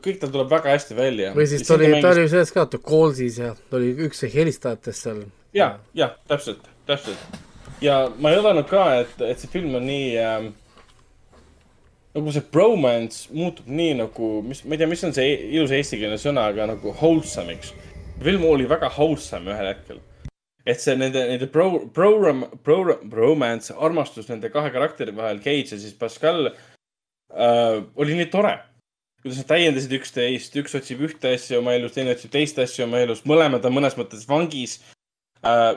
kõik tal tuleb väga hästi välja. või siis ta oli, ta oli selles ka, ta Callsis ja ta oli üks helistajatest seal. ja, ja täpselt, täpselt. ja ma ei oodanud ka, et, et see film on nii äh, nagu see bromance muutub nii nagu, mis, ma ei tea, mis on see ilus eestikeelne sõna, aga nagu wholesome'iks. film oli väga wholesome ühel hetkel et see nende, nende pro, pro, pro, bromance, armastus nende kahe karakteri vahel, Cage ja siis Pascal äh,, oli nii tore. kuidas nad täiendasid üksteist, üks otsib ühte asja oma elus, teine otsib teist asja oma elus, mõlemad on mõnes mõttes vangis äh,.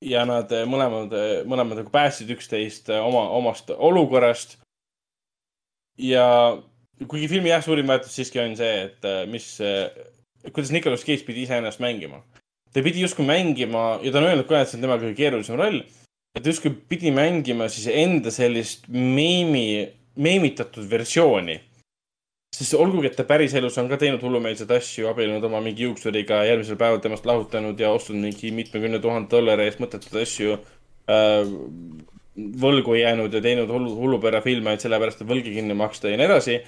ja nad mõlemad, mõlemad nagu päästsid üksteist oma, omast olukorrast. ja kuigi filmi jah, suurim väärtus siiski on see, et mis, kuidas Nicolas Cage pidi iseennast mängima ta pidi justkui mängima ja ta on öelnud ka, et see on tema kõige keerulisem roll. et justkui pidi mängima siis enda sellist meemi meemitatud versiooni sest olgugi, et ta päriselus on ka teinud hullumeelseid asju, abiellunud oma mingi juuksuriga, järgmisel päeval temast lahutanud ja ostnud mingi mitmekümne tuhande dollari eest mõttetud asju äh,. võlgu jäänud ja teinud hullu, hullupära filme, et sellepärast, võlgi kinni maksta ja nii edasi.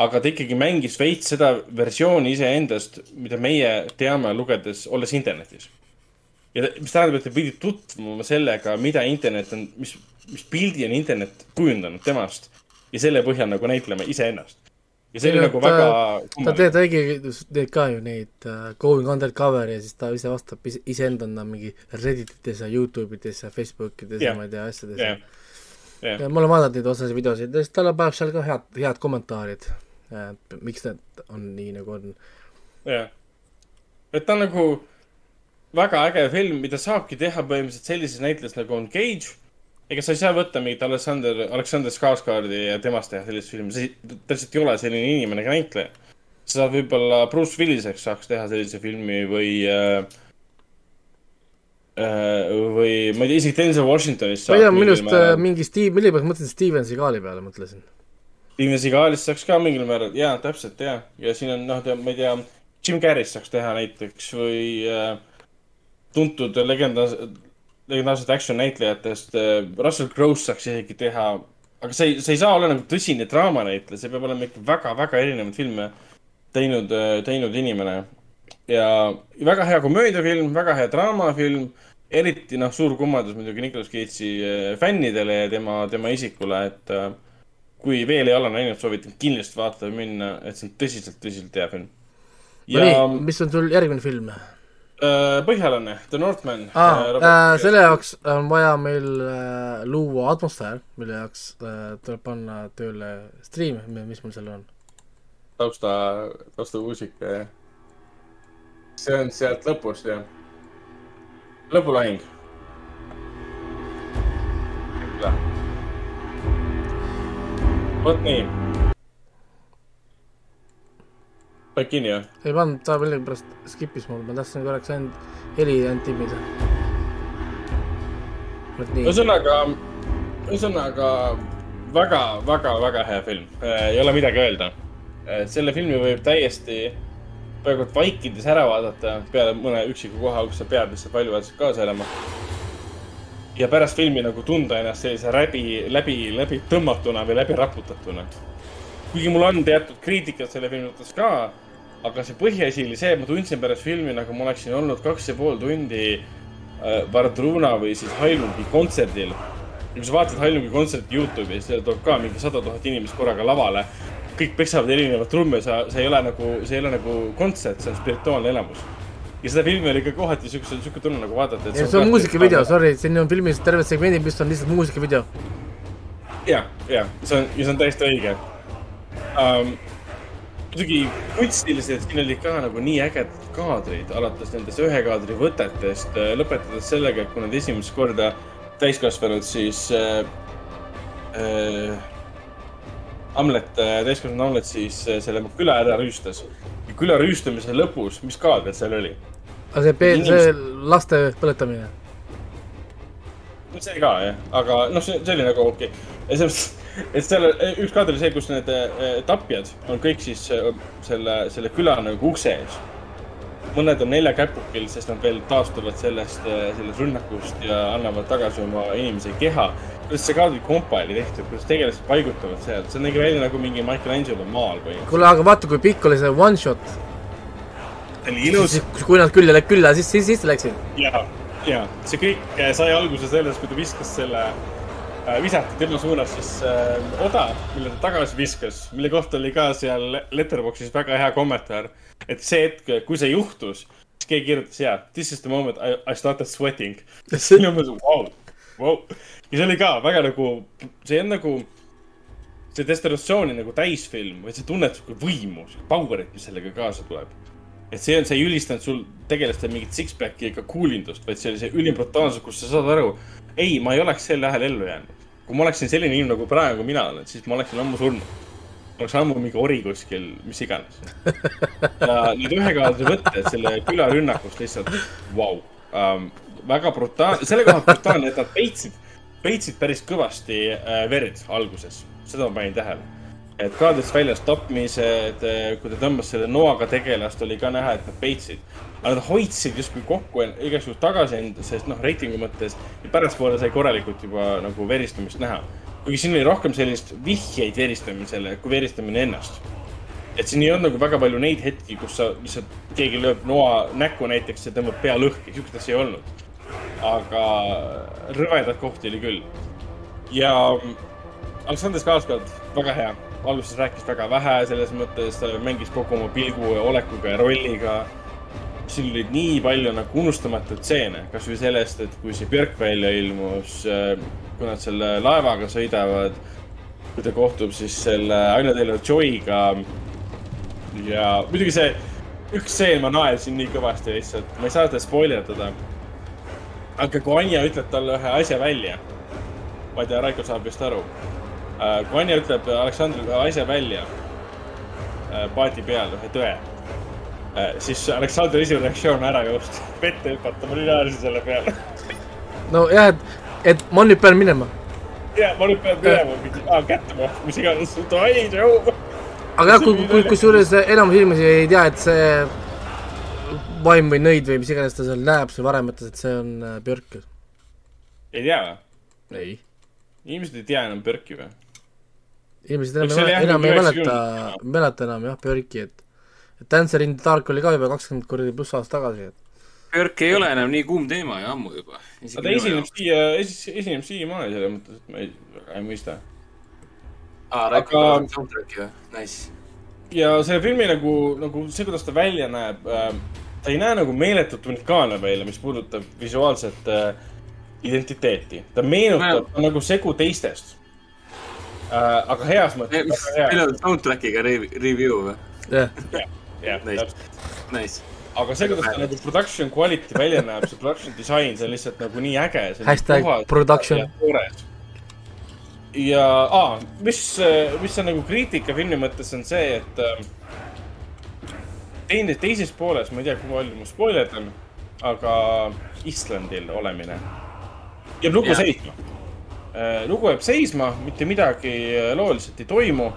Aga ta ikkagi mängis veits seda versiooni iseendast, mida meie teame lugedes, olles internetis. ja mis tähendab, et te pidite tutvuma sellega, mida internet on, mis, mis pildi on internet kujundanud temast ja selle põhjal nagu näitlema iseennast ja see oli nagu ta, väga ta teeb, tegi teeb ka ju neid uh, going undercover ja siis ta ise vastab iseendana mingi Redditites ja Youtube ides ja Facebookides yeah. ja ma ei tea, asjades yeah.. Yeah. ma olen vaadanud neid osasid videosid ja siis tal paneb seal ka head, head kommentaarid, et miks need on nii, nagu on. jah et ta on nagu väga äge film, mida saabki teha põhimõtteliselt sellises näitluses nagu on Cage ega sa ei saa võtta mingit Aleksander, Aleksander Skarsgardi ja temast teha sellist filmi, see, lihtsalt ei ole selline inimene ega näitleja. sa saad võib-olla Bruce Williseks saaks teha sellise filmi või äh, äh, või ma ei tea, isegi Denzel Washingtonist ma ei tea, minu arust äh, mingi Steve, mille peale mõtlesin, Steven Seagali peale mõtlesin. Steven Seagalist saaks ka mingil määral, jaa, täpselt, jaa. ja siin on, noh, ma ei tea, Jim Carrey'st saaks teha näiteks või äh, tuntud legendaar-, legendaarsed action näitlejatest, äh, Russell Crowe'st saaks isegi teha, aga see ei, see ei saa olla nagu tõsine draamanäitleja, see peab olema ikka väga-väga erinevaid filme teinud, äh, teinud inimene. Ja väga hea komöödiafilm, väga hea draamafilm, eriti noh, suur kummardus muidugi Nicolas Cage'i äh, fännidele ja tema, tema isikule, et kui veel ei ole näinud, soovitan kindlasti vaatama minna, et see on tõsiselt, tõsiselt hea film. ja no nii, mis on sul järgmine film? Äh, põhjalane, The Northman ah,. Äh, selle jaoks on vaja meil äh, luua atmosfäär, mille jaoks äh, tuleb panna tööle stream, mis mul seal on? tausta, taustumuusika, jah. See on sealt lõpust, jah. lõpulahing. vot nii panid kinni või? ei pannud, ta millegipärast skip'is mul, ma tahtsin korraks ainult heli ainult timmida. ühesõnaga, ühesõnaga väga, väga, väga hea film, ei ole midagi öelda. Selle filmi võib täiesti praegu vaikides ära vaadata peale mõne üksiku koha, kus sa pead lihtsalt valjuhäälselt kaasa elama. ja pärast filmi nagu tunda ennast sellise läbi, läbi, läbi tõmmatuna või läbi raputatuna. kuigi mul on teatud kriitikat selle filmi suhtes ka aga see põhiasi oli see, et ma tundsin pärast filmi, nagu ma oleksin olnud kaks ja pool tundi äh, Vardruna või siis Hailungi kontserdil. kui sa vaatad Hailungi kontserti Youtube'is, seal tuleb ka mingi sada tuhat inimest korraga lavale. Kõik peksavad erinevat trumme, sa, see ei ole nagu, see ei ole nagu kontsert, see on spirituaalne elamus. ja seda filmi oli ka kohati siukse, siuke tunne nagu vaadata, see on muusikavideo, sorry, siin on filmis terved segmendid, mis on lihtsalt muusikavideo. ja, ja see on, ja see on täiesti õige um, muidugi kunstiliselt siin oli ka nagu nii ägedad kaadrid, alates nendest ühe kaadri võtetest, äh, lõpetades sellega, et kui nad esimest korda täiskasvanud, siis äh, äh, Hamlet, äh, täiskasvanud Hamlet siis äh, selle küla ära rüüstas. küla rüüstamise lõpus, mis kaader seal oli? aga see, see inimesed... laste põletamine? see ka jah, aga noh, see, see oli nagu okei okay. selles mõttes et seal üks kaader oli see, kus need eh, tapjad on kõik siis selle, selle küla nagu ukse ees. mõned on neljakäpukil, sest nad veel taastuvad sellest, sellest rünnakust ja annavad tagasi oma inimese keha. Kuidas see kaadri kompa oli tehtud, kuidas tegelased paigutavad seal, see nägi välja nagu mingi Michelangelo maal või. kuule, aga vaata, kui pikk oli see one shot. see oli ilus. kui nad külla, külla sisse, sisse läksid. ja, ja see kõik sai alguse sellest, kui ta viskas selle Äh, visati tema suunas siis äh, oda, mille ta tagasi viskas, mille kohta oli ka seal Letterboxis väga hea kommentaar. et see hetk, kui see juhtus, siis keegi kirjutas ja, this is the moment I, I started sweating. (laughs) siis oli umbes vau, vau. ja see oli ka väga nagu, see on nagu see testosterooni nagu täisfilm, vaid sa tunned sihuke võimu, sihuke power'it, mis sellega kaasa tuleb. et see on, see ei ülistanud sul tegelastel mingit six-pack'i ega kuulindust, vaid see oli see ülim brutaalsus, kus sa saad aru, ei, ma ei oleks sel ajal ellu jäänud. kui ma oleksin selline inimene nagu praegu mina olen, siis ma oleksin ammu surnud. oleks ammu mingi ori kuskil, mis iganes. (laughs) ja need ühekaadri võtted selle külarünnakust lihtsalt, vau. Väga brutaalne, selle koha pealt brutaalne, et nad peitsid, peitsid päris kõvasti äh, verd alguses seda ma panin tähele et kaadrist väljas tapmised, kui ta tõmbas selle noaga tegelast, oli ka näha, et nad peitsid. aga nad hoidsid justkui kokku igaks juhul tagasi end, sest noh, reitingu mõttes pärastpoole sai korralikult juba nagu veristamist näha. kuigi siin oli rohkem sellist vihjeid veristamisele kui veristamine ennast. et siin ei olnud nagu väga palju neid hetki, kus sa lihtsalt, keegi lööb noa näkku näiteks ja tõmbab pea lõhki, siukest asja ei olnud. Aga rõvedaid kohti oli küll. ja Aleksandr Skarsgård, väga hea alguses rääkis väga vähe, selles mõttes mängis kogu oma pilgu ja olekuga ja rolliga. siin oli nii palju nagu unustamatuid stseene, kasvõi sellest, et kui see Björk välja ilmus, äh, kui nad selle laevaga sõidavad, kui ta kohtub siis selle Aino Taylor Joy'ga. ja muidugi see üks stseen, ma naersin nii kõvasti lihtsalt, ma ei saa seda spoilerdada. Aga kui Anja ütleb talle ühe asja välja, ma ei tea, Raiko saab vist aru. Äh, kui Anja ütleb Aleksandrile asja välja. Äh, paati peal, ühe tõe, äh, siis Aleksandri esimene reaktsioon ära joosta, (laughs) vette hüpata, ma naersin selle peale. nojah, et, et ma nüüd pean minema. ja, ma nüüd pean minema, aa, kätte ma, mis iganes, (laughs) ai, tšau. aga jah, kui, kui, kusjuures enamus inimesi ei tea, et see vaim või nõid või mis iganes ta seal näeb, see varem ütles, et see on Björk. ei tea või? ei. inimesed ei tea enam Björki või? inimesed enam, enam ei mäleta, mäleta enam jah, Björki, et et Dancer in the Dark oli ka juba kakskümmend kuradi pluss aastat tagasi, et Björk ei ole enam nii kuum teema ju ammu juba. aga ta esineb siia, esineb siiamaani selles mõttes, et ma ei, väga ei mõista. aa, rääkige soundtrack'i või? Nice. ja selle filmi nagu, nagu see, kuidas ta välja näeb äh,, ta ei näe nagu meeletult unikaalne välja, mis puudutab visuaalset äh, identiteeti. ta meenutab no. nagu segu teistest äh,. aga heas mõttes. meil on soundtrack'iga review või? jah, jah, täpselt. Nice aga see, kuidas ta nagu production quality välja näeb, see production disain, see on lihtsalt nagu nii äge. hashtag production. ja, aa, mis, mis on nagu kriitika filmi mõttes, on see, et äh, teine, teises pooles, ma ei tea, kui palju ma spoilerdan, aga Islandil olemine jääb lugu seisma Äh, lugu jääb seisma, mitte midagi äh, looliselt ei toimu.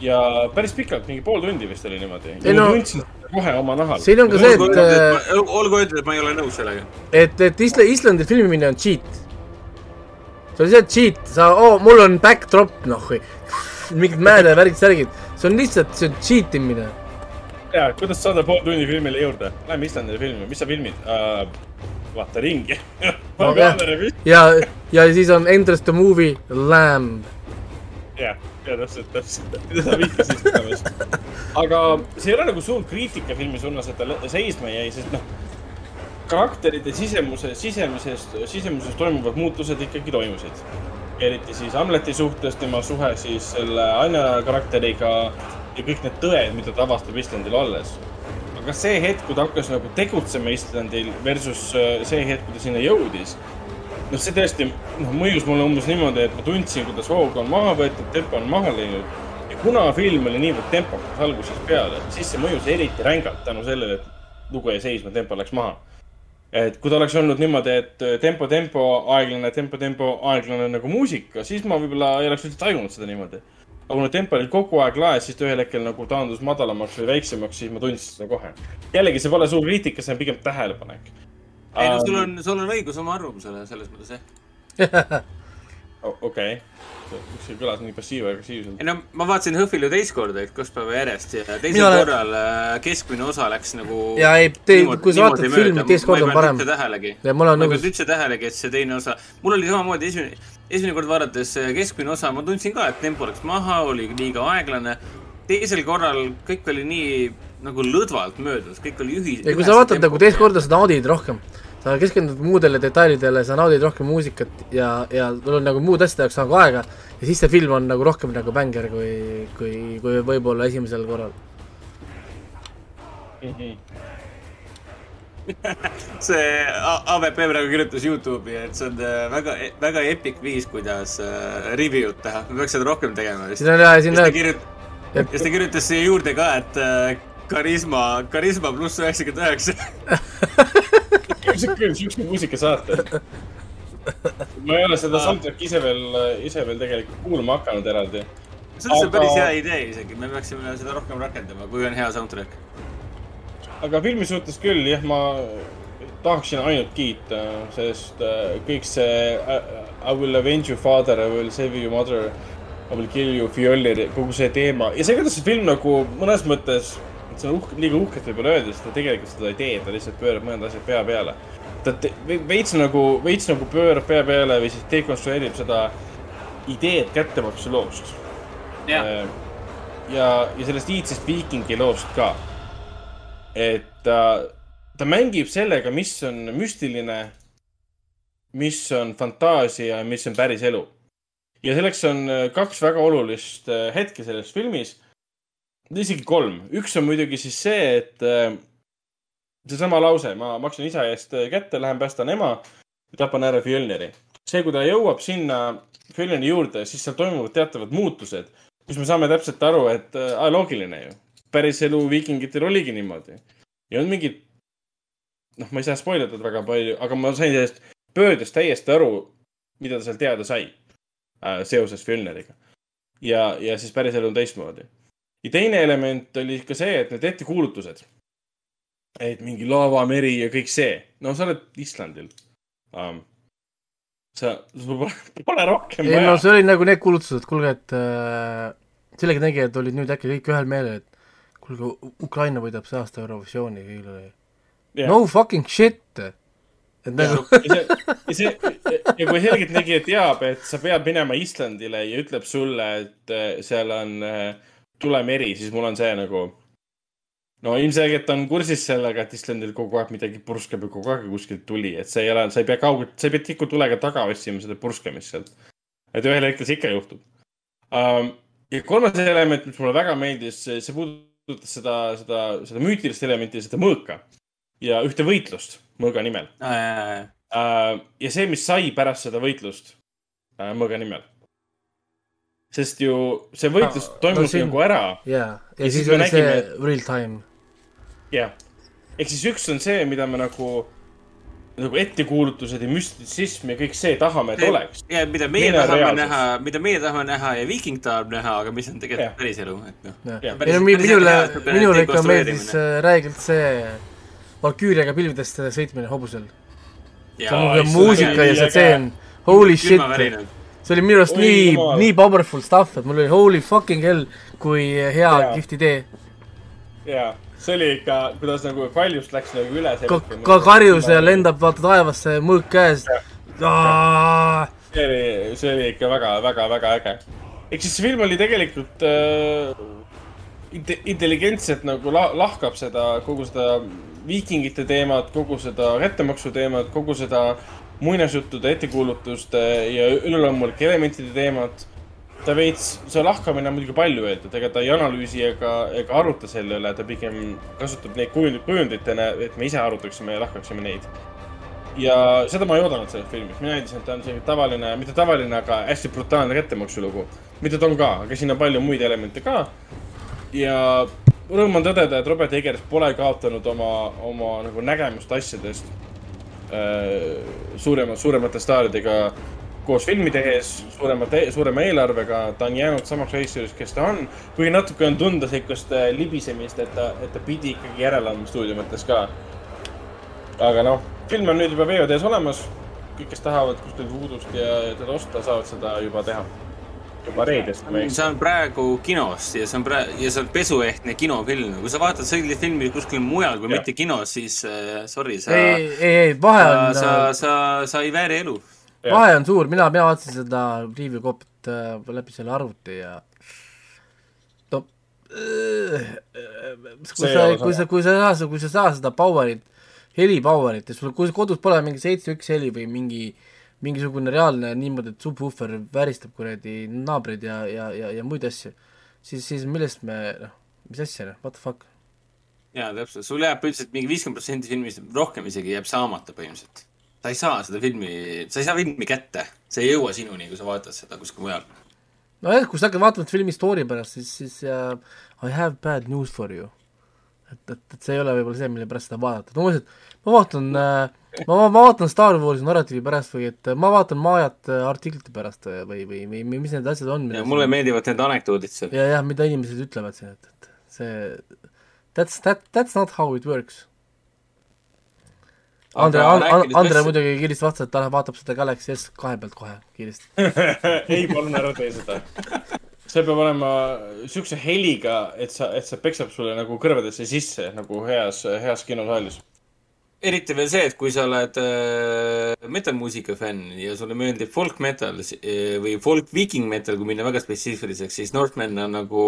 ja päris pikalt, mingi pool tundi vist oli niimoodi. ja no, kohe oma nahal. siin on ka see, et. Äh, olgu öeldud, et ma ei ole nõus sellega. et, et Isla-, Islandil filmimine on cheat. see on lihtsalt cheat, sa oh,, mul on backdrop, noh, mingid mäed ja värgid, särgid. see on lihtsalt, see on cheat imine. Ja, kuidas saada pool tundi filmile juurde? Lähme Islandile filmima, mis sa filmid uh,? vaata ringi (laughs) no, ja, ja siis on Endless the movie Lamb. jah, ja täpselt, täpselt, mida sa vihjasid seda vist. aga see ei ole nagu suur kriitika filmi suunas, et ta seisma jäi, sest noh, karakterite sisemuse, sisemises, sisemuses toimuvad muutused ikkagi toimusid. eriti siis Hamleti suhtes, tema suhe siis selle Anja karakteriga ja kõik need tõed, mida ta avastab Islandil olles aga see hetk, kui ta hakkas nagu tegutsema Islandil versus äh, see hetk, kui ta sinna jõudis. noh, see tõesti noh, mõjus mulle umbes niimoodi, et ma tundsin, kuidas hoog on maha võetud, tempo on maha läinud. ja kuna film oli niivõrd tempokas algusest peale, siis see mõjus eriti rängalt tänu sellele, et lugu jäi seisma, tempo läks maha. et kui ta oleks olnud niimoodi, et äh, tempo, tempo, aeglane, tempo, tempo, aeglane nagu muusika, siis ma võib-olla ei oleks üldse tajunud seda niimoodi aga kuna tempo oli kogu aeg laes, siis ta ühel hetkel nagu taandus madalamaks või väiksemaks, siis ma tundsin seda kohe. jällegi, see pole suur kriitika, see on pigem tähelepanek. ei no sul on, sul on õigus oma arvamusele selles mõttes, jah. (laughs) okei, miks see kõlas nii passiiv-agressiivselt? ei no ma vaatasin Hõhvil ju teist korda, et kaks päeva järjest ja teisel Mina korral äh, keskmine osa läks nagu. ja ei, kui sa vaatad filmi, teist korda on parem. tähelegi. ma ei pannud üldse tähelegi, et see teine osa, mul oli samamoodi esimene esimene kord vaadates äh, keskmine osa, ma tundsin ka, et tempo läks maha, oli liiga aeglane. teisel korral kõik oli nii nagu lõdvalt möödas, kõik oli ühis-. ja kui sa vaatad nagu teist korda, sa naudid rohkem. Sa keskendud muudele detailidele, sa naudid rohkem muusikat ja, ja sul on nagu muud asjade jaoks nagu aega. ja siis see film on nagu rohkem nagu bängar kui, kui, kui võib-olla esimesel korral mm. -hmm (laughs) see AVP praegu kirjutas Youtube'i, et see on äh, väga, väga epic viis, kuidas uh, review'd teha. me peaks seda rohkem tegema vist. ja siis ta kirjutas siia juurde ka, et uh, karisma, karisma pluss üheksakümmend üheksa. sihuke, sihuke muusika saate. ma ei ole seda soundtrack'i ise veel, ise veel tegelikult kuulama hakanud eraldi. see on Aga- päris hea idee isegi, me peaksime seda rohkem rakendama, kui on hea soundtrack. aga filmi suhtes küll jah, ma tahaksin ainult kiita, sest äh, kõik see I, I will avenge you father, I will save you mother, I will kill you Fjolnir, kogu see teema ja see, kuidas see film nagu mõnes mõttes, see on uhke, liiga uhkelt võib-olla öelda, sest ta tegelikult seda ei tee, ta lihtsalt pöörab mõned asjad pea peale. ta veits nagu, veits nagu pöörab pea peale või siis dekonstrueerib seda ideed kättemaksu loost. jah, ja, ja sellest iidsest viikingi loost ka. et ta, ta mängib sellega, mis on müstiline, mis on fantaasia ja mis on päris elu. ja selleks on äh, kaks väga olulist äh, hetke selles filmis. Isegi kolm, üks on muidugi siis see, et äh, seesama lause, ma maksan isa eest äh, kätte, lähen päästan ema, tapan ära Fjölniri. see, kui ta jõuab sinna Fjölniri juurde, siis seal toimuvad teatavad muutused kus me saame täpselt aru, et äh, loogiline ju. päriselu viikingitel oligi niimoodi. ja on mingid, noh, ma ei saa spoil ida väga palju, aga ma sain sellest pöördest täiesti aru, mida ta seal teada sai äh, seoses Fjölneriga. ja, ja siis päriselu on teistmoodi. Ja teine element oli ka see, et need ettekuulutused. et mingi laavameri ja kõik see. no sa oled Islandil um,. sa, sul pole, rohkem ei vaja no see oli nagu need kuulutused, kuulge, et äh, selgeltnägijad olid nüüd äkki kõik ühel meelel, et kuulge, Ukraina võidab see aasta Eurovisiooni kõigile yeah.. Jah. no fucking shit. et nagu, ja see, ja see ja kui selgeltnägija teab, et sa pead minema Islandile ja ütleb sulle, et äh, seal on äh, tulemeri, siis mul on see nagu. no ilmselgelt on kursis sellega, et Islandil kogu aeg midagi purskab ja kogu aeg kuskilt tuli, et see ei ole, sa ei pea kaugelt, sa ei pea tikutulega taga otsima seda purskamist sealt. et ühel hetkel see ikka juhtub um,. ja kolmas element, mis mulle väga meeldis, see puudutas seda, seda, seda müütilist elementi, seda mõõka ja ühte võitlust mõõga nimel Äh, ja see, mis sai pärast seda võitlust äh, mõõga nimel. Sest ju see võitlus No, toimus no siin- nagu ära, jaa, ja Ja siis siis oli see nägime, real time. jah. ehk siis üks on see, mida me nagu, nagu ettekuulutused ja müstisism ja kõik see tahame, et See- oleks. ja mida meie on tahame reaalsus. näha, mida meie tahame näha ja Viiking tahab näha, aga mis on tegelikult et noh. ei päris- no mi- päris minule et, minule ikka meeldis äh, räigelt see Valküüriaga pilvidest sõitmine hobusel. see muusika ja see tseen, holy shit. See oli minu arust nii nii powerful stuff, et mul oli holy fucking hell, kui hea Jaa. kihvt idee. ja see oli ikka, kuidas nagu kaljust läks nagu üle. ka, ka karjus ja. lendab vaata taevasse, mõõk käes. see oli, see oli ikka väga, väga, väga äge. ehk siis see film oli tegelikult äh, inte- intelligentselt nagu la-, lahkab seda, kogu seda viikingite teemat, kogu seda kättemaksu teemat, kogu seda muinasjuttude, ettekuulutuste ja üleloomulike elementide teemat. ta veits, see lahkamine on muidugi palju öeldud, ega ta ei analüüsi ega, ega aruta selle üle, ta pigem kasutab neid kujund-, kujunditena, et me ise arutaksime ja lahkaksime neid ja seda ma ei oodanud sellest filmist, mina eeldasin, et ta on selline tavaline, mitte tavaline, aga hästi brutaalne kättemaksu mida ta on ka, aga siin on palju muid elemente ka. ja rõõm on tõdeda, et Robert Eggers pole kaotanud oma, oma nagu nägemust asjadest suurema, suuremate staaridega koos filmi tehes, suuremate, suurema eelarvega, ta on jäänud samaks režissööriks, kes ta on. kuigi natuke on tunda siukest äh, libisemist, et ta, et ta pidi ikkagi järele andma stuudio mõttes ka aga noh, film on nüüd juba VOD-s olemas. kõik, kes tahavad kuskilt Voodoost ja teda osta, saavad seda juba teha. Juba reedest, eksi. see on praegu kinos ja see on praegu, ja see on pesuehtne kinofilm. kui sa vaatad sellist filmi kuskil mujal kui Jah. mitte kinos, siis äh, sorry, sa, ei, ei, ei, vahe sa, on sa, sa, sa ei vääri elu. vahe on suur, mina, mina vaatasin seda review copy't äh, läbi selle arvuti ja no äh, kui sa kui sa, kui sa ei saa, kui sa ei saa seda power'it, heli power'it ja sul, kui kodus pole mingi seitse üks heli või mingi mingisugune reaalne niimoodi, et subwoofer väristab kuradi naabreid ja, ja, ja, ja muid asju, siis, siis millest me, noh, mis asja, noh, what the fuck. jaa, täpselt, sul jääb põhimõtteliselt mingi viiskümmend protsenti filmist, rohkem isegi jääb saamata põhimõtteliselt. sa ei saa seda filmi, sa ei saa filmi kätte, see ei jõua sinuni, kui sa vaatad seda kuskil mujal. nojah, kui sa hakkad vaatama filmi story pärast, siis, siis uh, I have bad news for you. et, et, et see ei ole võib-olla see, mille pärast seda vaadata, no umbes, et ma vaatan uh, ma, ma vaatan Star Warsi narratiivi pärast või et ma vaatan Majat artiklite pärast või, või, või, või mis need asjad on. mulle meeldivad need anekdoodid seal. ja, jah, mida inimesed ütlevad siin, et, et see, that's, that, that's not how it works. Andre, Andre muidugi kiiresti vastas, et ta vaatab seda Galaxy S kahe pealt kohe kiiresti (laughs) ei, palun ära tee seda see peab olema siukse heliga, et sa, et see peksab sulle nagu kõrvadesse sisse nagu heas, heas kinosaalis eriti veel see, et kui sa oled äh, metal-muusika fänn ja sulle meeldib folk metal äh, või folk viking metal, kui minna väga spetsiifiliseks, siis Northman on nagu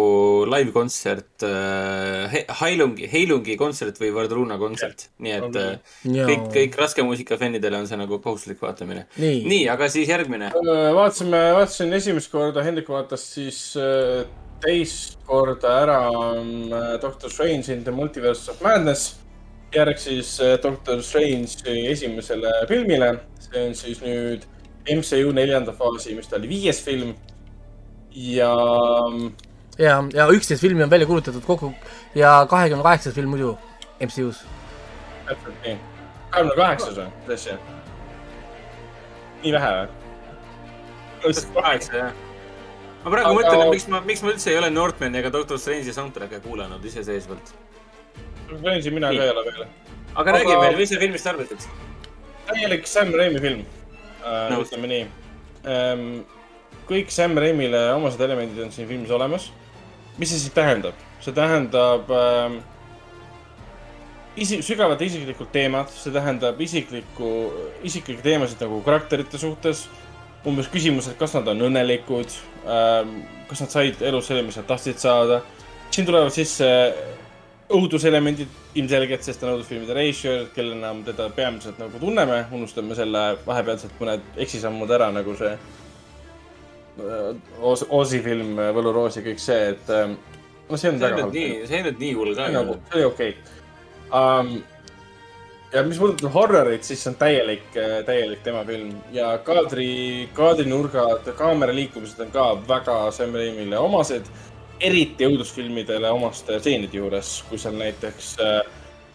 live-kontsert äh,, Heilungi, Heilungi kontsert või Vardruna kontsert. nii et äh, kõik, kõik raske muusika fännidele on see nagu kohustuslik vaatamine. nii, aga siis järgmine. Äh, vaatasime, vaatasin esimest korda, Hendrik vaatas siis äh, teist korda ära äh, Doctor Strange in the Multiverse of Madness järg siis äh, Doctor Strange'i esimesele filmile. see on siis nüüd MCU neljanda faasi, mis ta oli, viies film. ja. ja, ja üksteist filmi on välja kuulutatud kokku ja kahekümne kaheksas film muidu MCU-s. täpselt nii. kahekümne kaheksas või, mis asja? nii vähe või? kaheksa, jah. ma praegu Aga... mõtlen, miks ma, miks ma üldse ei ole Northmani ega Doctor Strange'i soundtrack'e kuulanud iseseisvalt Strange'i mina ka ei ole veel. aga räägi meile, mis sa filmist arvasid? täielik Sam Raimi film äh, no., ütleme nii ähm,. kõik Sam Raimile omased elemendid on siin filmis olemas. mis see siis tähendab? see tähendab ähm, isi-, sügavalt isiklikud teemad, see tähendab isiklikku, isiklikke teemasid nagu karakterite suhtes. umbes küsimus, et kas nad on õnnelikud ähm,, kas nad said elus selle, mis nad tahtsid saada. siin tulevad sisse õuduselemendid ilmselgelt, sest on õudusfilmide režissöör, kellena me teda peamiselt nagu tunneme, unustame selle vahepealselt mõned eksisammud ära, nagu see Oz, Ozi film Võluroos ja kõik see, et äh, no see on see väga halb. see ei olnud nii hull ka. nagu, see oli okei okay. um,. ja mis puudutab horrorit, siis see on täielik, äh, täielik tema film ja kaadri, kaadrinurgad, kaamera liikumised on ka väga Sam Raimile omased eriti õudusfilmidele omaste stseenide juures, kui seal näiteks äh,,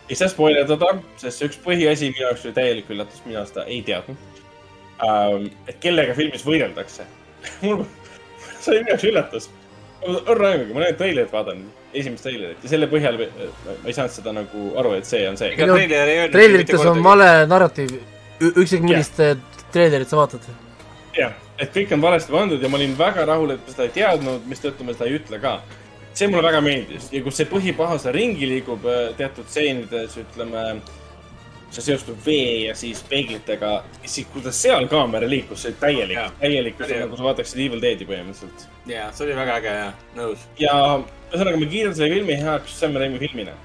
ei saa spoilerdada, sest see üks põhiasi minu jaoks oli täielik üllatus, mina seda ei teadnud ähm,. et kellega filmis võideldakse (laughs) mul, see oli minu jaoks üllatus. on raimugi, ma olen treilerit vaadanud, esimest treilerit ja selle põhjal ma ei saanud seda nagu aru, et see on see. treilerites on vale narratiiv, ükskõik millist yeah. treilerit sa vaatad. jah et kõik on valesti pandud ja ma olin väga rahul, et ma seda ei teadnud, mistõttu ma seda ei ütle ka. see mulle väga meeldis ja kus see põhipaha seal ringi liigub äh, teatud stseenides, ütleme, see seostub vee ja siis peeglitega, siis kuidas seal kaamera liikus, see oli täielik, täielik, nagu sa vaataksid Evil Deadi põhimõtteliselt. jaa, see oli väga äge ja nõus. ja ühesõnaga, ma kiidan selle filmi heaks Sam Raimi filmina.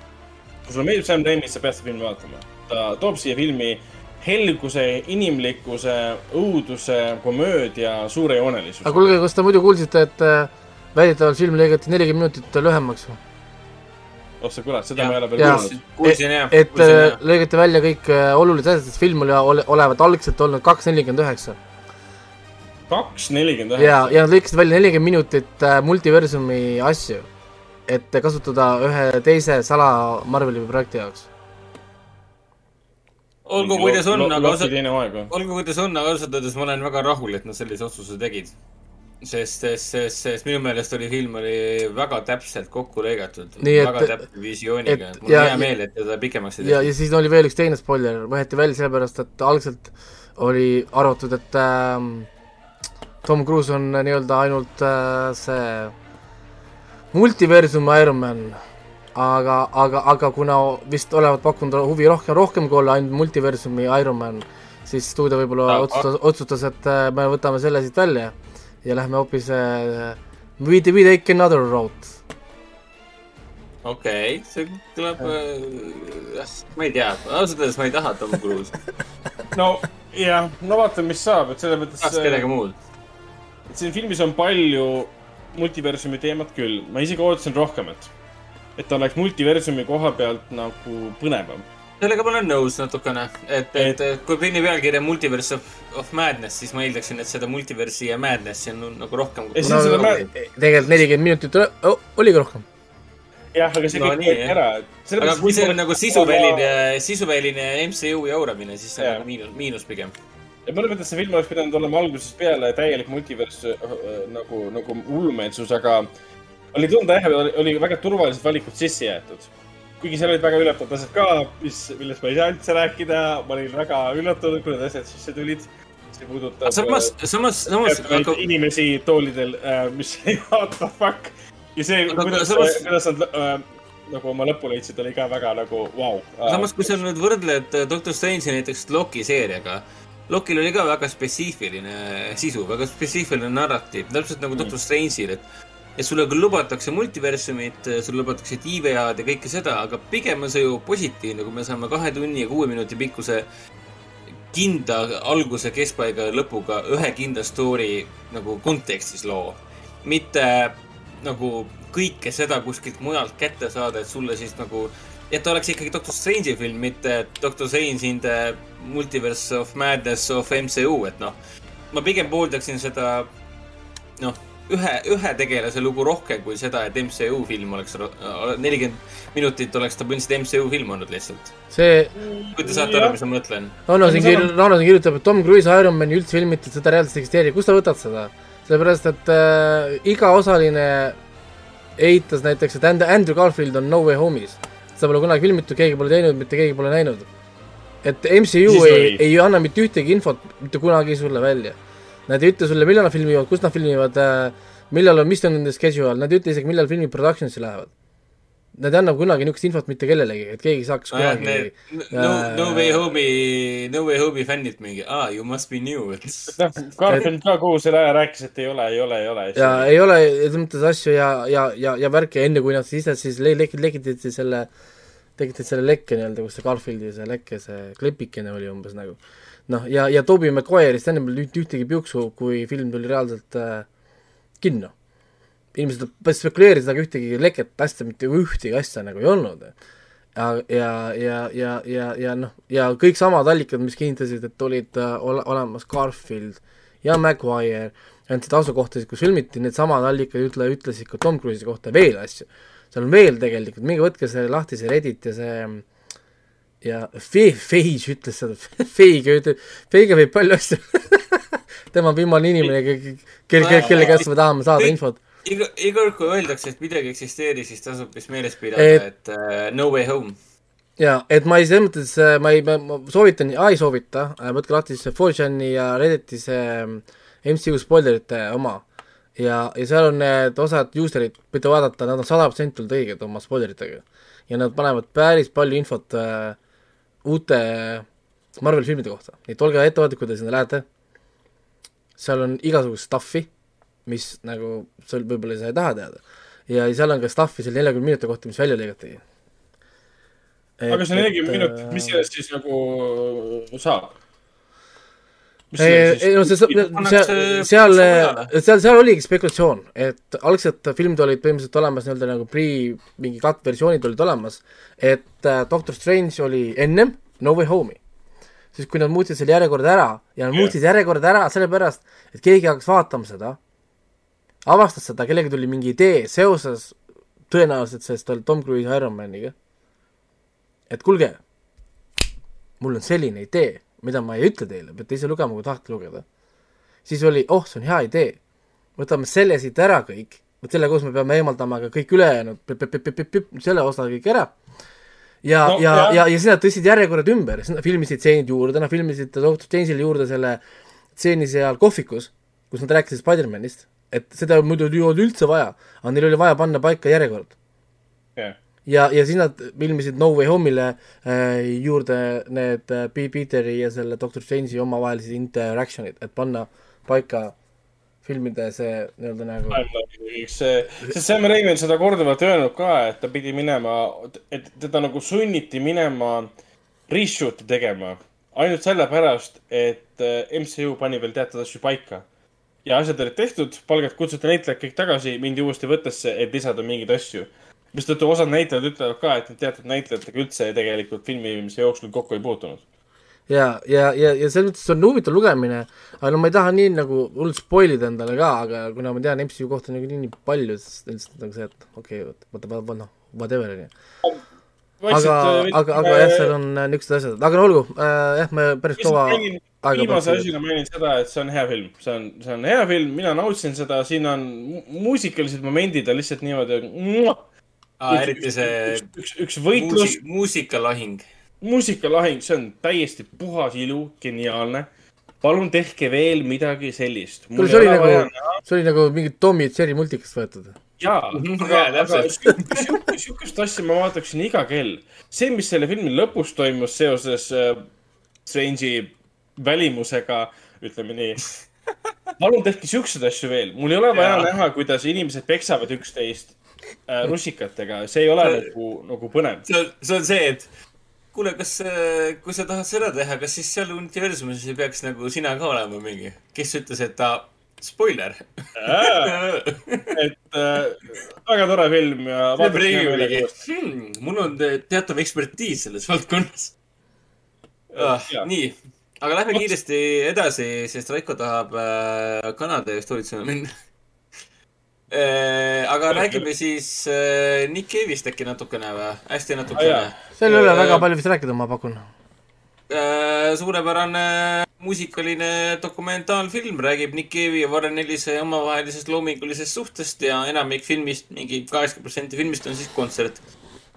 kui sulle meeldib Sam Raimi, siis sa pead seda filmi vaatama. ta toob siia filmi helguse, inimlikkuse, õuduse, komöödia, suurejoonelisuse. aga kuulge, kas te muidu kuulsite, et äh, väidetavalt film lõigati nelikümmend minutit lühemaks või? oh sa kurat, seda ja. ma ei ole veel kuulnud. kuulsin jah. et kuulsin, äh, lõigati välja kõik äh, olulised asjad, sest film oli ole, olevat algselt olnud kaks nelikümmend üheksa. kaks nelikümmend üheksa? ja, ja nad lõikasid välja nelikümmend minutit multiversumi asju, et kasutada ühe teise sala Marveli projekti jaoks olgu, kuidas on, aga ausalt, olgu, kuidas on, aga ausalt öeldes ma olen väga rahul, et nad sellise otsuse tegid. sest, sest, sest, sest minu meelest oli film oli väga täpselt kokku lõigatud, väga täpse visiooniga, mul on hea meel, et teda pikemaks ei tehtud. ja, ja siis oli veel üks teine spoiler, võeti välja sellepärast, et algselt oli arvatud, et äh, Tom Cruise on nii-öelda ainult äh, see multiversum Ironman aga, aga, aga kuna vist olevat pakkunud huvi rohkem, rohkem kui olla ainult multiversumi Ironman, siis stuudio võib-olla otsustas, otsustas, et äh, me võtame selle siit välja ja lähme hoopis uh, we, we take another road. okei okay,, see kõlab äh,, ma ei tea, ausalt öeldes ma ei taha Tom Cruise (laughs) no jah, no vaatame, mis saab, et selles mõttes. tahaks kedagi muud. siin filmis on palju multiversumi teemat küll, ma isegi ootasin rohkemat et ta oleks multiversumi koha pealt nagu põnevam. sellega ma olen nõus natukene, et, et, et kui filmi pealkiri on Multiverse of, of Madness, siis ma eeldaksin, et seda Multiverse'i ja Madness'i on nagu rohkem. No, no, tegelikult nelikümmend minutit oligi rohkem. jah, aga see No kõik võeti ära. aga kui see on nagu sisuväline, sisuväline MCU jauramine, siis see on nagu miinus, miinus pigem. ja mõnes mõttes see film oleks pidanud olema algusest peale täielik multivers äh, nagu, nagu hullumeelsus, aga oli tunda jah, oli, väga turvalised valikud sisse jäetud. kuigi seal olid väga üllatavad asjad ka, mis, millest ma ei saa üldse rääkida, ma olin väga üllatunud, kui need asjad sisse tulid. see puudutab. samas, samas, samas, aga inimesi toolidel, mis (laughs) what the fuck ja see, kuidas, samas- kuidas nad äh, nagu oma lõppu leidsid, oli ka väga nagu vau wow.. samas, kui sa nüüd võrdled äh, Doctor Strange'i näiteks Loki seeriaga, Lokil oli ka väga spetsiifiline sisu, väga spetsiifiline narratiiv, täpselt nagu Doctor Strange'il, et et sulle küll lubatakse multiversumit, sulle lubatakse TVA-d ja kõike seda, aga pigem on see ju positiivne, kui me saame kahe tunni ja kuue minuti pikkuse kindla alguse, keskpaiga ja lõpuga ühe kindla story nagu kontekstis loo. mitte nagu kõike seda kuskilt mujalt kätte saada, et sulle siis nagu, et ta oleks ikkagi Doctor Strange'i film, mitte Doctor Strange in the multiverse of madness of MCU, et noh, ma pigem pooldaksin seda noh, ühe, ühe tegelase lugu rohkem kui seda, et MCU film oleks, nelikümmend minutit oleks ta põhimõtteliselt MCU film olnud lihtsalt. see, kui te saate aru, mis ma mõtlen. Rauno siin Aga kir-, Rauno siin kirjutab, et Tom Cruise Iron Mani üldse filmitud, seda reaalselt ei eksisteeri, kust sa võtad seda? sellepärast, et äh, iga osaline eitas näiteks, et And- Andrew Garfield on No Way Home'is. seda pole kunagi filmitud, keegi pole teinud, mitte keegi pole näinud. et MCU Siis ei ei anna mitte ühtegi infot mitte kunagi sulle välja. Nad ei ütle sulle, millal nad filmivad, kus nad filmivad äh,, millal on, mis on nende schedule, nad ei ütle isegi, millal filmid production'isse lähevad. Nad ei anna kunagi niisugust infot mitte kellelegi, et keegi saaks kunagi need No, No Way Home'i, No Way Home'i fännid mingi, aa, you must be new, (laughs) noh, Garfield ka kogu selle aja rääkis, et ei ole, ei ole, ei ole. ja ei ole selles mõttes asju ja, ja, ja, ja värki, enne kui nad siis ise siis le- lekid, lekitasid selle, tekitasid selle lekke nii-öelda, kus see Garfieldi see lekke, see klepikene oli umbes nagu. noh, ja, ja Toobi Maguire'ist enne polnud üht- ühtegi piuksu, kui film tuli reaalselt äh, kinno. inimesed spekuleerisid, aga ühtegi leket asja, mitte ühtegi asja nagu ei olnud. ja, ja, ja, ja, ja, ja noh, ja kõik samad allikad, mis kinnitasid, et olid äh, ole, olemas Garfield ja Maguire, andsid asukohtasid, kus filmiti, needsamad allikad ütle, ütlesid ka Tom Cruise'i kohta veel asju. seal on veel tegelikult, minge võtke see lahti, see Reddit ja see ja Fe-, Feige ütles seda, (laughs) Feige ütleb, Feige võib palju asju (laughs) tema on viimane inimene, kelle, kelle, kelle käest me tahame saada infot. iga, iga kord, kui öeldakse, et midagi eksisteeris, siis tasub vist meeles pidada, et uh, No Way Home. ja et ma ei, selles mõttes äh, ma ei, ma soovitan, ei soovita, võtke lahti see 4chan'i ja Redditi see MCU spoilerite oma. ja, ja seal on need osad user'id, võite vaadata, nad on sada protsenti olnud õiged oma spoileritega. ja nad panevad päris palju infot äh, uute Marveli filmide kohta, nii et olge ettevaatlikud, kui te sinna lähete. seal on igasugust stuff'i, mis nagu seal võib-olla sa ei taha teada. ja seal on ka stuff'i selle neljakümne minuti kohta, mis välja lõigatigi. aga see nelikümmend minutit, mis sellest siis nagu saab? ei, no see, seal, pannakse seal, peale. seal, seal oligi spekulatsioon, et algselt filmid olid põhimõtteliselt olemas nii-öelda nagu pre, mingi kattversioonid olid olemas, et äh, Doctor Strange oli ennem No Way Home'i. siis kui nad muutsid selle järjekorda ära ja nad Jah. muutsid järjekorda ära sellepärast, et keegi hakkas vaatama seda, avastas seda, kellelgi tuli mingi idee seoses tõenäoliselt sellest Tom Cruise Iron Maniga, et kuulge, mul on selline idee, mida ma ei ütle teile, peate ise lugema, kui tahate lugeda. siis oli, oh, see on hea idee, võtame selle siit ära kõik, vot selle koos me peame eemaldama ka kõik ülejäänud, selle osa kõik ära. ja No, ja ja, ja siis nad tõstsid järjekorrad ümber, siis nad filmisid stseenid juurde, nad filmisid Doctor Strange'ile juurde selle stseeni seal kohvikus, kus nad rääkisid Spider-manist, et seda muidu ei olnud üldse vaja, aga neil oli vaja panna paika järjekord jah, ja, ja siis nad filmisid No Way Home'ile äh, juurde need äh, P. Peteri ja selle Doctor Strange'i omavahelised interaction'id, et panna paika filmide see nii-öelda nagu see, sest Sam Raimi on seda korduvalt öelnud ka, et ta pidi minema, et teda nagu sunniti minema reshoot'i tegema ainult sellepärast, et äh, MCU pani veel teatud asju paika. ja asjad olid tehtud, palgad kutsuti näitlejad kõik tagasi, mindi uuesti võttesse, et lisada mingeid asju. Mistõttu osad näitlejad ütlevad ka, et nad teatud näitlejatega üldse tegelikult filmimise jooksul kokku ei puutunud. ja, ja, ja, ja selles mõttes on huvitav lugemine, aga no ma ei taha nii nagu hullult spoil ida endale ka, aga kuna ma tean MCU kohta niikuinii nii palju, siis lihtsalt nagu see, et okei okay,, vaata, vaata, noh, whatever onju. aga, aga, aga jah, seal on äh, niisugused asjad, aga no olgu äh,, jah, me päris kaua aega viimase asjana mainin seda, et see on hea film, see on, see on hea film, mina nautisin seda, siin on mu- muusikalised momendid on lihtsalt niimoodi, eriti see üks, üks võitlus muusi-, muusikalahing. muusikalahing, see on täiesti puhas ilu, geniaalne. palun tehke veel midagi sellist. kuule, see oli nagu, see oli nagu mingi Tommy ja Jerry multikast võetud. jaa, (laughs) aga aga siukest asja ma vaataksin iga kell. see, mis selle filmi lõpus toimus seoses äh, Strange'i välimusega, ütleme nii. (laughs) palun tehke siukseid asju veel, mul ei ole vaja näha, kuidas inimesed peksavad üksteist äh, russikatega, see ei ole nagu, nagu põnev. see on, see on see, et kuule, kas, kui sa tahad seda teha, kas siis seal universumis ei peaks nagu sina ka olema mingi, kes ütles, et ta, spoiler. (laughs) et äh, väga tore film ja. Hmm, mul on te- teatav ekspertiis selles valdkonnas ah, Jaa.. nii, aga lähme kiiresti edasi, sest Raiko tahab äh, kanade eest hoolitsema minna äh,. Aga räägime siis äh, Nick Cave'ist äkki natukene või? hästi natukene jaa. seal ei ole Äh, väga palju vist rääkida, ma pakun. Äh, suurepärane muusikaline dokumentaalfilm räägib Nick Cave'i ja Warren Ellise omavahelisest loomingulisest suhtest ja enamik filmist, mingi kaheksakümmend protsenti filmist on siis kontsert.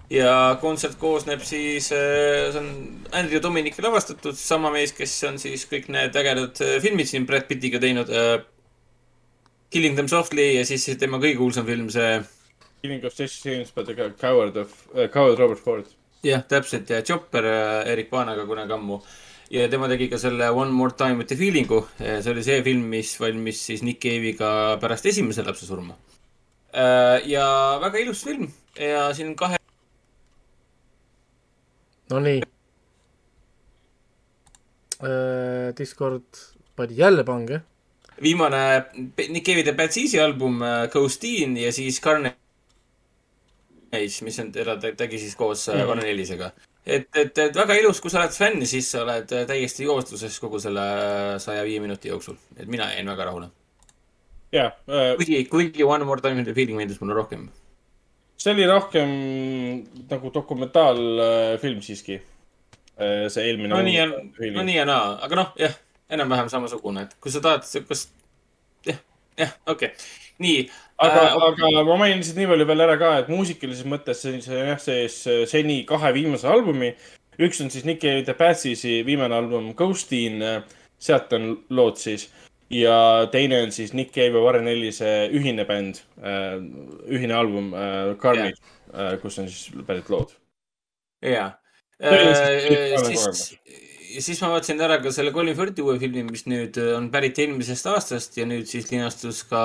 ja kontsert koosneb siis, see on Andrew Dominiki lavastatud, sama mees, kes on siis kõik need ägedad äh, filmid siin Brad Pittiga teinud äh,. Killing them softly ja siis tema kõige kuulsam film, see Killing of Jesse James by the Coward of uh,, Coward Robert Ford. jah, täpselt ja Chopper äh, Erik Paanaga kunagi ammu. ja tema tegi ka selle One More Time with the Feeling'u. see oli see film, mis valmis siis Nick Cave'iga pärast esimese lapse surma. ja väga ilus film ja siin kahe Nonii. Discord pani jälle pange. Viimane Nick Cave'i teeb Bad Seas'i album äh, Ghosteen ja siis Carnage, mis on, teda te- tegi siis koos mm -hmm. Warren Ellisega. et, et, et väga ilus, kui sa oled fänn, siis sa oled äh, täiesti joostluses kogu selle saja viie minuti jooksul. et mina jäin väga rahule. jah, kuigi, kuigi One More Time with the Feeling meeldis mulle rohkem. see oli rohkem nagu dokumentaalfilm siiski. see eelmine. no nii ja, no nii ja naa, aga noh, jah, enam-vähem samasugune, et kui sa tahad siukest, jah, jah, okei okay., nii. aga Äh, äh,, aga ma mainin lihtsalt nii palju veel ära ka, et muusikalises mõttes see see jah sees seni kahe viimase albumi. üks on siis Nick Cave The Batsisi viimane album Ghosteen, sealt on lood siis. ja teine on siis Nick Cave ja Warren Ellise ühine bänd, ühine album äh, Carnage yeah., kus on siis pärit lood. jaa. Tõeliselt siis, siis ma vaatasin ära ka selle Colin Firthi uue filmi, mis nüüd on pärit eelmisest aastast ja nüüd siis linastus ka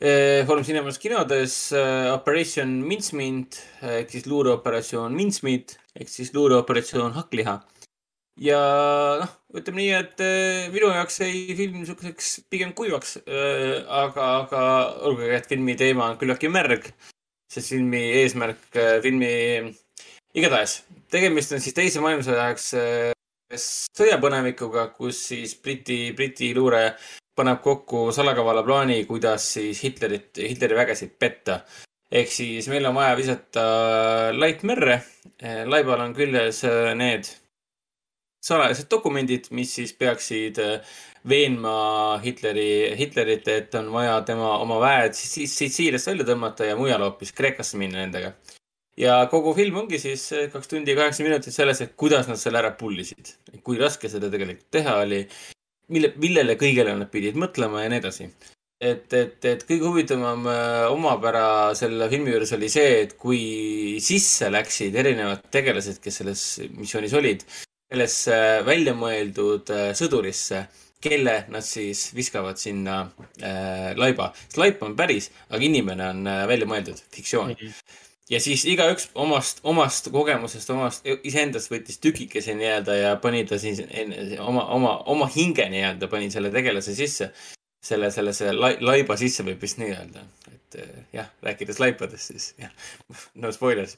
eh, Foorum Cinemas kinodes eh, Operation Mincemeat ehk siis luureoperatsioon Mincemeat ehk siis luureoperatsioon Hakkliha. ja noh, ütleme nii, et eh, minu jaoks jäi film niisuguseks pigem kuivaks, aga, aga olgugi, et filmi teema on küllaltki märg, sest filmi eesmärk, filmi igatahes, tegemist on siis teise maailmasõja ajaks äh, sõjapõnevikuga, kus siis Briti, Briti luure paneb kokku salakavala plaani, kuidas siis Hitlerit, Hitleri vägesid petta. ehk siis meil on vaja visata laip merre. laibal on küljes äh, need salajased dokumendid, mis siis peaksid veenma Hitleri, Hitlerit, et on vaja tema oma väed Sitsiiliast välja tõmmata ja mujale hoopis Kreekasse minna nendega ja kogu film ongi siis kaks tundi ja kaheksa minutit selles, et kuidas nad selle ära pullisid. kui raske seda tegelikult teha oli, mille, millele kõigele nad pidid mõtlema ja nii edasi. et, et, et kõige huvitavam äh, omapära selle filmi juures oli see, et kui sisse läksid erinevad tegelased, kes selles missioonis olid, sellesse välja mõeldud äh, sõdurisse, kelle nad siis viskavad sinna äh, laiba. sest laip on päris, aga inimene on äh, välja mõeldud, fiktsioon ja siis igaüks omast, omast kogemusest, omast iseendast võttis tükikese nii-öelda ja pani ta siis enne- oma, oma, oma hinge nii-öelda pani selle tegelase sisse. selle, selle, selle lai- laiba sisse võib vist nii öelda, et eh, jah, rääkides laipadest siis jah, (laughs) no spoilers.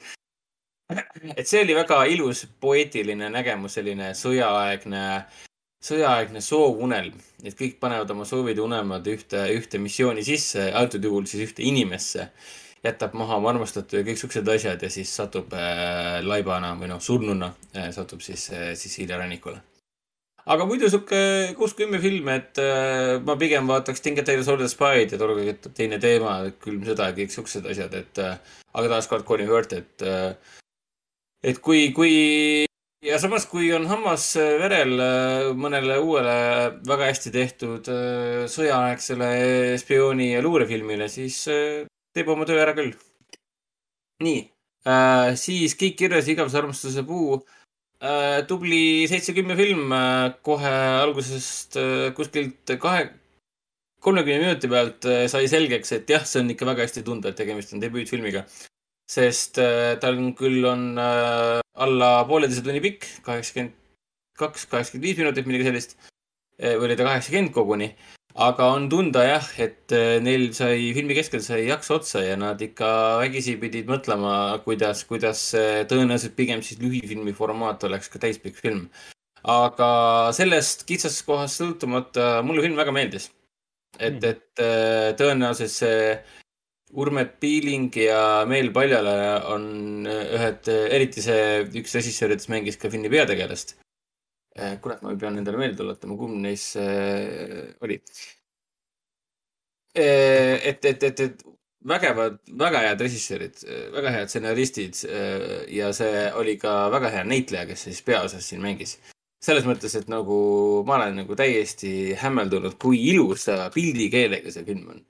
et see oli väga ilus poeetiline nägemus, selline sõjaaegne, sõjaaegne soovunelm, et kõik panevad oma soovid ja unelmad ühte, ühte missiooni sisse, antud juhul siis ühte inimesse jätab maha oma armastatu ja kõik siuksed asjad ja siis satub äh, laibana või noh, surnuna äh, satub siis äh, Sitsiilia rannikule. aga muidu sihuke kuus-kümme film, et äh, ma pigem vaataks Tinker Tailor Soldier Spy'd ja tollega teine teema, külm sõda ja kõik siuksed asjad, et äh, aga taaskord Colin Firth, et äh, et kui, kui ja samas, kui on hammas äh, verel äh, mõnele uuele väga hästi tehtud äh, sõjaaegsele spiooni ja luurefilmile, siis teeb oma töö ära küll. nii äh,, siis Kõik kirjas igavese armastuse puu äh,. tubli seitse-kümme film äh, kohe algusest äh, kuskilt kahe, kolmekümne minuti pealt äh, sai selgeks, et jah, see on ikka väga hästi tunda, et tegemist on debüütfilmiga. sest äh, tal küll on äh, alla pooleteise tunni pikk, kaheksakümmend kaks, kaheksakümmend viis minutit, midagi sellist. või oli ta kaheksakümmend koguni. Aga on tunda jah, et äh, neil sai filmi keskel sai jaks otsa ja nad ikka vägisi pidid mõtlema, kuidas, kuidas tõenäoliselt pigem siis lühifilmi formaat oleks ka täispikk film. aga sellest kitsast kohast sõltumata mulle film väga meeldis. et, et äh, tõenäoliselt see Urme Piiling ja Meel Paljala on äh, ühed, eriti see üks režissööridest mängis ka filmi peategelast. kurat, ma pean endale meelde tuletama, kumb neist see oli. et, et, et, et vägevad, väga head režissöörid, väga head stsenaristid ja see oli ka väga hea näitleja, kes siis peaosas siin mängis. selles mõttes, et nagu ma olen nagu täiesti hämmeldunud, kui ilusa pildikeelega see film on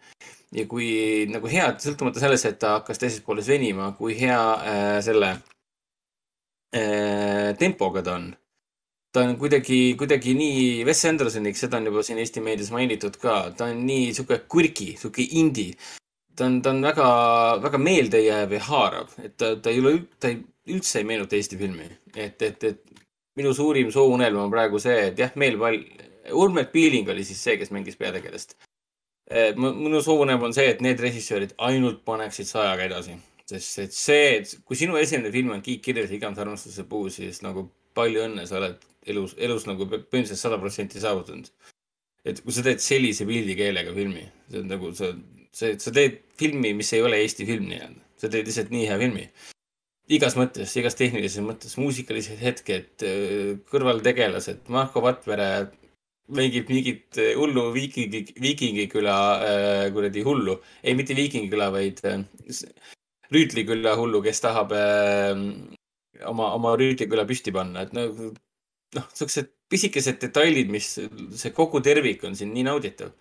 ja kui nagu hea, sõltumata sellest, et ta hakkas teises pooles venima, kui hea äh, selle äh, tempoga ta on. Ta on kuidagi, kuidagi nii Wes Andersoniks, seda on juba siin Eesti meedias mainitud ka, ta on nii sihuke quirky, sihuke indie. ta on, ta on väga, väga meeldejääv ja haarav, et ta, ta ei ole, ta ei, üldse ei meenuta Eesti filmi, et, et, et minu suurim soovunelm on praegu see, et jah, meil val-, Urme Piiling oli siis see, kes mängis peategelast. minu soovunelm on see, et need režissöörid ainult paneksid sajaga edasi, sest et see, kui sinu esimene film on Kiik kirjas ja igavese armastuse puu, siis nagu palju õnne, sa oled elus, elus nagu põhimõtteliselt sada protsenti saavutanud. et kui sa teed sellise pildikeelega filmi, see on nagu sa, see, sa teed filmi, mis ei ole Eesti film nii-öelda, sa teed lihtsalt nii hea filmi. igas mõttes, igas tehnilises mõttes, muusikalised hetked, kõrvaltegelased, Marko Vatvere mängib mingit hullu viikingi, viikingiküla äh, kuradi hullu. ei, mitte viikingiküla, vaid äh, Rüütliküla hullu, kes tahab äh, oma, oma Rüütliküla püsti panna, et nagu noh, siuksed pisikesed detailid, mis see kogu tervik on siin nii nauditav.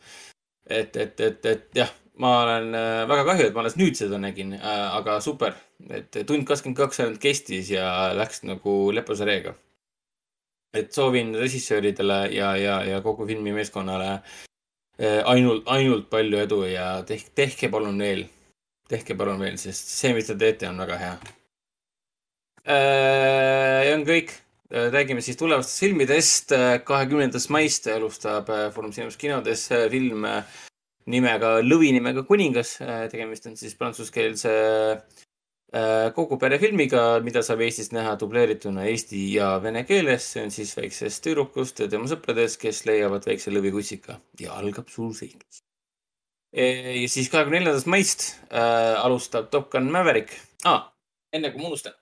et, et, et, et jah, ma olen äh, väga kahju, et ma alles nüüd seda nägin äh,, aga super, et tund kakskümmend kaks ainult kestis ja läks nagu lepose reega. et soovin režissööridele ja, ja, ja kogu filmimeeskonnale äh, ainult, ainult palju edu ja tehke, tehke palun veel, tehke palun veel, sest see, mis te teete, on väga hea. Ja on kõik, räägime siis tulevastest filmidest. kahekümnendast maist alustab äh, Foorum Cinemas kinodes äh, film äh, nimega, lõvi nimega Kuningas. tegemist on siis prantsuskeelse äh, kogu perefilmiga, mida saab Eestis näha dubleerituna eesti ja vene keeles. see on siis väiksest tüdrukust ja tema sõpradest, kes leiavad väikse lõvikutsika ja algab suur seiklus. ja siis kahekümne neljandast maist äh, alustab Top Gun Maverick ah,. enne kui ma unustan.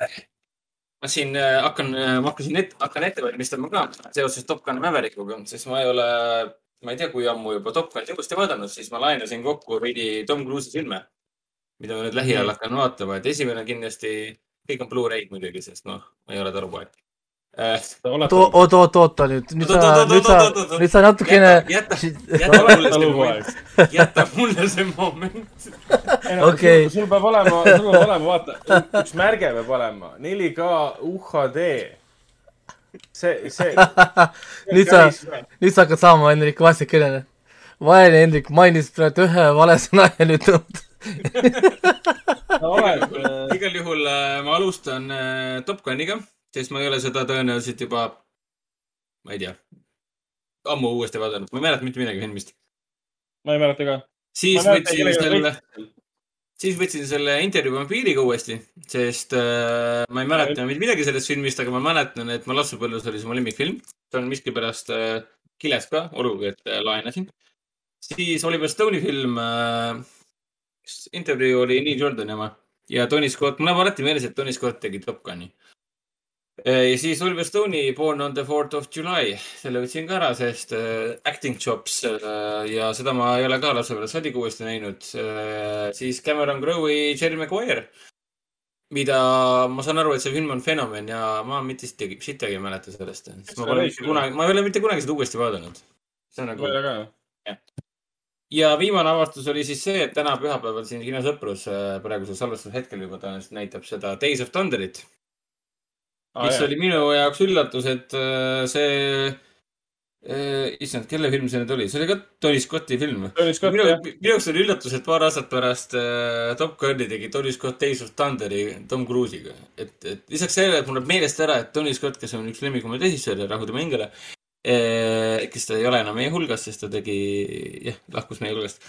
Ma siin äh, hakkan, ma hakkasin ette, hakkan ette valmistama ka seoses Top Gun Maverickuga, sest ma ei ole, ma ei tea, kui ammu juba Top Gun'i uuesti vaadanud, siis ma laenasin kokku veidi Tom Cruise'i filme, mida ma nüüd lähiajal hakkan vaatama, et esimene kindlasti, kõik on Blu-ray'd muidugi, sest noh, ma ei ole talupoeg äh,. oled oot, oot, oot, oota nüüd, nüüd sa nüüd sa nüüd sa natukene jäta, jäta, mulle see moment, jäta mulle see moment. Okei. sul peab olema, sul peab olema, vaata, üks märge peab olema, 4K UHD. see, see. nüüd sa, nüüd sa hakkad saama Hendrik vastikene. vaene Hendrik mainis praegu ühe vale sõna ja nüüd igal juhul äh, ma alustan äh, Top Guniga, sest ma ei ole seda tõenäoliselt juba, ma ei tea, ammu uuesti vaadanud, ma ei mäleta mitte midagi filmist. ma ei mäleta ka. siis võtsin selle siis võtsin selle intervjuu vampiiriga uuesti, sest äh, ma ei mäleta mitte midagi sellest filmist, aga ma mäletan, et ma lapsepõlves oli see mu lemmikfilm. see on miskipärast äh, kiles ka, olgugi et äh, laenasin. siis Oliver Stone'i film äh,, intervjuu oli Neil Jordan oma ja Tony Scott, mul läheb alati meeles, et Tony Scott tegi Top Guni. Ja siis Oliver Stone'i Born on the fourth of July, selle võtsin ka ära, sest äh, acting chops äh, ja seda ma ei ole ka lapse peale saadik uuesti näinud äh,. siis Cameron Crowe'i Jerry Maguire, mida ma saan aru, et see film on fenomen ja ma mitte sittagi, sittagi ei mäleta sellest. ma pole mitte kunagi, ma ei ole mitte kunagi seda uuesti vaadanud. see on nagu ja viimane avastus oli siis see, et täna pühapäeval siin kinosõprus äh, praegusel salvestushetkel juba tõenäoliselt näitab seda Days of Thunderit, mis oli minu jaoks üllatus, et äh, see äh,, issand, kelle film see nüüd oli, see oli ka Tony Scotti film. Minu jah,, minu jaoks oli üllatus, et paar aastat pärast äh, Top Guni tegi Tony Scott Days of Thunderi Tom Cruise'iga. et, et lisaks sellele, et mul läheb meelest ära, et Tony Scott, kes on üks lemmikumaid režissööre, Rahu tema hingele, kes ta ei ole enam meie hulgas, sest ta tegi, jah, lahkus meie hulgast.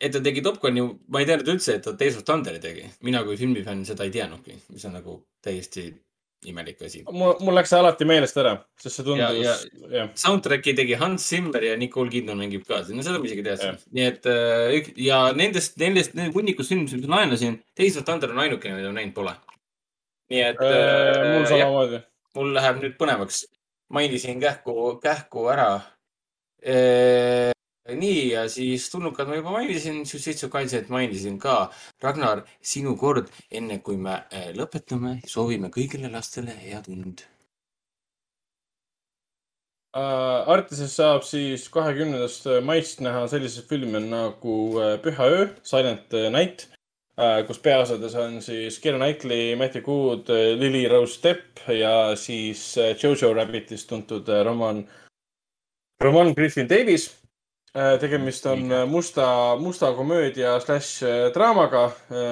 et ta tegi Top Guni, ma ei teadnud üldse, et ta Days of Thunderi tegi. mina kui filmifänn seda ei teadnudki, mis on nagu täiesti imelik asi. mul, mul läks see alati meelest ära, sest see tundus. Soundtracki tegi Hans Zimmer ja Nicole Kidman mängib ka, no seda ma isegi teadsin. nii et äh, ja nendest, nendest, nendest hunnikust filmidest, mis ma laenasin, of Thunder on ainukene, mida ma näinud pole. nii et Äh, mul äh, jah, samamoodi. mul läheb nüüd põnevaks. mainisin kähku, kähku ära. Nii ja siis tulnukad ma juba mainisin, Suicide Kaitset mainisin ka. Ragnar, sinu kord, enne kui me äh, lõpetame, soovime kõigile lastele head und. Uh, Artises saab siis kahekümnendast maist näha selliseid filme nagu äh, Püha öö, Silent Night uh,, kus peaosades on siis Keira Knightley, Matthew Good, Lily Rose Depp ja siis äh, Jojo Rabbitist tuntud äh, Roman, Roman Griffin Davis. Tegemist on äh, musta, musta komöödia slaš äh, draamaga,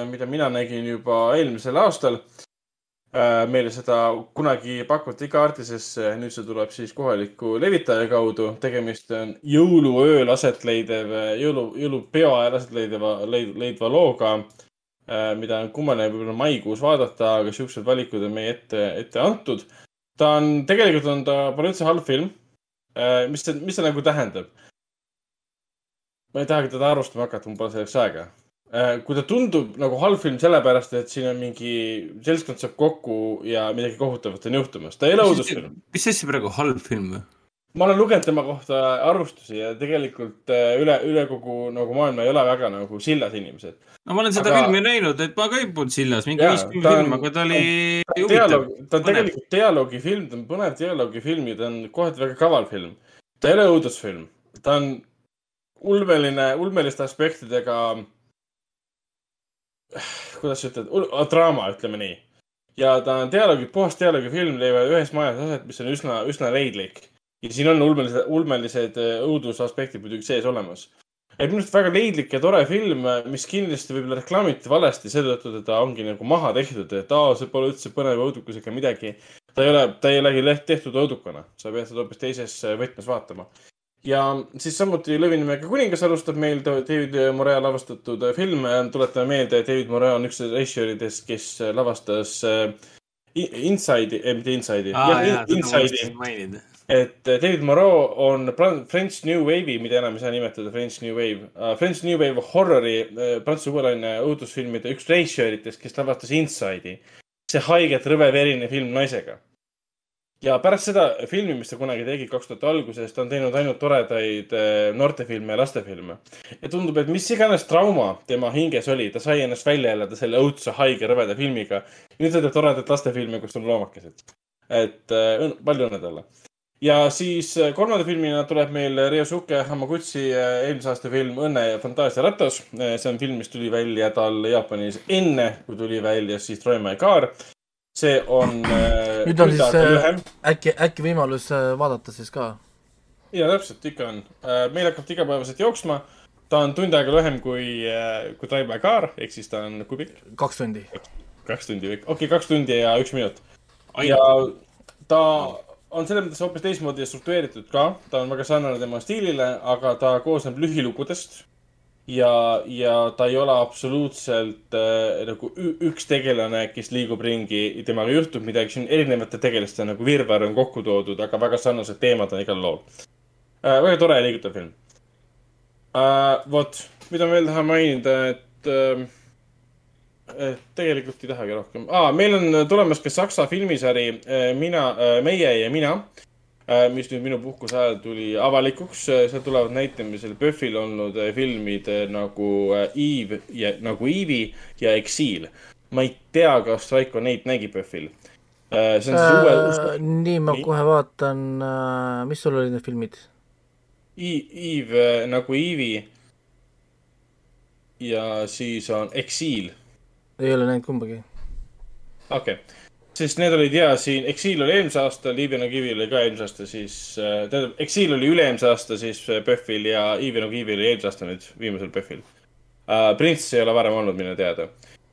mida mina nägin juba eelmisel aastal Äh, meile seda kunagi pakuti ka Artisesse, nüüd see tuleb siis kohaliku levitaja kaudu. tegemist on jõuluööl aset leidev, jõulu, jõulupeo ajal aset leidva, leidva looga, mida on kummaline võib-olla maikuus vaadata, aga siuksed valikud on meie ette, ette antud. ta on, tegelikult on ta, pole üldse halb film. mis see, mis see nagu tähendab? Ma ei tahagi teda arvustama hakata, mul pole selleks aega Äh, kui ta tundub nagu halb film sellepärast, et siin on mingi seltskond saab kokku ja midagi kohutavat on juhtumas, ta ei ole õudusfilm. mis asja praegu halb film või? ma olen lugenud tema kohta arvustusi ja tegelikult äh, üle, üle kogu nagu maailma ei ole väga nagu sillas inimesed. no ma olen seda Aga- filmi näinud, et ma ka ei polnud sillas, mingi Jaa, viis-kümme ta on- film, aga ta oli huvitav. ta on tegelikult dialoogifilm, ta on põnev dialoogifilm ja ta on kohati väga kaval film. ta ei ole õudusfilm, ta on ulmeline, ulmeliste aspektidega. kuidas sa ütled, draama, ütleme nii. ja ta on dialoogi, puhas dialoogifilm leiavad ühes majas aset, mis on üsna, üsna leidlik. ja siin on ulmelised, ulmelised äh, õudusaspektid muidugi sees olemas. et minu arust väga leidlik ja tore film, mis kindlasti võib-olla reklaamiti valesti seetõttu, et ta ongi nagu maha tehtud, et aa, see pole üldse põnev õudukus ega midagi. ta ei ole, ta ei olegi tehtud õudukana, sa pead seda hoopis teises äh, võtmes vaatama. Ja siis samuti Lõvinimäe kuningas alustab meil David Morea lavastatud äh, film. tuletame meelde, et David Morea on üks režissööridest, kes lavastas Inside'i, mitte Inside'i, Inside'i mainida. et äh, David Moreau on French New Wave'i, mida enam ei saa nimetada French New Wave uh,, French New Wave horrori uh, prantsuse-uulaine õudusfilmide üks režissööritest, kes lavastas Inside'i. see haiget rõve verine film naisega. Ja pärast seda filmi, mis ta kunagi tegi kaks tuhat alguses, ta on teinud ainult toredaid uh, noortefilme ja lastefilme. ja tundub, et mis iganes trauma tema hinges oli, ta sai ennast välja elada selle õudse haige rõveda filmiga. nüüd ta teeb toredat lastefilmi, kus on loomakesed. et uh, palju õnne talle ja siis äh, kolmanda filmina tuleb meil Ryosuke Hamaguchi äh, eelmise aasta film Õnne ja fantaasia ratas. see on film, mis tuli välja tal Jaapanis enne, kui tuli välja siis Troy My Car. See on. Nüüd on siis, äh, äkki, äkki võimalus äh, vaadata siis ka? ja täpselt, ikka on. meil hakkab igapäevaselt jooksma. ta on tund aega lühem kui, kui Troy My Car ehk siis ta on, kui pikk? kaks tundi. kaks tundi, okei okay,, kaks tundi ja üks minut. ja ta on selles mõttes hoopis teistmoodi struktureeritud ka, ta on väga sarnane tema stiilile, aga ta koosneb lühilugudest. ja, ja ta ei ole absoluutselt äh, nagu üks tegelane, kes liigub ringi, temaga juhtub midagi, siin erinevate tegeliste nagu virvarr on kokku toodud, aga väga sarnased teemad on igal lool äh,. väga tore ja liigutav film äh,. vot, mida ma veel tahan mainida, et äh,, et tegelikult ei tahagi rohkem ah,. meil on tulemas ka saksa filmisari äh, Mina äh,, Meie ja mina äh,, mis nüüd minu puhkuse ajal tuli avalikuks. seal tulevad näitamisel PÖFFil olnud äh, filmid äh, nagu äh, Eve ja nagu Eevi ja Exiil. ma ei tea, kas Raiko neid nägi PÖFFil äh,. see on siis uue äh,. nii, ma Nii. kohe vaatan äh,, mis sul olid need filmid? Eve äh, nagu Eevi. ja siis on Exiil ei ole näinud kumbagi. okei okay., sest need olid ja siin, Exil oli eelmise aasta, Liivina Kivi oli ka eelmise aasta, siis äh, tähendab, Exil oli üle-eelmise aasta siis äh, PÖFFil ja Liivina Kivi oli eelmise aasta nüüd viimasel PÖFFil uh,. Prints ei ole varem olnud minu teada.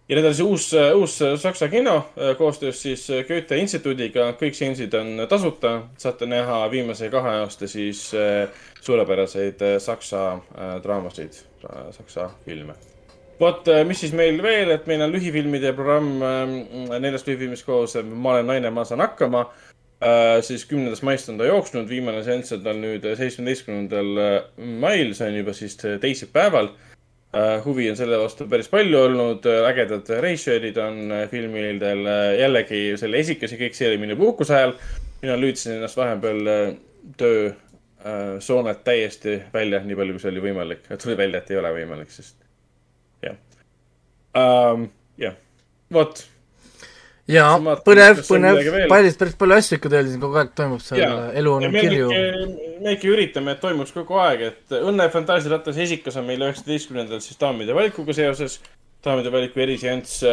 ja need on siis uus, uus saksa kino äh, koostöös siis äh, Goethe instituudiga, kõik seansid on tasuta, saate näha viimase kahe aasta siis äh, suurepäraseid äh, saksa äh, draamasid, saksa filme vot, mis siis meil veel, et meil on lühifilmide programm äh, neljast lühifilmist koos, Ma olen naine, ma saan hakkama äh,. siis kümnendast maist on ta jooksnud, viimane seanss on tal nüüd seitsmeteistkümnendal mail, see on juba siis teisipäeval äh,. huvi on selle vastu päris palju olnud, ägedad režissöörid on äh, filmidel äh, jällegi selle esikas ja kõik see oli minu puhkuse ajal. mina lüüdsin ennast vahepeal äh, töö äh, soonet täiesti välja, nii palju kui see oli võimalik. tuli välja, et ei ole võimalik, sest um,. jah, vot. jaa põnev, põnev päris, päris palju asju ikka teil siin kogu aeg toimub seal elu on kirju. me ikka üritame, et toimuks kogu aeg, et Õnne fantaasiaratas esikas on meil üheksateistkümnendal siis daamide valikuga seoses. daamide valiku eriseanss,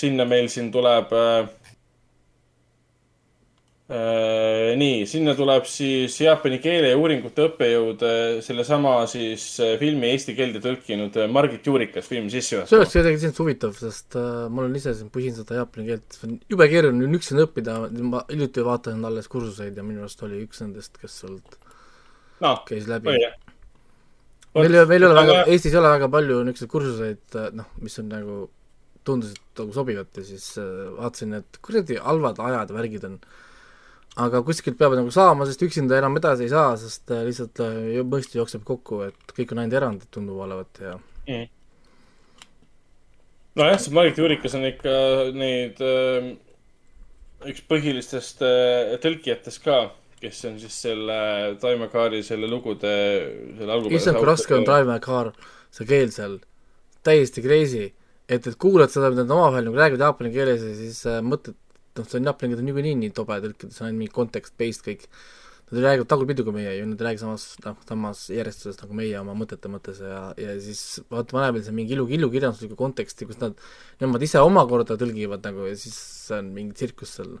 sinna meil siin tuleb äh,. Äh, nii, sinna tuleb siis jaapani keele ja uuringute õppejõud äh, sellesama siis äh, filmi eesti keelde tõlkinud Margit Juurikas filmi see oleks sissejuhatus. kuidagi iseenesest huvitav, sest äh, ma olen ise siin pusin seda jaapani keelt, see on jube keeruline on üksinda õppida, ma hiljuti vaatasin alles kursuseid ja minu arust oli üks nendest, kes sealt noh, käis läbi jah. meil ei ole, meil ei ole väga, Eestis ei ole väga palju niisuguseid kursuseid, noh, mis on nagu, tundusid nagu sobivad ja siis äh, vaatasin, et kuradi halvad ajad ja värgid on. Aga kuskilt peavad nagu saama, sest üksinda enam edasi ei saa, sest äh, lihtsalt äh, mõistu jookseb kokku, et kõik on ainult erandid, tundub olevat ja nojah, see Margit Juurikas on ikka neid äh, üks põhilistest äh, tõlkijatest ka, kes on siis selle Taime Kaari selle lugude, selle algupärase issand, kui raske on. My Car, see keel seal, täiesti crazy. et, et kuulad seda, mida nad omavahel nagu räägivad jaapani keeles ja siis äh, mõtled, noh, see jaapani keel on niikuinii nii tobe tõlkida, see on ainult mingi context-based kõik. Nad räägivad tagurpidi kui meie ju, nad ei räägi samas, noh, samas järjestuses nagu meie oma mõtete mõttes ja, ja siis vaata, veel seal mingi ilu, ilukirjanduslikku konteksti, kus nad, nemad ise omakorda tõlgivad nagu ja siis see on mingi tsirkus seal.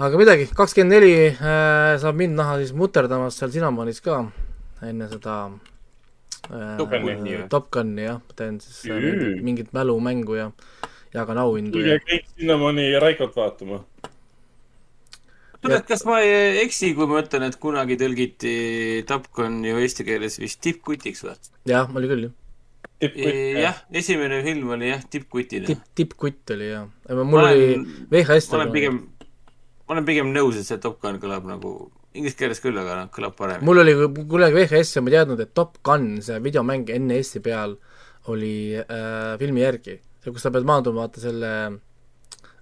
aga midagi, kakskümmend neli äh, saab mind näha siis muterdamas seal Cinamonis ka enne seda äh, Top Guni, jah, teen siis äh, mingit, mingit mälumängu ja jagan auhindu tulge ja kõik Cinnamoni ja Raikot vaatama. kuule, kas ma ei eksi, kui ma ütlen, et kunagi tõlgiti Top Gun ju eesti keeles vist tippkutiks või? jah, oli küll jah, jah, esimene film oli jah, tippkutid. tipp, tippkutt oli jah, mul ma oli olen, VHS ma olen pigem, ma olen pigem nõus, et see Top Gun kõlab nagu inglise keeles küll, aga noh, kõlab paremini. mul oli kunagi VHS ja ma ei teadnud, et Top Gun, see videomäng NES-i peal oli äh, filmi järgi, see, kus sa pead maanduma vaata selle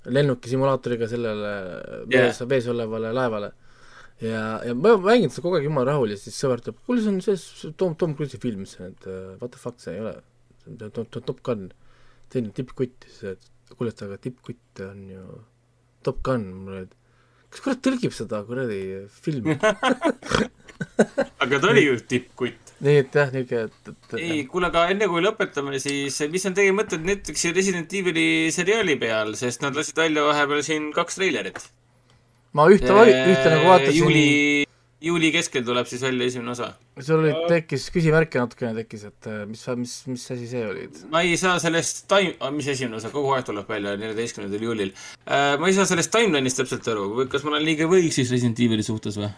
lennuki simulaatoriga sellele vees yeah., vees olevale laevale. ja, ja ma mängin seda kogu aeg jumala rahul ja siis sõber ütleb, kuule, see on see Tom, Tom Cruise'i film, siis on, et uh, what the fuck, see ei ole, see on Top, Gun, teine tippkutt, siis et kuule, et aga tippkutt on ju Top Gun, mul oli, kas kurat tõlgib seda kuradi filmi? (laughs) aga ta oli ju tippkutt. Nii et jah, niisugune, et, et ei, kuule, aga enne kui lõpetame, siis mis on teie mõtted Netflixi Resident Evil'i seriaali peal, sest nad lasid välja vahepeal siin kaks treilerit. ma ühte, ühte nagu vaatasin, juuli, juuli keskel tuleb siis välja esimene osa. sul oli, tekkis küsimärke natukene tekkis, et äh, mis, mis, mis asi see oli? ma ei saa sellest time, mis esimene osa, kogu aeg tuleb välja neljateistkümnendal juulil. ma ei saa sellest timeline'ist täpselt aru, kas ma olen liiga võhik siis Resident Evil'i suhtes või?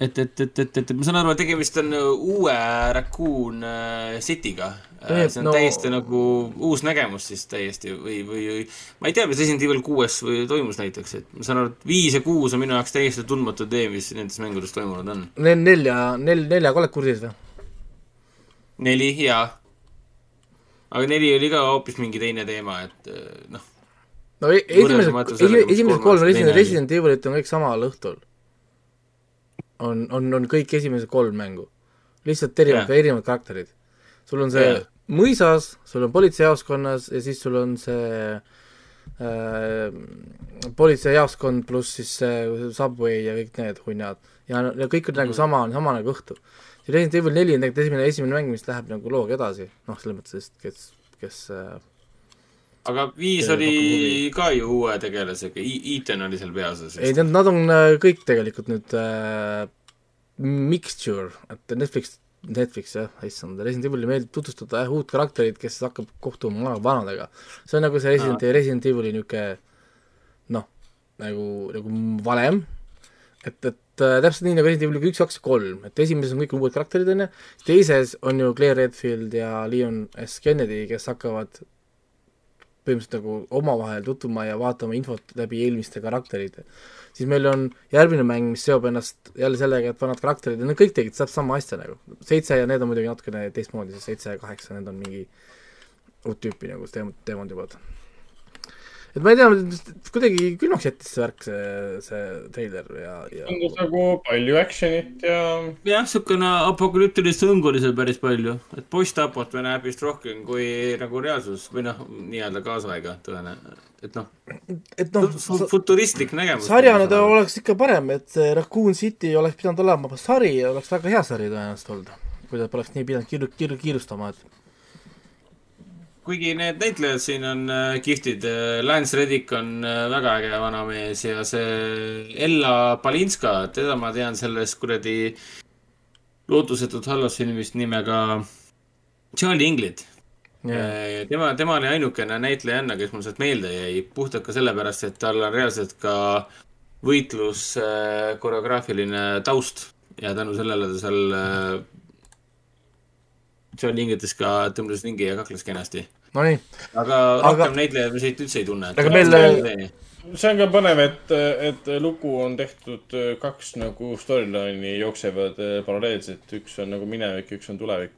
et, et, et, et, et ma saan aru, et tegemist on äh, uue Raccoon äh, City'ga. Ei, see on no- täiesti nagu uus nägemus siis täiesti või, või, või ma ei tea, mis Resident Evil kuues või toimus näiteks, et ma saan aru, et viis ja kuus on minu jaoks täiesti tundmatu tee, mis nendes mängudes toimunud on. Nel-, nelja, nel-, neljaga oled kursis või? neli, jaa. aga neli oli ka hoopis mingi teine teema, et äh, noh, no e- esimesed esimesed kolm Resident. Resident Evilit on kõik samal õhtul. on, on, on kõik esimesed kolm mängu. lihtsalt erinevad Jah. erinevad karakterid. sul on see Jah. mõisas, sul on politseijaoskonnas ja siis sul on see äh, politseijaoskond pluss siis see Subway ja kõik need hunnad. ja, ja kõik on Mm. nagu sama, sama nagu õhtu. Resident Evil neli on tegelikult esimene, esimene mäng, mis läheb nagu looga edasi, noh, selles mõttes, et kes, kes äh, aga viis oli ka ju uue tegelasega, Ethan oli seal peaosas ei, need, nad on äh, kõik tegelikult nüüd äh, mixture, et Netflix, Netflix jah, issand, Resident Evil'i meeldib tutvustada jah, uut karakterit, kes hakkab kohtuma vana- vanadega. see on nagu see Resident, Resident Evil'i niisugune noh, nagu, nagu valem, et, et äh, täpselt nii nagu Resident Evil üks, kaks ja kolm, et esimeses on kõik uued karakterid, on ju, teises on ju Claire Redfield ja Leon S. Kennedy, kes hakkavad põhimõtteliselt nagu omavahel tutvuma ja vaatama infot läbi eelmiste karakterite siis meil on järgmine mäng, mis seob ennast jälle sellega, et vanad karakterid nad kõik tegid täpselt sama asja nagu. seitse ja need on muidugi natukene teistmoodi, see seitse ja kaheksa, need on mingi uut tüüpi nagu teemad, teemad juba. Et ma ei tea, kuidagi külmaks jättis see värk, see, see treiler ja, ja tundus nagu palju action'it ja jah, niisugune apokalüptilist hõngu oli seal päris palju, et post-apot me näeb vist rohkem kui nagu reaalsus või noh, nii-öelda kaasaega tõenäoliselt, et noh, et noh, futuristlik nägemus. sarjana ta oleks ikka parem, et see Raccoon City oleks pidanud olema sari ja oleks väga hea sari tõenäoliselt olnud. kui ta poleks nii pidanud kiiru-, kiiru-, kiirustama, et kuigi need näitlejad siin on äh, kihvtid, Lance Reddick on äh, väga äge vanamees ja see Ella Palinska, teda ma tean sellest kuradi lootusetut halvasfilmist nimega Charlie Ingrid. jah, tema, tema oli ainukene näitlejanna, kes mul sealt meelde jäi, puhtalt ka sellepärast, et tal on reaalselt ka võitlus äh, koreograafiline taust ja tänu sellele ta seal äh, Charlie Ingridis ka tõmbas ringi ja kakles kenasti. Nonii, aga Aga- rohkem näitlejaid me siit üldse ei tunne. Aga meil- see on ka põnev, et, et lugu on tehtud äh, kaks nagu storyline'i jooksevad äh, paralleelselt, üks on nagu minevik, üks on tulevik.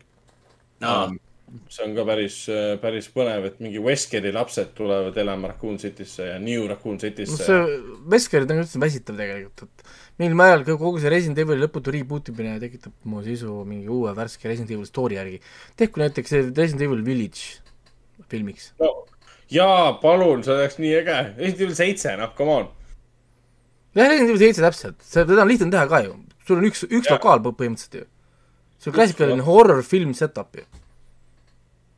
see on ka päris, päris põnev, et mingi Weskeri lapsed tulevad elama Raccoon City'sse ja New Raccoon no City'sse. see Veskerid on üldse väsitav tegelikult, et mingil määral ka kogu see Resident Evili lõputu reboot imine tekitab mu sisu mingi uue värske Resident Evil story järgi. tehku näiteks see Resident Evil Village filmiks. no, jaa, palun, see oleks nii äge. Resident Evil seitse, noh, come on. jah, Resident Evil seitse täpselt, see, teda on lihtne teha ka ju, sul on üks, üks Jah. lokaal põ- põhimõtteliselt ju. see on klassikaline horror film setup ju.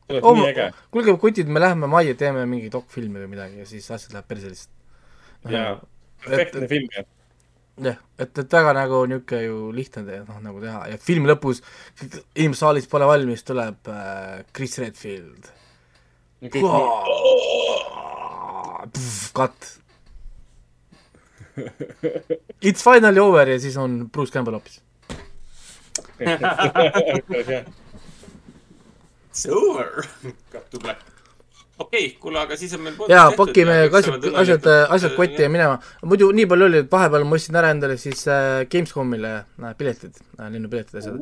see oleks nii äge. kuulge, kutid, me läheme majja, teeme mingi dokfilmi või midagi ja siis asjad läheb päris lihtsalt. jaa, perfektne film jah. jah, et, et väga nagu niisugune ju lihtne te- noh, nagu teha ja filmi lõpus inimesed saalis pole valmis, tuleb äh, Chris Redfield. Cut. It's finally over ja siis on Bruce Campbell hoopis. (laughs) It's over. Cut to black. okei okay,, kuule, aga siis on meil jaa, pakime asjad, asjad, asjad kotti ja minema. muidu nii palju oli, et vahepeal ma ostsin ära endale siis äh, Gamescomile äh, piletid äh,, lennupiletid ja asjad.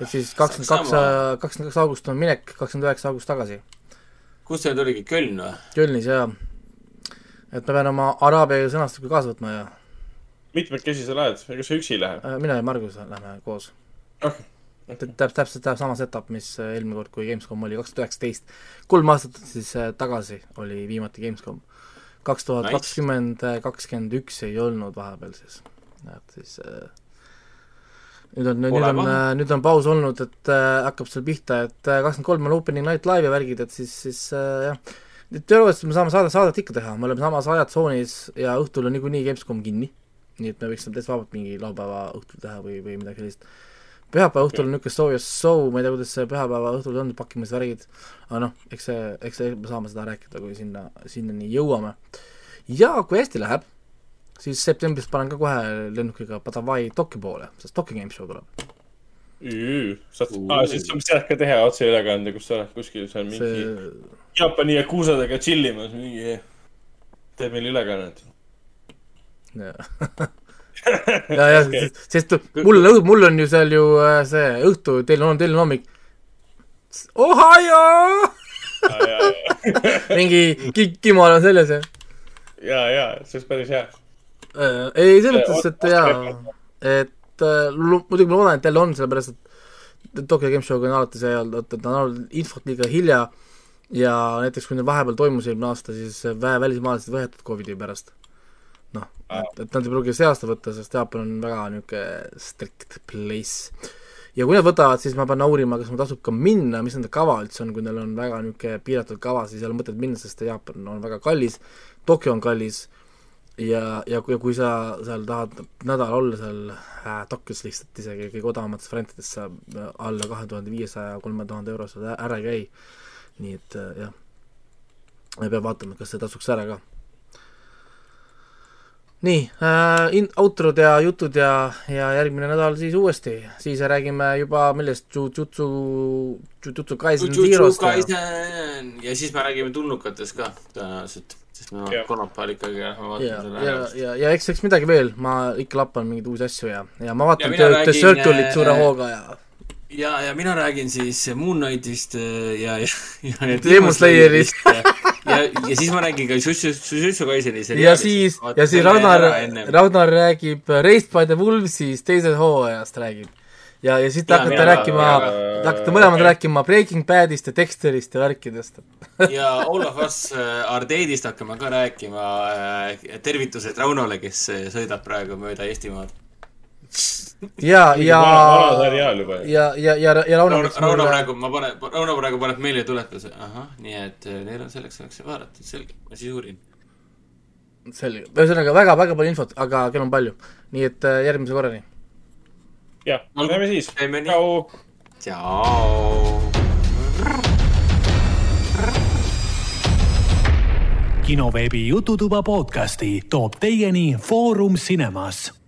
et siis kakskümmend kaks, kakskümmend kaks august on minek, kakskümmend üheksa august tagasi. Kus see nüüd oligi, Köln või? Kölnis jaa. et ma pean oma araabia sõnastuga kaasa võtma ja mitmekesi sa lähed, ega sa üksi ei lähe? äh, mina ja Margus lähme koos. täpselt, täpselt sama setup, mis äh, eelmine kord, kui Gamescom oli kaks tuhat üheksateist. kolm aastat siis äh, tagasi oli viimati Gamescom. kaks tuhat kakskümmend, kakskümmend üks ei olnud vahepeal siis. et siis äh, nüüd on, nüüd on paha., nüüd on paus olnud, et äh, hakkab seal pihta, et kakskümmend kolm on opening night live ja värgid, et siis, siis äh, jah. et teoreetiliselt me saame saade, saadet ikka teha, me oleme samas ajatsoonis ja õhtul on niikuinii Gamescom kinni. nii et me võiksime täitsa vabalt mingi laupäeva õhtul teha või, või midagi sellist pühapäeva õhtul on niisugune show ja show, ma ei tea, kuidas see pühapäeva õhtul on, pakkimisvärgid, aga noh, eks see, eks see, me saame seda rääkida, kui sinna, sinnani jõuame. ja kui hästi läheb, siis septembris panen ka kohe lennukiga Padavai Tokyo poole, sest Tokyo Game Show tuleb. saad, aa, siis sa saad ka teha otseülekande, kus sa oled kuskil seal mingi see see... Jaapani yakuusadega tšillimas, mingi, teeb meile ülekannet. ja, ja Okei. sest mul on, mul on ju seal ju äh, see õhtu, teil on, teil on hommik. Ohio, (laughs) mingi ki-, kimono seljas ja ja, ja see oleks päris hea. äh,. ei, selles mõttes, et Oota, jaa, et äh, muidugi ma loodan, et jälle on, sellepärast et Tokyo Game Show'ga on alati see olnud, et, et on olnud infot liiga hilja ja näiteks kui neil vahepeal toimus eelmine aasta, siis väe välismaalased võetud Covidi pärast. noh, et, et nad ei pruugi see aasta võtta, sest Jaapan on väga niisugune strict place. ja kui nad võtavad, siis ma pean uurima, kas mul tasub ka minna, mis nende kava üldse on, kui neil on väga niisugune piiratud kava, siis ei ole mõtet minna, sest Jaapan on väga kallis, Tokyo on kallis ja, ja kui, kui sa seal tahad nädal olla seal äh, Tokyos lihtsalt isegi kõige odavamates variantides saab äh, alla kahe tuhande viiesaja, kolme tuhande euro ä- ära ei käi. nii et äh, jah, peame vaatama, kas see tasuks ära ka. nii äh,, in-, outrod ja jutud ja, ja järgmine nädal siis uuesti, siis räägime juba millest, Jujutsu, Jujutsu Kaisen Zerost ja siis me räägime tulnukatest ka tõenäoliselt, sest Jah. kolmapäeval ikkagi lähme ja, vaatame ja selle, ja, ja eks, eks midagi veel, ma ikka lappan mingeid uusi asju ja, ja ma vaatan Ja The, The Circle'it suure äh, hooga ja ja, ja mina räägin siis Moon Knightist äh, ja, ja, ja, ja Demon Slayerist. ja, ja, ja siis ma räägin ka Jujutsu, Kaiseni ja siis, ja siis Ragnar, Ragnar räägib Raised by the Wolves'ist teisest hooajast räägib. ja, ja siis te hakkate rääkima, te hakkate mõlemad rääkima Breaking Badist ja Dexterist ja värkidest. (laughs) ja All of Us äh, Ardeedist hakkame ka rääkima. tervitused Raunole, kes äh, sõidab praegu mööda Eestimaad. ja, ja, vana seriaal juba. ja, ja, ja, ja Rauno Rauno praegu, ma panen, Rauno praegu paneb meeldetuletuse, ahah, nii et äh, neil on selleks ajaks vaadatud, selge, ma siis uurin. selge, ühesõnaga väga-väga palju infot, aga kell on palju. nii et äh, järgmise korrani. jah, näeme siis. Tšau. tšau. kinoveebi Jututuba podcasti toob teieni Foorum Cinemas